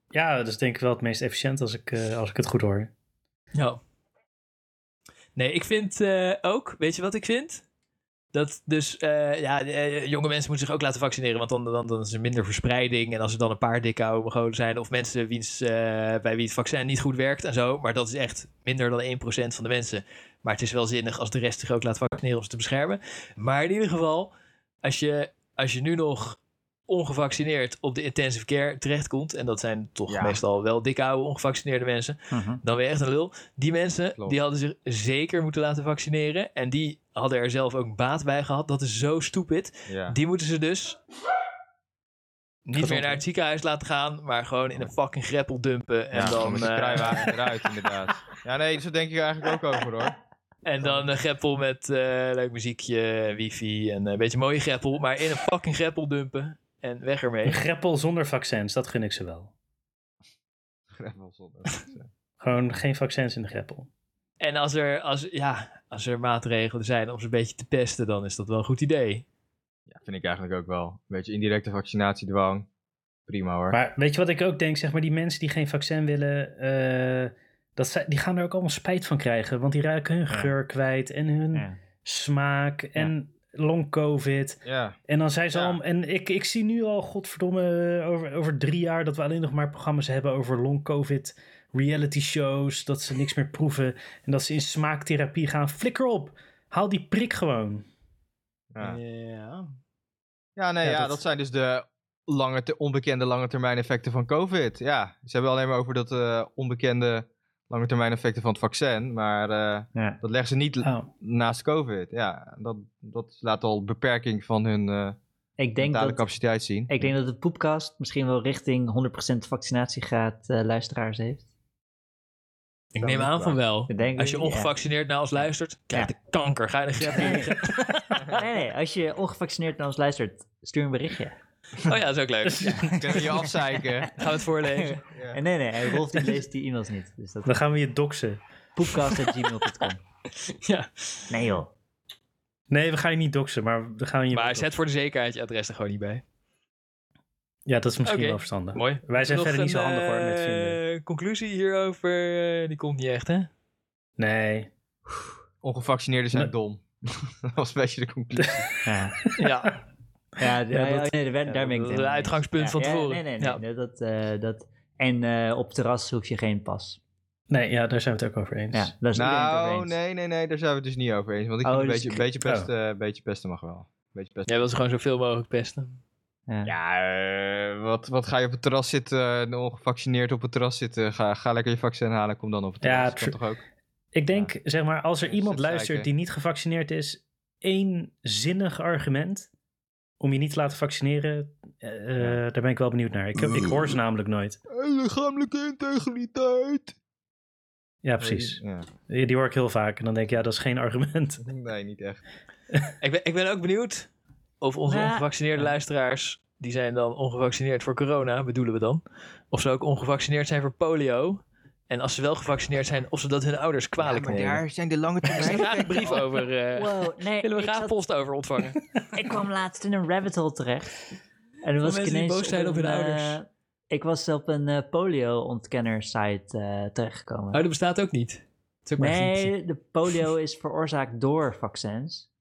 Ja, dat is denk ik wel het meest efficiënt als ik, eh, als ik het goed hoor. Ja. Nee, ik vind eh, ook, weet je wat ik vind? Dat dus, eh, ja, jonge mensen moeten zich ook laten vaccineren, want dan, dan, dan is er minder verspreiding. En als er dan een paar dikke zijn, of mensen wiens, bij wie het vaccin niet goed werkt en zo, maar dat is echt minder dan 1% van de mensen. Maar het is wel zinnig als de rest zich ook laat vaccineren om ze te beschermen. Maar in ieder geval, als je, als je nu nog ongevaccineerd op de intensive care terechtkomt, en dat zijn toch Ja. meestal wel dikke oude ongevaccineerde mensen, Mhm. dan je echt een lul. Die mensen, Klopt. die hadden zich zeker moeten laten vaccineren. En die hadden er zelf ook baat bij gehad. Dat is zo stupid. Ja. Die moeten ze dus niet meer naar het ziekenhuis laten gaan. Maar gewoon in een fucking greppel dumpen. En ja, dan, met de eh, kruiwagen (laughs) eruit, inderdaad. Ja, nee, zo denk ik eigenlijk ook over, hoor. en dan een greppel met eh, leuk muziekje, wifi en een beetje mooie greppel. Maar in een fucking greppel dumpen. En weg ermee. Een greppel zonder vaccins, dat gun ik ze wel. (laughs) Greppel zonder. Gewoon geen vaccins in de greppel. En als er, als, ja, als er maatregelen zijn om ze een beetje te pesten, dan is dat wel een goed idee. Ja, vind ik eigenlijk ook wel. Een beetje indirecte vaccinatiedwang. Prima hoor. Maar weet je wat ik ook denk? Zeg maar, die mensen die geen vaccin willen, eh, dat zij, die gaan er ook allemaal spijt van krijgen. Want die ruiken hun geur kwijt en hun Ja. smaak en long covid. Ja, En dan zijn ze Ja. al. En ik, ik zie nu al, godverdomme, over, over drie jaar dat we alleen nog maar programma's hebben over long covid reality shows. Dat ze niks meer proeven. En dat ze in smaaktherapie gaan. Flikker op. Haal die prik gewoon. ja. ja. ja nee, Ja, ja, dat- dat... zijn dus de lange te- onbekende lange termijn effecten van COVID. Ja, ze hebben alleen maar over dat eh, onbekende lange termijn effecten van het vaccin. Maar eh, Ja. dat leggen ze niet Oh. naast COVID. Ja, dat, dat laat al beperking van hun eh Ik denk mentale dat capaciteit zien. Ik denk dat de poepkast misschien wel richting 100% vaccinatiegraad eh luisteraars heeft. Ik Dat neem aan waar. van wel. Als je ja. ongevaccineerd naar ons luistert, krijg je de kanker. Ga je de grep Nee. liggen. (laughs) Nee, nee, als je ongevaccineerd naar ons luistert, stuur een berichtje. (laughs) Oh ja, dat is ook leuk. Kunnen we je afzeiken? Gaan we het voorlezen. (laughs) Ja. En nee, nee, Rolf die leest die e-mails niet. Dus dat Dan gaan we je doxen. poepkast.gmail.com. (laughs) Ja. Nee joh. Nee, we gaan je niet doxen, maar we gaan je... Maar zet voor de zekerheid je adres er gewoon niet bij. Ja, dat is misschien Oké. wel verstandig. Mooi. Wij zijn verder niet zo handig hoor met eh, vinden. conclusie hierover, eh, die komt niet echt, hè? Nee. Ongevaccineerden zijn Nee. dom. dat was een beetje de conclusie. Ja, Ja, ja, Ja, (laughs) ja, dat- nee, daar, daar ben ik het uitgangspunt van Ja, ja, tevoren. Nee, nee, nee. Ja. nee, Dat, eh, dat, en eh, op terras hoef je geen pas. Nee, ja, daar zijn we het ook over eens. Ja, daar het over nou, eens. nee, nee, nee, daar zijn we het dus niet over eens. Want ik Oh, vind een dus- beetje, beetje, pesten, eh, beetje pesten mag wel. Beetje pesten. jij wil ze gewoon zoveel mogelijk pesten. Ja. Ja, eh, wat, wat ga je op het terras zitten, ongevaccineerd op het terras zitten? Ga, ga lekker je vaccin halen, kom dan op het Ja, terras. kan true. toch ook? Ik denk, zeg maar, als er Ja, iemand luistert die niet gevaccineerd is, één zinnig argument om je niet te laten vaccineren, eh, eh, daar ben ik wel benieuwd naar. Ik, heb- ik hoor ze namelijk nooit. Lichamelijke integriteit. Ja, precies. Ja. Die, die hoor ik heel vaak en dan denk ik, ja, dat is geen (laughs) argument. Nee, niet echt. (laughs) Ik ben, ik ben ook benieuwd of onze Ja. ongevaccineerde luisteraars, die zijn dan ongevaccineerd voor corona, bedoelen we dan, of ze ook ongevaccineerd zijn voor polio. En als ze wel gevaccineerd zijn, of ze dat hun ouders kwalijk maar nemen. daar zijn de lange Daar termijn. graag een brief over. eh Wow, nee, (laughs) willen we graag zat- post over ontvangen. (laughs) ik kwam laatst in een rabbit hole terecht. En dan was ik ineens boos zijn op hun een, ouders. eh, ik was op een eh, polio-ontkenner site eh, terechtgekomen. Oh, dat bestaat ook niet. Ook nee, de polio is veroorzaakt door vaccins.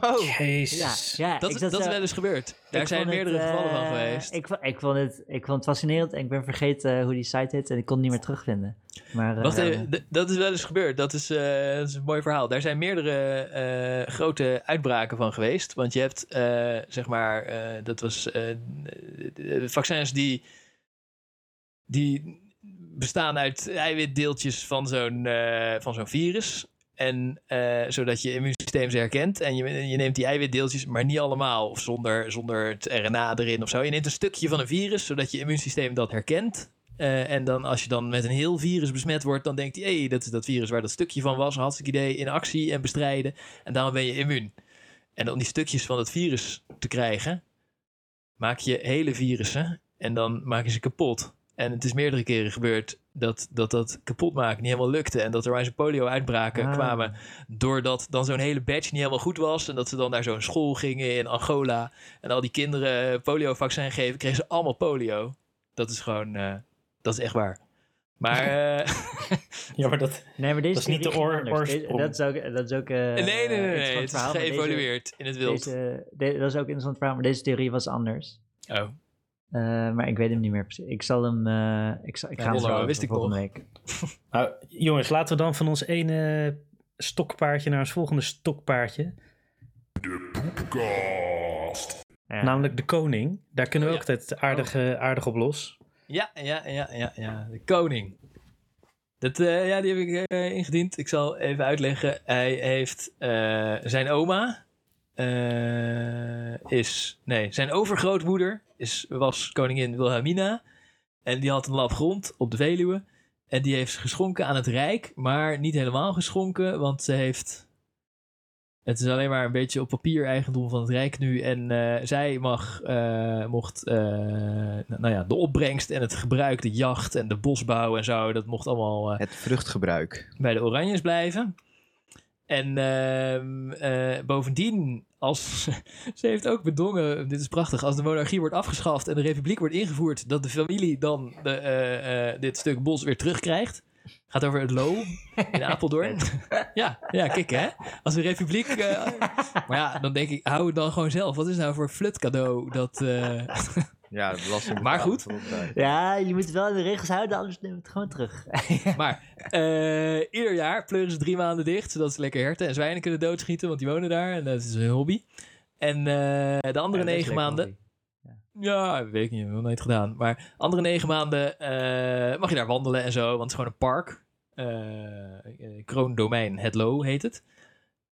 Oh, (laughs) Jezus. Ja, ja Dat, dat is wel eens gebeurd. Daar zijn het, meerdere gevallen van eh, geweest. Ik, ik, vond het, ik vond het fascinerend en ik ben vergeten hoe die site heet en ik kon het niet meer terugvinden. Maar, Wacht eh, even, dat is wel eens gebeurd. Dat is, eh, dat is een mooi verhaal. Daar zijn meerdere eh, grote uitbraken van geweest. Want je hebt, eh, zeg maar, eh, dat was eh, de vaccins die, die bestaan uit eiwitdeeltjes van zo'n eh, van zo'n virus. En eh, zodat je immuunsysteem ze herkent. En je, je neemt die eiwitdeeltjes, maar niet allemaal. Of zonder, zonder het RNA erin of zo. Je neemt een stukje van een virus, zodat je immuunsysteem dat herkent. Eh, en dan als je dan met een heel virus besmet wordt, dan denkt hij, hé, hey, dat is dat virus waar dat stukje van was, hartstikke idee, in actie en bestrijden. En daarom ben je immuun. En om die stukjes van het virus te krijgen, maak je hele virussen en dan maak je ze kapot. En het is meerdere keren gebeurd dat dat, dat kapot maken niet helemaal lukte. En dat er maar eens polio-uitbraken Ah. kwamen doordat dan zo'n hele batch niet helemaal goed was. En dat ze dan naar zo'n school gingen in Angola. En al die kinderen polio-vaccin geven, kregen ze allemaal polio. Dat is gewoon, eh, dat is echt waar. Maar (laughs) eh, Ja, maar dat... Nee, maar deze Dat is niet de oor- oorsprong. Dat is ook, dat is ook eh, nee, nee, nee, nee, het is geëvolueerd in het wild. Deze, de- dat is ook een interessant verhaal, maar deze theorie was anders. Oh. Eh, maar ik weet hem niet meer precies. Ik zal hem. eh, ik, zal, ik Ja, ga hem zo over wist ik volgende week. (laughs) Nou, jongens, laten we dan van ons ene stokpaardje naar ons volgende stokpaardje. Ja. Namelijk de koning. Daar kunnen we Oh, ook altijd aardig, eh, aardig op los. Ja, ja, ja, ja, ja. De koning. Dat, eh, ja, die heb ik ingediend. Ik zal even uitleggen. Hij heeft eh, zijn oma. Eh, is. Nee, zijn overgrootmoeder is, was koningin Wilhelmina. En die had een lap grond op de Veluwe. En die heeft geschonken aan het Rijk. Maar niet helemaal geschonken, want ze heeft. Het is alleen maar een beetje op papier eigendom van het Rijk nu. En eh, zij mag, eh, mocht nou ja, de opbrengst en het gebruik, de jacht en de bosbouw en zo. Dat mocht allemaal Het vruchtgebruik. bij de Oranjes blijven. En ehm, eh, bovendien, als, (laughs) ze heeft ook bedongen, dit is prachtig, als de monarchie wordt afgeschaft en de republiek wordt ingevoerd, dat de familie dan de, eh, eh, dit stuk bos weer terugkrijgt. Gaat over het Loo in (laughs) Apeldoorn. (laughs) ja, ja, kijk hè. Als de republiek... maar ja, dan denk ik, hou het dan gewoon zelf. Wat is nou voor flut cadeau dat... Ja, de belasting. Maar goed. Ja, je moet wel de regels houden, anders neem het gewoon terug. (laughs) Maar eh, ieder jaar pleuren ze drie maanden dicht, zodat ze lekker herten en zwijnen kunnen doodschieten, want die wonen daar en dat is hun hobby. En eh, de andere Ja, negen maanden, hobby. Ja, weet ik niet, nog nooit gedaan. Maar andere negen maanden eh, mag je daar wandelen en zo, want het is gewoon een park. Eh eh, Kroondomein Hetlo heet het.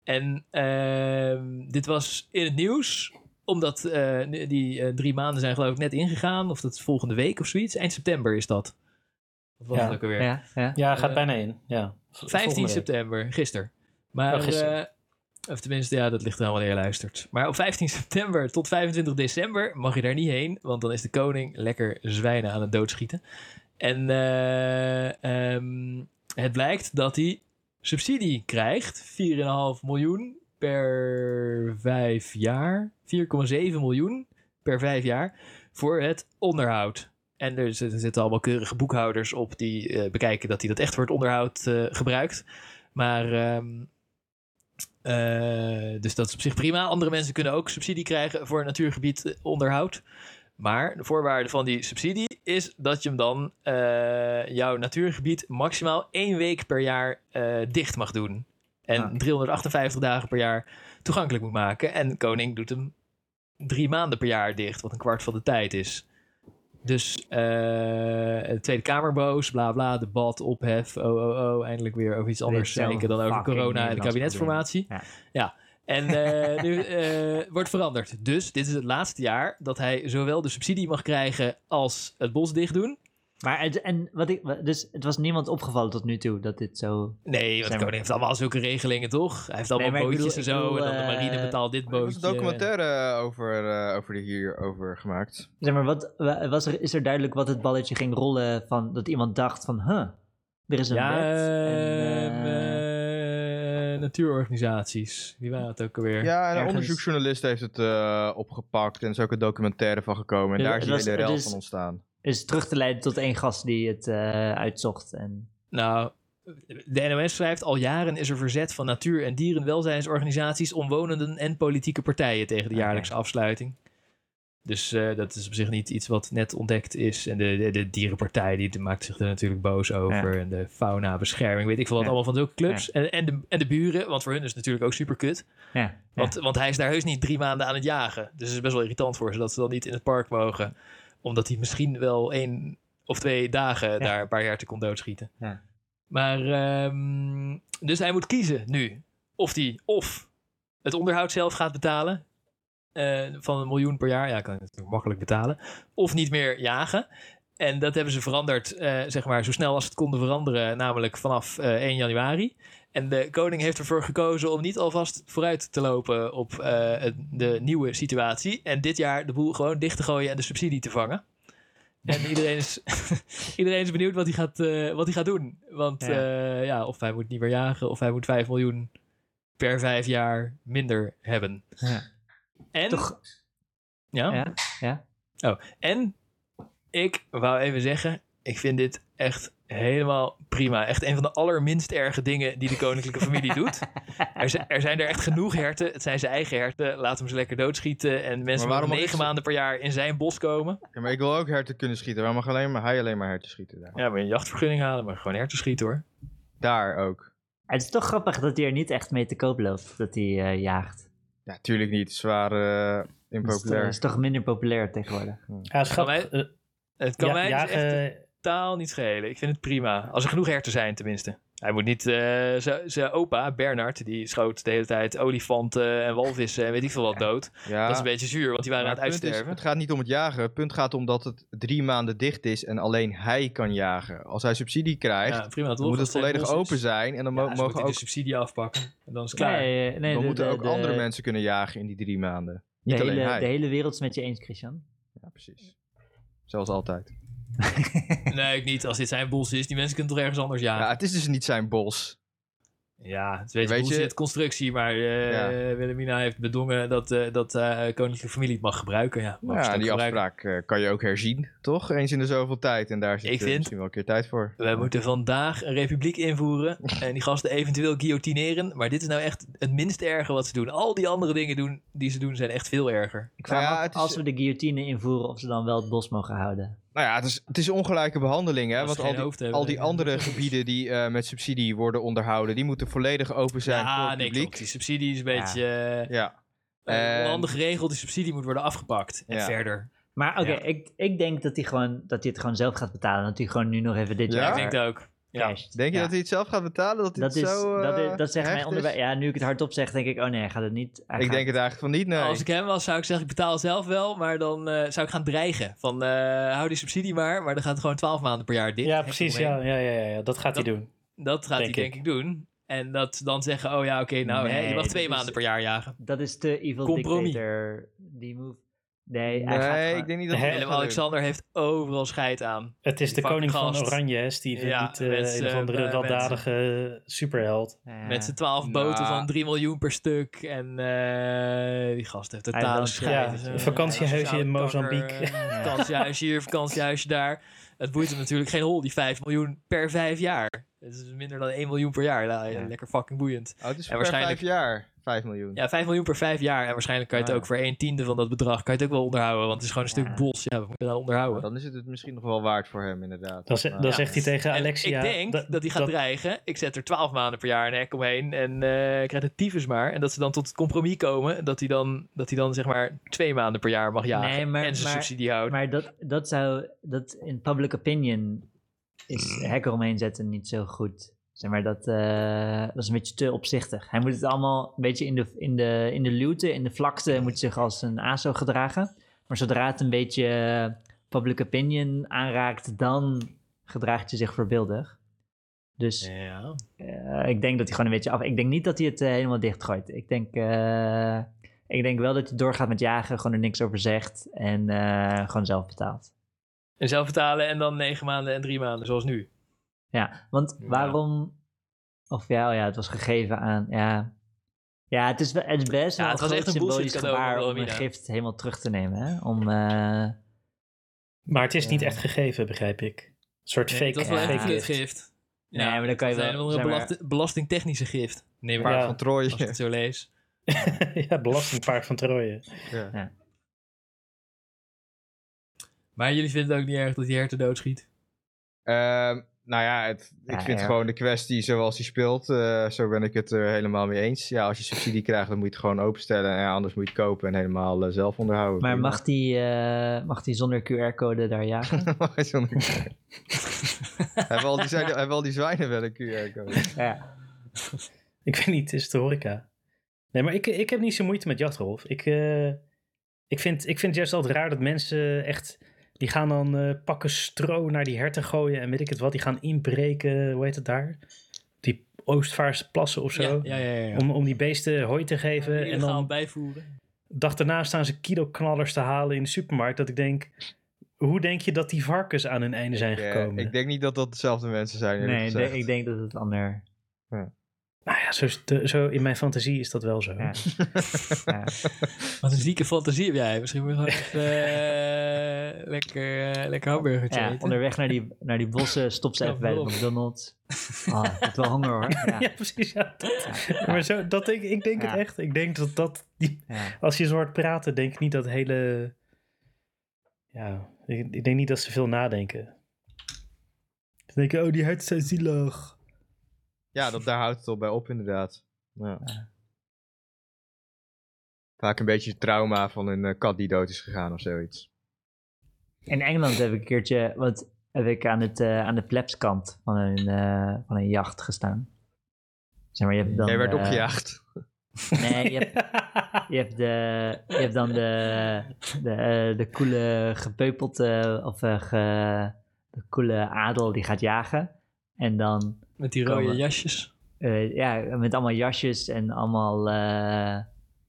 En ehm, dit was in het nieuws, omdat eh, die eh, drie maanden zijn geloof ik net ingegaan. Of dat is volgende week of zoiets. Eind september is dat. Wat was Ja. het ook alweer? Ja, ja. Ja, gaat Eh, bijna in. Ja. V- 15 volgende week. september, gisteren. Maar, Oh, gisteren. eh, of tenminste, ja, dat ligt er wanneer je luistert. Maar op 15 (laughs) september tot 25 december mag je daar niet heen, want dan is de koning lekker zwijnen aan het doodschieten. En eh, ehm, het blijkt dat hij subsidie krijgt, 4,5 miljoen per vijf jaar, 4,7 miljoen per vijf jaar voor het onderhoud. En er zitten, allemaal keurige boekhouders op die eh, bekijken dat hij dat echt voor het onderhoud eh, gebruikt. Maar, ehm, eh, dus dat is op zich prima. Andere mensen kunnen ook subsidie krijgen voor natuurgebied onderhoud. Maar de voorwaarde van die subsidie is dat je hem dan, jouw natuurgebied, maximaal één week per jaar dicht mag doen. En Ah. 358 dagen per jaar toegankelijk moet maken. En Koning doet hem drie maanden per jaar dicht, wat een kwart van de tijd is. Dus eh, de Tweede Kamer boos, bla bla, debat, ophef, oh oh oh, eindelijk weer over iets anders zeiken dan over corona en de kabinetsformatie. probleem. Ja. En eh, nu eh, wordt veranderd. Dus dit is het laatste jaar dat hij zowel de subsidie mag krijgen als het bos dicht doen. Maar het, en wat ik, dus het was niemand opgevallen tot nu toe dat dit zo. Nee, want de koning heeft allemaal zulke regelingen, toch? Hij heeft allemaal ik bootjes bedoel- en zo. bedoel, en dan de marine eh, betaalt dit Er was bootje. een documentaire over, eh, over de hierover gemaakt. Zeg maar, wat, wa- was er, is er duidelijk wat het balletje ging rollen van dat iemand dacht van, huh, er is een Ja, wet. ehm, en, eh, eh, natuurorganisaties. Die waren het ook alweer. Ja, en een ergens- onderzoeksjournalist heeft het eh, opgepakt en er is ook een documentaire van gekomen. En Ja, daar is was- hele rel dus- van ontstaan. Is terug te leiden tot één gast die het eh, uitzocht. En, Nou, de NOS schrijft al jaren is er verzet van natuur- en dierenwelzijnsorganisaties, omwonenden en politieke partijen tegen de jaarlijkse afsluiting. Dus eh, dat is op zich niet iets wat net ontdekt is. En de, de, de dierenpartij die maakt zich er natuurlijk boos over. En de fauna-bescherming, weet ik veel wat Ja. allemaal van zulke clubs. En, en, de, en de buren, want voor hun is het natuurlijk ook super kut. ja, Want, want hij is daar heus niet drie maanden aan het jagen. Dus het is best wel irritant voor ze dat ze dan niet in het park mogen. Omdat hij misschien wel één of twee dagen daar een paar herten kon doodschieten. Ja. Maar, ehm, dus hij moet kiezen nu. Of hij of het onderhoud zelf gaat betalen. eh, van een miljoen per jaar. Ja, kan je natuurlijk makkelijk betalen. Of niet meer jagen. En dat hebben ze veranderd, eh, zeg maar, zo snel als het konden veranderen. Namelijk vanaf eh, 1 januari. En de koning heeft ervoor gekozen om niet alvast vooruit te lopen op eh, de nieuwe situatie. En dit jaar de boel gewoon dicht te gooien en de subsidie te vangen. En (laughs) iedereen is, (laughs) iedereen is benieuwd wat hij gaat, eh, wat hij gaat doen. Want Ja. ja. ja, of hij moet niet meer jagen, of hij moet 5 miljoen per vijf jaar minder hebben. Ja. En, Toch, ja, ja, ja. en ik wou even zeggen, ik vind dit echt helemaal prima. Echt een van de allerminst erge dingen die de koninklijke familie (laughs) doet. Er zijn, er zijn er echt genoeg herten. Het zijn zijn eigen herten. Laat hem ze lekker doodschieten. En mensen waarom negen ze- maanden per jaar in zijn bos komen. Ja, maar ik wil ook herten kunnen schieten. Waarom mag alleen maar, hij alleen maar herten schieten daar? Ja, je een jachtvergunning halen, maar gewoon herten schieten hoor. Daar ook. Het is toch grappig dat hij er niet echt mee te koop loopt, dat hij eh, jaagt. Ja, tuurlijk niet. Zwaar eh Dat is, impopulair. is toch minder populair tegenwoordig. Ja. Kan eh, Het kan ja, mij dus jagen- echt totaal niet schelen. Ik vind het prima. Als er genoeg herten zijn tenminste. Hij moet niet... eh, z- Zijn opa, Bernard, die schoot de hele tijd olifanten en walvissen en weet ik veel wat dood. ja. Dat is een beetje zuur, want die waren Maar aan het punt is, uitsterven. het gaat niet om het jagen. Het punt gaat om dat het drie maanden dicht is en alleen hij kan jagen. Als hij subsidie krijgt, Ja, prima toch? dan moet het volledig open zijn. En dan mo- Ja, ze mogen ook, de subsidie afpakken. En dan is het klaar. Nee, nee, dan de- moeten de- ook de- andere mensen kunnen jagen in die drie maanden. Niet de alleen hele, hij. de hele wereld is met je eens, Christian. Ja, precies. Zoals altijd. (laughs) Nee, ik niet. Als dit zijn bos is, die mensen kunnen toch ergens anders Ja, jagen. het is dus niet zijn bos. Ja, het is een beetje Weet je- bullshit constructie, maar eh, Ja. Wilhelmina heeft bedongen dat, eh dat eh koninklijke familie het mag gebruiken. Ja, mag Ja, die gebruiken. afspraak eh, kan je ook herzien, toch? Eens in de zoveel tijd. En daar zit Ik vind- misschien wel een keer tijd voor. We moeten vandaag een republiek invoeren (laughs) en die gasten eventueel guillotineren. Maar dit is nou echt het minst erge wat ze doen. Al die andere dingen doen, die ze doen zijn echt veel erger. Ik vraag Nou ja, me af, het is- als we de guillotine invoeren, of ze dan wel het bos mogen houden. Nou ja, het is, het is ongelijke behandeling, hè? Want al die, hoofd hebben, al die dan- andere gebieden die eh, met subsidie worden onderhouden, die moeten volledig open zijn voor Ja, het nee, publiek. klopt. Die subsidie is een beetje eh, Ja, eh, En- onhandig geregeld. Die subsidie moet worden afgepakt. En Ja. verder. Maar oké, Ja. ik, ik denk dat hij, gewoon, dat hij het gewoon zelf gaat betalen. Dat hij gewoon nu nog even dit Ja? jaar ik denk het ook. Ja. Denk je Ja. dat hij het zelf gaat betalen? Dat, is, zo, dat, eh, is- dat zegt mij hecht onderweg. is? Ja, nu ik het hardop zeg, denk ik, oh nee, hij gaat het niet. hij Ik gaat- denk het eigenlijk van niet, nee. Als ik hem was, zou ik zeggen, ik betaal zelf wel. Maar dan eh, zou ik gaan dreigen. Van, eh, hou die subsidie maar. Maar dan gaat het gewoon 12 maanden per jaar dit. Ja, precies. Ja, ja, ja, ja. Dat gaat hij doen. Dat gaat Denk hij denk ik. ik doen. En dat dan zeggen, oh ja, oké, nou, hè, je Nee, mag twee is- maanden per jaar jagen. Dat is te evil Compromis. dictator. Die move. Nee, gaat ik denk niet dat. Willem-Alexander heeft overal scheid aan. Het is de koning van. Oranje, hè, Steven? Ja, Niet eh, met een of andere z'n- weldadige superheld. Ja. Met z'n twaalf Nou. boten van 3 miljoen per stuk. En eh, die gast heeft totale dan- scheid. ja, een eh, vakantiehuisje in Mozambique. eh, (laughs) vakantiehuisje hier, vakantiehuisje daar. Het boeit hem natuurlijk geen hol, die 5 miljoen per vijf jaar. Het is minder dan 1 miljoen per jaar. Nou, Ja. Lekker fucking boeiend. Oh, het is En per waarschijnlijk- vijf jaar. 5 miljoen. Ja, 5 miljoen per vijf jaar. En waarschijnlijk kan je het Ah, ook voor 1 tiende van dat bedrag kan je het ook wel onderhouden. Want het is gewoon een Ja. stuk bos. Ja, we moeten dat onderhouden. Dan is het het misschien nog wel waard voor hem, inderdaad. Dan, dan Ja. zegt hij tegen En Alexia... ik denk dat, hij gaat dreigen. Ik zet er 12 maanden per jaar een hek omheen. En eh krijg het tyfus maar. En dat ze dan tot het compromis komen. Dat hij dan, dat hij dan zeg maar twee maanden per jaar mag jagen. Nee, maar- en zijn maar- subsidie houdt. Maar dat, dat zou, dat in public opinion is hek eromheen zetten niet zo goed. Zeg maar, dat, eh, dat is een beetje te opzichtig. Hij moet het allemaal een beetje in de, in de, in de luwte, in de vlakte, moet zich als een ASO gedragen. Maar zodra het een beetje eh, public opinion aanraakt, dan gedraagt hij zich voorbeeldig. Dus ja. eh, ik denk dat hij gewoon een beetje af... Ik denk niet dat hij het eh, helemaal dichtgooit. Ik denk, eh, ik denk wel dat hij doorgaat met jagen, gewoon er niks over zegt en eh, gewoon zelf betaalt. En zelf betalen en dan 9 maanden en 3 maanden, zoals nu. Ja, want Ja. waarom... Of ja, oh ja, het was gegeven aan... Ja, ja het, is, wel- het is best Ja, wel het een was groot echt een symbolisch gebaar om een gift helemaal terug te nemen. Hè? Om, eh, Maar het is niet Ja. echt gegeven, begrijp ik. Een soort Nee, fake, dat was wel ja. echt fake een gift. gift. Nee, maar dan kan je wel, een maar- belastingtechnische gift. Nee, maar Paard Ja. van als ik Troje. het zo lees. (laughs) ja, belastingpaard van Troje. Ja. Maar jullie vinden het ook niet erg dat die herten doodschiet? Ehm, nou ja, het, ik Ja, vind ja. gewoon de kwestie zoals die speelt, eh, zo ben ik het er helemaal mee eens. Ja, als je subsidie krijgt, dan moet je het gewoon openstellen. En ja, anders moet je het kopen en helemaal eh, zelf onderhouden. maar Prima. mag die, eh, mag die zonder QR-code daar jagen? (laughs) Mag je zonder QR? (laughs) hebben, al die, zijn, hebben al die zwijnen wel een QR-code? ja. (laughs) Ik weet niet, het is de horeca. Nee, maar ik, ik heb niet zo moeite met jachtrolf. Ik, eh, ik, vind, ik vind het juist altijd raar dat mensen echt... Die gaan dan eh, pakken stro naar die herten gooien en weet ik het wat. Die gaan inbreken, hoe heet het daar? Die Oostvaarse plassen of zo. Ja, ja, ja. ja. Om, om die beesten hooi te geven. en dan bijvoeren. dag daarna staan ze kiloknallers te halen in de supermarkt. Dat ik denk, hoe denk je dat die varkens aan hun einde zijn eh, gekomen? ik denk niet dat dat dezelfde mensen zijn. Nee, ik denk dat het ander... Nou ja, zo, zo in mijn fantasie is dat wel zo. Ja. ja. (laughs) Wat een zieke fantasie heb jij. Misschien moet je gewoon even eh, lekker, eh, lekker hamburgertje Ja, eten. onderweg naar die, naar die bossen stopt ze even bij de? McDonald's. Oh, ik heb wel honger hoor. (laughs) Ja. Ja, precies. Maar zo, dat denk, ik denk Ja. het echt. Ik denk dat dat... Die, Ja. als je zo hoort praten, denk ik niet dat hele... Ja, ik, ik denk niet dat ze veel nadenken. Ze denken, oh, die herten zijn zielig. Ja, dat, daar houdt het al bij op inderdaad. Ja. Vaak een beetje trauma van een eh, kat die dood is gegaan of zoiets. In Engeland heb ik een keertje wat, heb ik aan, het, eh, aan de plebskant van een, eh, van een jacht gestaan. Zeg maar, je hebt dan, Jij werd opgejaagd. Nee, je hebt, je hebt, de, je hebt dan de, de, de coole gepeupelde, of ge- de coole adel die gaat jagen. En dan, Met die rode Komen. jasjes. eh, ja, met allemaal jasjes en allemaal, eh,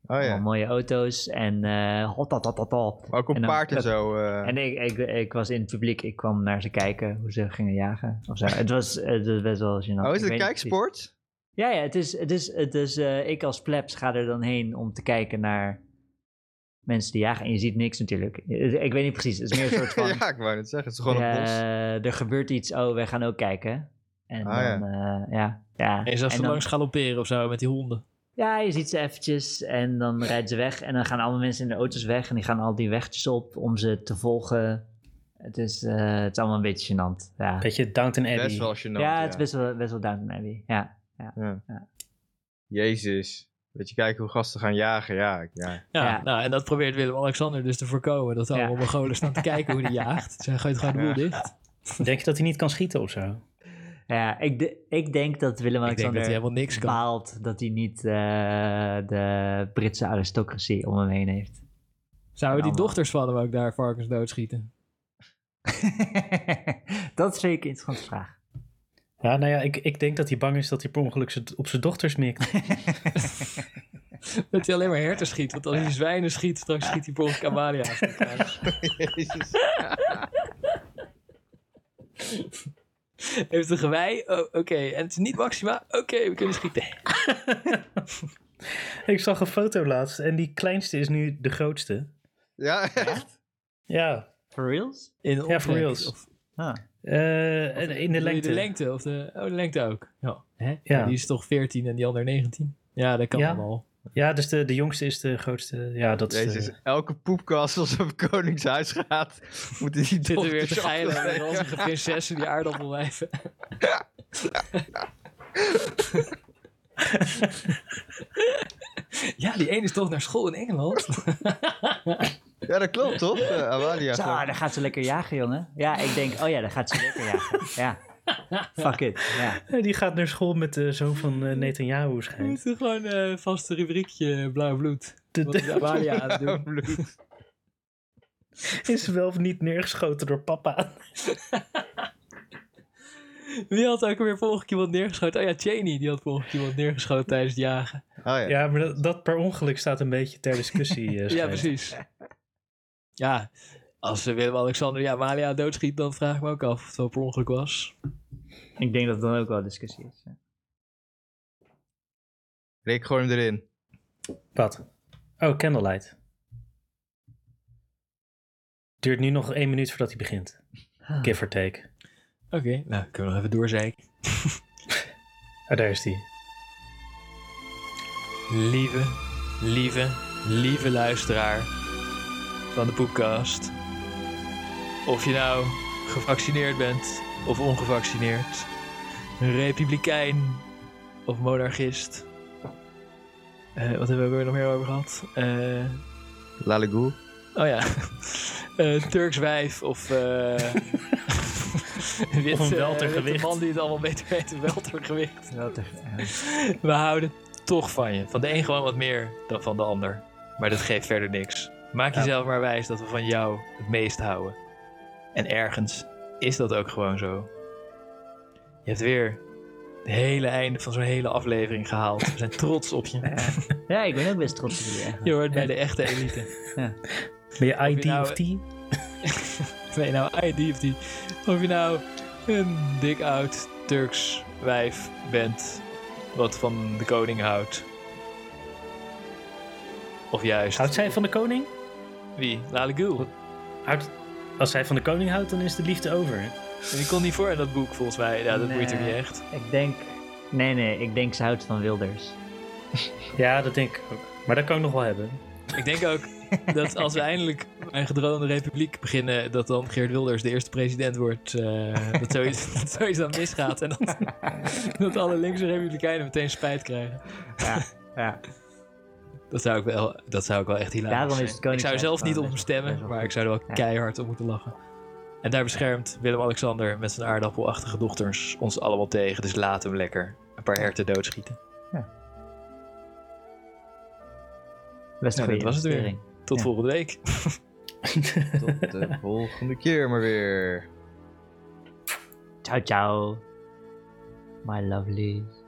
Oh allemaal ja. mooie auto's. En uh, hot, hot, hot, hot, ook op en dan- paard en zo. eh. En ik, ik, ik was in het publiek, ik kwam naar ze kijken hoe ze gingen jagen. Of zo. Het, was, het was best wel gênant. oh, is het een kijksport? Ja, ja, het is, het is, het is eh, ik als plebs ga er dan heen om te kijken naar mensen die jagen. En je ziet niks natuurlijk. Ik weet niet precies, het is meer een soort (laughs) van, ja, ik wou net zeggen. Het is gewoon een bos. eh, er gebeurt iets, oh, wij gaan ook kijken. En Ah, ja. dan, ja. ja, ja. En je zag ze En dan- langs galopperen of zo met die honden. ja, je ziet ze eventjes en dan rijden ze weg. En dan gaan allemaal mensen in de auto's weg en die gaan al die wegjes op om ze te volgen. Het is, eh, het is allemaal een beetje gênant. Ja, Beetje Downton Abbey. Best wel gênant. ja het is best wel, best wel Downton Abbey. Ja. Ja. Ja. Jezus. Beetje kijken hoe gasten gaan jagen. Ja, ik- ja. Ja, Ja. Nou, en dat probeert Willem-Alexander dus te voorkomen. Dat allemaal Ja. Mongolen staan te kijken hoe hij (laughs) jaagt. Zij gooit gewoon de boel Ja. dicht. Denk je dat hij niet kan schieten of zo? Ja, ik, de- ik denk dat Ik denk dat Willem-Alexander hij helemaal niks kan. baalt dat hij niet eh, de Britse aristocratie om hem heen heeft. Zouden die allemaal. dochters van hem ook daar varkens doodschieten? (laughs) dat is zeker een interessante vraag. Ja, nou ja, ik, ik denk dat hij bang is dat hij per ongeluk op zijn dochters mikt. (laughs) (laughs) Dat hij alleen maar herten schiet. Want als hij zwijnen schiet, straks schiet hij per ongeluk Amalia. Jezus. (laughs) Heeft een gewei? Oh, Oké. En het is niet Maxima? Oké, we kunnen schieten. (laughs) ik zag een foto laatst en die kleinste is nu de grootste. Ja, echt? Ja, For reals? In Ja, for reals. Of, Ah. eh, in de lengte. De lengte. Of de, oh, de lengte ook. Ja. Hè? Ja. Die is toch 14 en die ander 19? Ja, dat kan Ja. allemaal. Ja, dus de, de jongste is de grootste. Ja, dat is Jezus, de- elke poepkast als op Koningshuis gaat, moeten die Zitten weer te geilen met ranzige prinsessen die aardappelwijven. ja, die ene is toch naar school in Engeland? Ja, dat klopt toch? Eh, Amalia. Zo, daar gaat ze lekker jagen, jongen. Ja, ik denk, oh ja, daar gaat ze lekker jagen. Ja. Fuck it. Ja. Eh, (laughs) Die gaat naar school met de zoon van eh, Netanyahu Het schijnt. is gewoon een vaste rubriekje blauw bloed. De, Wat is de, Amalia aan het doen? Bloed. is wel of niet neergeschoten door papa. (laughs) Wie had ook weer volgende keer iemand neergeschoten? Oh ja, Cheney, die had volgende keer iemand neergeschoten tijdens het jagen. Oh ja. Ja, maar dat, dat per ongeluk staat een beetje ter discussie. eh, (laughs) Ja, precies. Ja, als eh, Willem-Alexander ja, Amalia doodschiet, dan vraag ik me ook af of het wel per ongeluk was. Ik denk dat het dan ook wel een discussie is. ja. Rick, gooi hem erin. Wat? Oh, Candlelight. Duurt nu nog één minuut voordat hij begint. Give or take. Oké, nou kunnen we nog even doorzeiken. (laughs) Oh, daar is die. Lieve, lieve, lieve luisteraar van de podcast. Of je nou gevaccineerd bent of ongevaccineerd. Een republikein of monarchist. Eh, wat hebben we er nog meer over gehad? Eh, Lalegoe. oh ja, (laughs) Eh, Turks wijf of... eh (laughs) wit, Of een weltergewicht. man die het allemaal beter weet, een weltergewicht. Ja. (laughs) We houden toch van je. Van de een gewoon wat meer dan van de ander. Maar dat geeft verder niks. Maak Ja. jezelf maar wijs dat we van jou het meest houden. En ergens is dat ook gewoon zo. Je hebt weer het hele einde van zo'n hele aflevering gehaald. We zijn trots op je. ja, ik ben ook best trots op eigenlijk. Je hoort bij de echte elite. Ben je ID je nou- of T? (laughs) Ben je nou ID of die? Of je nou een dik oud Turks wijf bent. Wat van de koning houdt. Of juist... Houdt zij van de koning? Wie? Lale Gul. Houdt, als zij van de koning houdt, dan is de liefde over. En die kon niet voor in dat boek, volgens mij. Ja, dat boeit er Nee. niet echt. Ik denk... Nee, nee, ik denk ze houdt van Wilders. (laughs) Ja, dat denk ik ook. Maar dat kan ik nog wel hebben. Ik denk ook dat als we (laughs) eindelijk een gedroomde republiek beginnen, dat dan Geert Wilders de eerste president wordt. eh, dat, zoiets, (laughs) dat zoiets dan misgaat. En dat, dat alle linkse republikeinen meteen spijt krijgen. Ja, ja. Dat zou ik wel, dat zou ik wel echt hilarisch Daarom is zijn. het Ik zou zelf niet op hem stemmen, maar ik zou er wel Ja. keihard op moeten lachen. En daar beschermt Willem-Alexander met zijn aardappelachtige dochters ons allemaal tegen. Dus laat hem lekker een paar herten doodschieten. Best een Ja, goede dat was het weer. Tot Ja. volgende week. (laughs) Tot de volgende keer maar weer. Ciao, ciao. My lovelies.